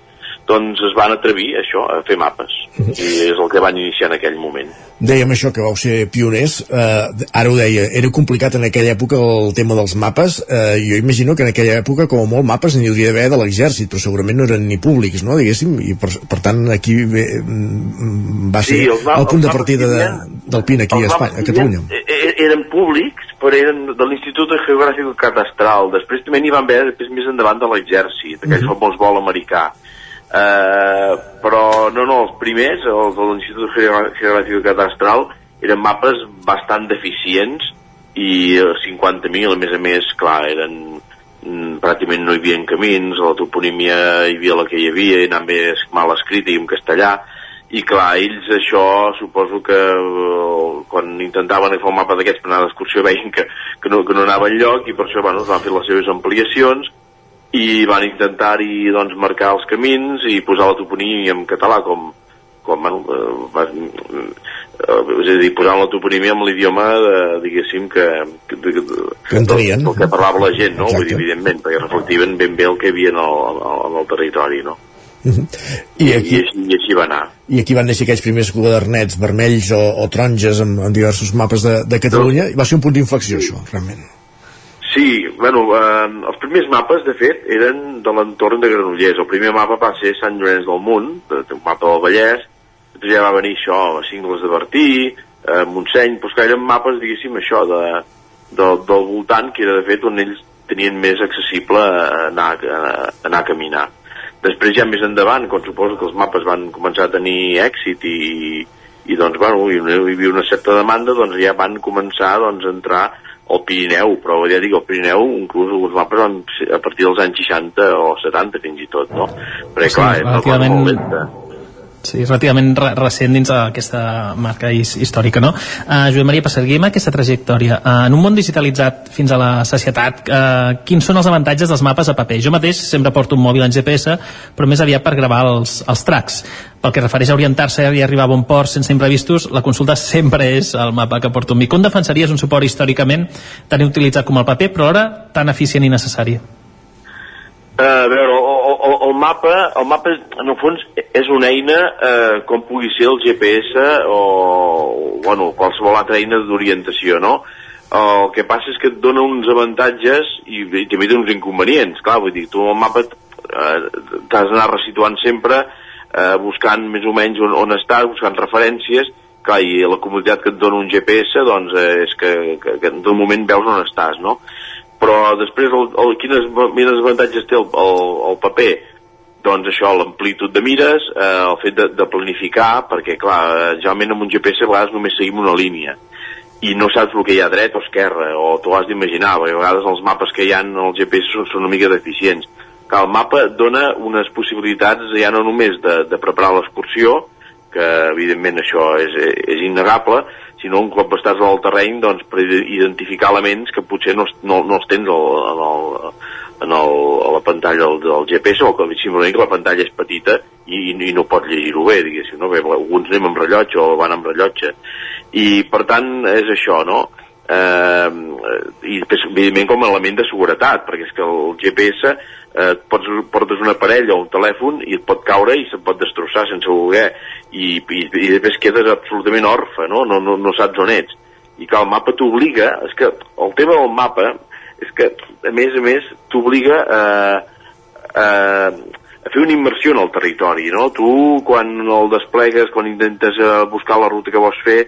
doncs es van atrevir això, a fer mapes. I és el que van iniciar en aquell moment. Dèiem això que vau ser pioners. Eh, ara ho deia, era complicat en aquella època el tema dels mapes. Eh, jo imagino que en aquella època com a molt mapes n'hi hauria d'haver de l'exèrcit però segurament no eren ni públics, no? diguéssim? I per, per tant aquí bé, mm, va ser sí, el, el punt de partida de, del PIN aquí a, Espanya, a Catalunya. e, e, eren públics però eren de l'Institut Geogràfic Catastral. Després també n'hi van haver després més endavant de l'exèrcit aquell uh -huh. famós vol americà eh, però no, no, els primers, els de l'Institut Geogràfic Catastral, eren mapes bastant deficients i 50.000, a més a més, clar, eren mm, pràcticament no hi havia camins, la toponímia hi havia la que hi havia, i anava més mal escrita i en castellà, i clar, ells això suposo que eh, quan intentaven fer un mapa d'aquests per anar d'excursió veien que, que, no, que no anava enlloc i per això bueno, van fer les seves ampliacions i van intentar-hi doncs, marcar els camins i posar la toponímia en català com, com bueno, eh, eh, és a dir, posar la toponímia en l'idioma diguéssim que, que, que, que entenien el que parlava la gent, no? Vull dir, evidentment, perquè reflectiven ben bé el que hi havia en el, en el territori, no? Uh -huh. I, aquí, I, així, I així va anar. I aquí van néixer aquells primers quadernets vermells o, o taronges amb, amb diversos mapes de, de Catalunya, i va ser un punt d'inflexió, això, realment. Sí, bueno, eh, els primers mapes, de fet, eren de l'entorn de Granollers. El primer mapa va ser Sant Llorenç del Munt, un mapa del Vallès, després ja va venir això, a Cingles de Bertí, eh, Montseny, doncs que eren mapes, diguéssim, això, de, de, del voltant, que era, de fet, on ells tenien més accessible a anar, a anar a caminar. Després ja més endavant, quan suposo que els mapes van començar a tenir èxit i, i doncs, bueno, hi havia una certa demanda, doncs ja van començar doncs, a entrar el Pirineu, però ja dic, el Pirineu inclús els mapes van a partir dels anys 60 o 70 fins i tot, no? Perquè sí, clar, és una cosa molt lenta. Sí, relativament re recent dins d'aquesta marca his històrica, no? Uh, Joan Maria, amb aquesta trajectòria, uh, en un món digitalitzat fins a la societat, uh, quins són els avantatges dels mapes a paper? Jo mateix sempre porto un mòbil en GPS, però més aviat per gravar els, els tracks. Pel que refereix a orientar-se i arribar a bon port sense imprevistos, la consulta sempre és el mapa que porto amb mi. Com defensaries un suport històricament tan utilitzat com el paper, però alhora tan eficient i necessari? Uh, a veure, el, el, el, mapa, el mapa, en el fons, és una eina eh, com pugui ser el GPS o, bueno, qualsevol altra eina d'orientació, no? El que passa és que et dona uns avantatges i, i també té uns inconvenients. Clar, vull dir, tu el mapa eh, t'has d'anar resituant sempre eh, buscant més o menys on, on estàs, buscant referències, clar, i la comunitat que et dona un GPS, doncs, eh, és que, que, que en tot moment veus on estàs, no? Però després el, el, quines, quines avantatges té el, el, el paper? Doncs això, l'amplitud de mires, eh, el fet de, de planificar, perquè clar, generalment amb un GPS a vegades només seguim una línia i no saps el que hi ha dret o esquerra, o t'ho has d'imaginar, perquè a vegades els mapes que hi ha en el GPS són, són una mica deficients. Clar, el mapa dona unes possibilitats ja no només de, de preparar l'excursió, que evidentment això és, és innegable, sinó un cop estàs al terreny doncs, per identificar elements que potser no, no, no els tens al, en, el, en el, a la pantalla del, del GPS o que simplement que la pantalla és petita i, i no pot llegir-ho bé, diguéssim, no? Bé, alguns anem amb rellotge o van amb rellotge i per tant és això, no? Eh, i després, evidentment, com a element de seguretat, perquè és que el GPS eh, pots, portes un aparell o un telèfon i et pot caure i se't pot destrossar sense voler i, i, i després quedes absolutament orfe, no? No, no, no saps on ets. I que el mapa t'obliga, és que el tema del mapa és que, a més a més, t'obliga a, a, a fer una immersió en el territori, no? Tu, quan el desplegues, quan intentes eh, buscar la ruta que vols fer,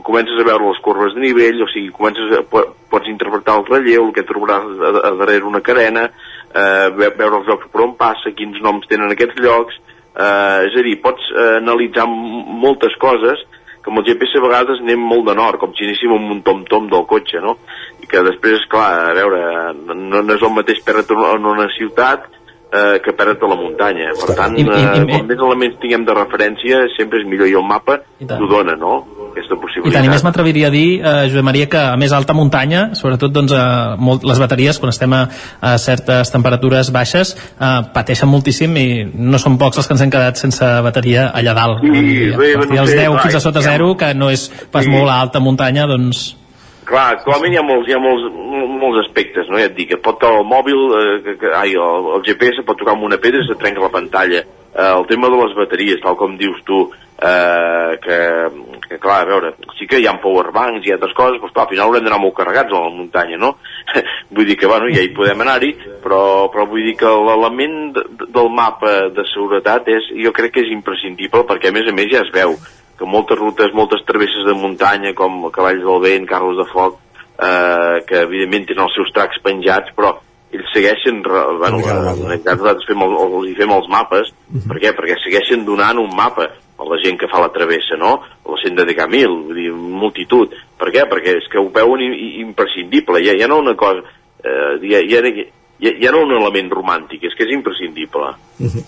comences a veure les corbes de nivell, o sigui, comences a, pots interpretar el relleu, el que trobaràs a, a darrere una cadena, eh, veure els llocs per on passa, quins noms tenen aquests llocs, eh, és a dir, pots eh, analitzar moltes coses que amb el GPS a vegades anem molt de nord, com si anéssim amb un tom-tom del cotxe, no? I que després, clar, a veure, no, no és el mateix perdre en una ciutat eh, que perdre a la muntanya. Per tant, I, i, i, eh, com més elements tinguem de referència, sempre és millor, i el mapa t'ho dona, no? Aquesta possibilitat. I tant, i més m'atreviria a dir, eh, Josep Maria, que a més alta muntanya, sobretot doncs, a molt, les bateries, quan estem a, a certes temperatures baixes, eh, pateixen moltíssim i no són pocs els que ens hem quedat sense bateria allà dalt. Sí, I, bé, I els 10 fins a sota zero, que no és pas sí. molt a alta muntanya, doncs Clar, actualment hi ha molts, hi ha molts, molts aspectes, no? Ja et dic, que pot el mòbil, eh, que, que, ai, el, el GPS pot tocar amb una pedra i se trenca la pantalla. Eh, el tema de les bateries, tal com dius tu, eh, que, que clar, a veure, sí que hi ha powerbanks i altres coses, però clar, al final haurem d'anar molt carregats a la muntanya, no? vull dir que, bueno, ja hi podem anar-hi, però, però vull dir que l'element de, del mapa de seguretat és, jo crec que és imprescindible, perquè a més a més ja es veu, que moltes rutes, moltes travesses de muntanya, com Cavalls del Vent, Carlos de Foc, eh, que evidentment tenen els seus tracs penjats, però ells segueixen, bueno, nosaltres fem el, els hi fem els mapes, uh -huh. per què? Perquè segueixen donant un mapa a la gent que fa la travessa, no? La gent de Camil, vull dir, multitud. Per què? Perquè és que ho veuen imprescindible, ja, ja no una cosa... Eh, ja, ja, ja, ja no un element romàntic, és que és imprescindible. Uh -huh.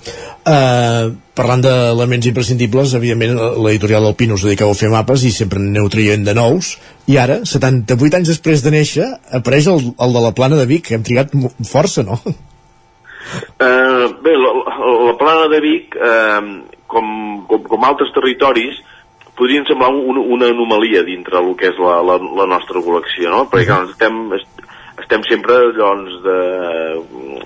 uh, parlant d'elements imprescindibles, evidentment l'editorial del Pino us dedicava a fer mapes i sempre aneu traient de nous, i ara, 78 anys després de néixer, apareix el, el de la plana de Vic, hem trigat força, no? Uh, bé, la, la plana de Vic, uh, com, com, com altres territoris, podrien semblar un, una anomalia dintre del que és la, la, la nostra col·lecció, no? Perquè clar, estem, estem sempre doncs, de,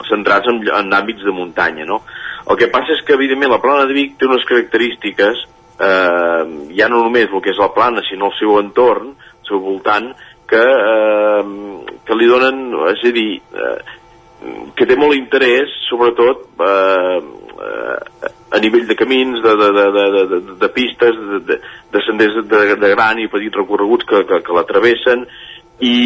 centrats en, en àmbits de muntanya, no? El que passa és que, evidentment, la plana de Vic té unes característiques, eh, ja no només el que és la plana, sinó el seu entorn, el seu voltant, que, eh, que li donen, és a dir, eh, que té molt interès, sobretot, eh, eh, a nivell de camins, de, de, de, de, de, de pistes, de, de, de senders de, de gran i petits recorreguts que, que, que l'atravessen, i,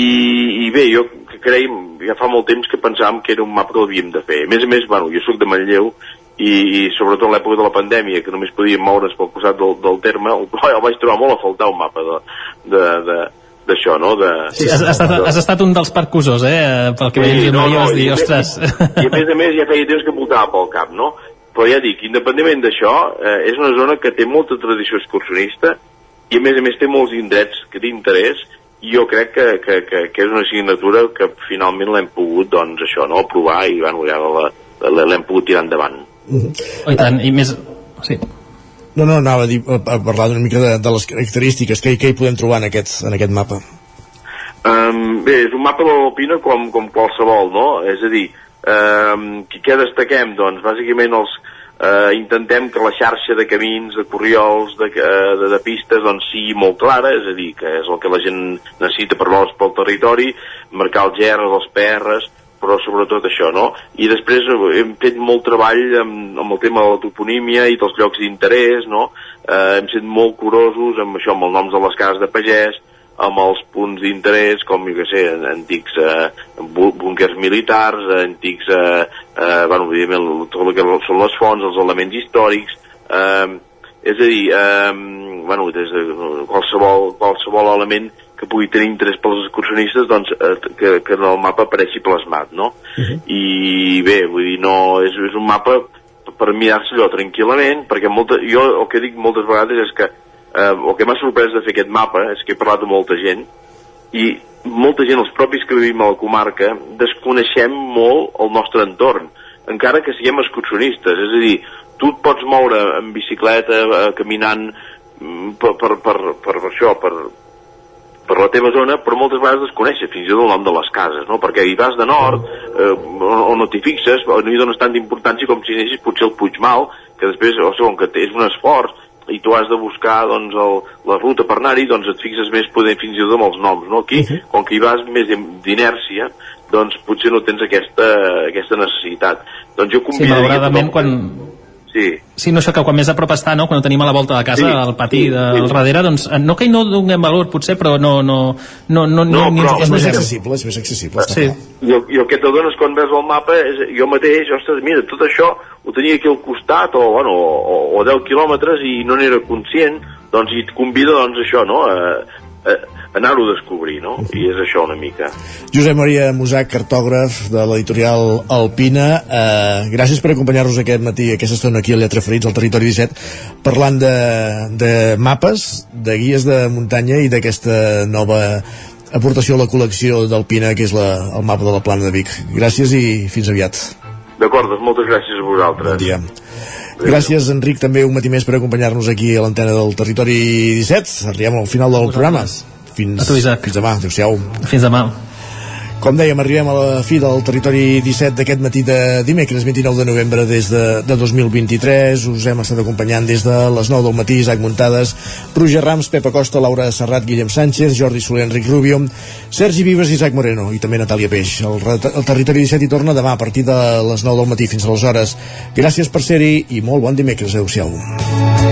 i bé, jo creiem, ja fa molt temps que pensàvem que era un mapa que l'havíem de fer. A més a més, bueno, jo sóc de Manlleu i, i sobretot en l'època de la pandèmia, que només podíem moure's pel costat del, del terme, el, el vaig trobar molt a faltar un mapa de, de, de, d'això, no? De, sí, has, has, estat, has estat un dels percussors, eh? Pel que sí, veiem no, no, dir, ostres... I a més a més ja feia temps que voltava pel cap, no? Però ja dic, independentment d'això, eh, és una zona que té molta tradició excursionista i a més a més té molts indrets que d'interès i jo crec que, que, que, que és una assignatura que finalment l'hem pogut, doncs, això, no?, provar i, bueno, ja l'hem pogut tirar endavant. Mm -hmm. Oh, I tant, i més... Sí. No, no, anava a, dir, a parlar una mica de, de les característiques, què, què hi podem trobar en aquest, en aquest mapa? Um, bé, és un mapa de l'Alpina com, com qualsevol, no? És a dir, um, què destaquem? Doncs, bàsicament, els, eh, intentem que la xarxa de camins, de corriols, de, eh, de, de pistes, doncs sigui molt clara, és a dir, que és el que la gent necessita per veure's pel territori, marcar els gerres, els PRs, però sobretot això, no? I després hem fet molt treball amb, amb el tema de la toponímia i dels llocs d'interès, no? Eh, hem set molt curosos amb això, amb els noms de les cases de pagès, amb els punts d'interès com, jo què sé, antics eh, búnkers militars, antics, eh, eh, bueno, evidentment, tot el que són les fonts, els elements històrics, eh, és a dir, eh, bueno, des de qualsevol, qualsevol element que pugui tenir interès pels excursionistes, doncs, eh, que, que en el mapa apareixi plasmat, no? Uh -huh. I bé, vull dir, no, és, és un mapa per mirar-se allò tranquil·lament, perquè molta, jo el que dic moltes vegades és que eh, el que m'ha sorprès de fer aquest mapa és que he parlat amb molta gent i molta gent, els propis que vivim a la comarca, desconeixem molt el nostre entorn, encara que siguem excursionistes, és a dir, tu et pots moure en bicicleta, eh, caminant mm, per, per, per, per això, per, per la teva zona, però moltes vegades desconeixes fins i tot el nom de les cases, no? Perquè hi vas de nord, eh, o, o no t'hi fixes, no hi dones tanta importància com si anessis potser al Puigmal, que després, o segon, que és un esforç, i tu has de buscar doncs, el, la ruta per anar-hi, doncs et fixes més poder fins i tot amb els noms, no? Aquí, uh -huh. com que hi vas més d'inèrcia, doncs potser no tens aquesta, aquesta necessitat. Doncs jo Sí, convidaria... malauradament, tothom- quan, Sí, Sí, no, això que quan més a prop està, no? quan ho tenim a la volta de casa, Sí, al pati sí, del sí. darrere, doncs eh, no que hi no donem valor, potser, però no... no, no, no, No, ni però- És més accessible, és més accessible. Sí. I el, i el que t'adones quan veus el mapa és jo mateix, ostres, mira, tot això ho tenia aquí al costat o, bueno, o, o 10 quilòmetres i no n'era conscient, doncs i et convida doncs això, no?, a, a, a anar-ho a descobrir, no? I és això una mica. Josep Maria Musac, cartògraf de l'editorial Alpina, eh, gràcies per acompanyar-nos aquest matí, aquesta estona aquí a Lletra Ferits, al Territori 17, parlant de, de mapes, de guies de muntanya i d'aquesta nova aportació a la col·lecció d'Alpina, que és la, el mapa de la plana de Vic. Gràcies i fins aviat. D'acord, doncs moltes gràcies a vosaltres. Bon dia. Gràcies, Enric, també un matí més per acompanyar-nos aquí a l'antena del Territori 17. Arribem al final del programa. Fins, A tu, Isaac. fins demà. Adéu-siau. Fins demà. Com dèiem, arribem a la fi del Territori 17 d'aquest matí de dimecres 29 de novembre des de, de 2023. Us hem estat acompanyant des de les 9 del matí, Isaac Muntades, Roger Rams, Pepa Costa, Laura Serrat, Guillem Sánchez, Jordi Soler, Enric Rubio, Sergi Vives i Isaac Moreno, i també Natàlia Peix. El, el Territori 17 hi torna demà a partir de les 9 del matí fins aleshores. Gràcies per ser-hi i molt bon dimecres. Adéu-siau.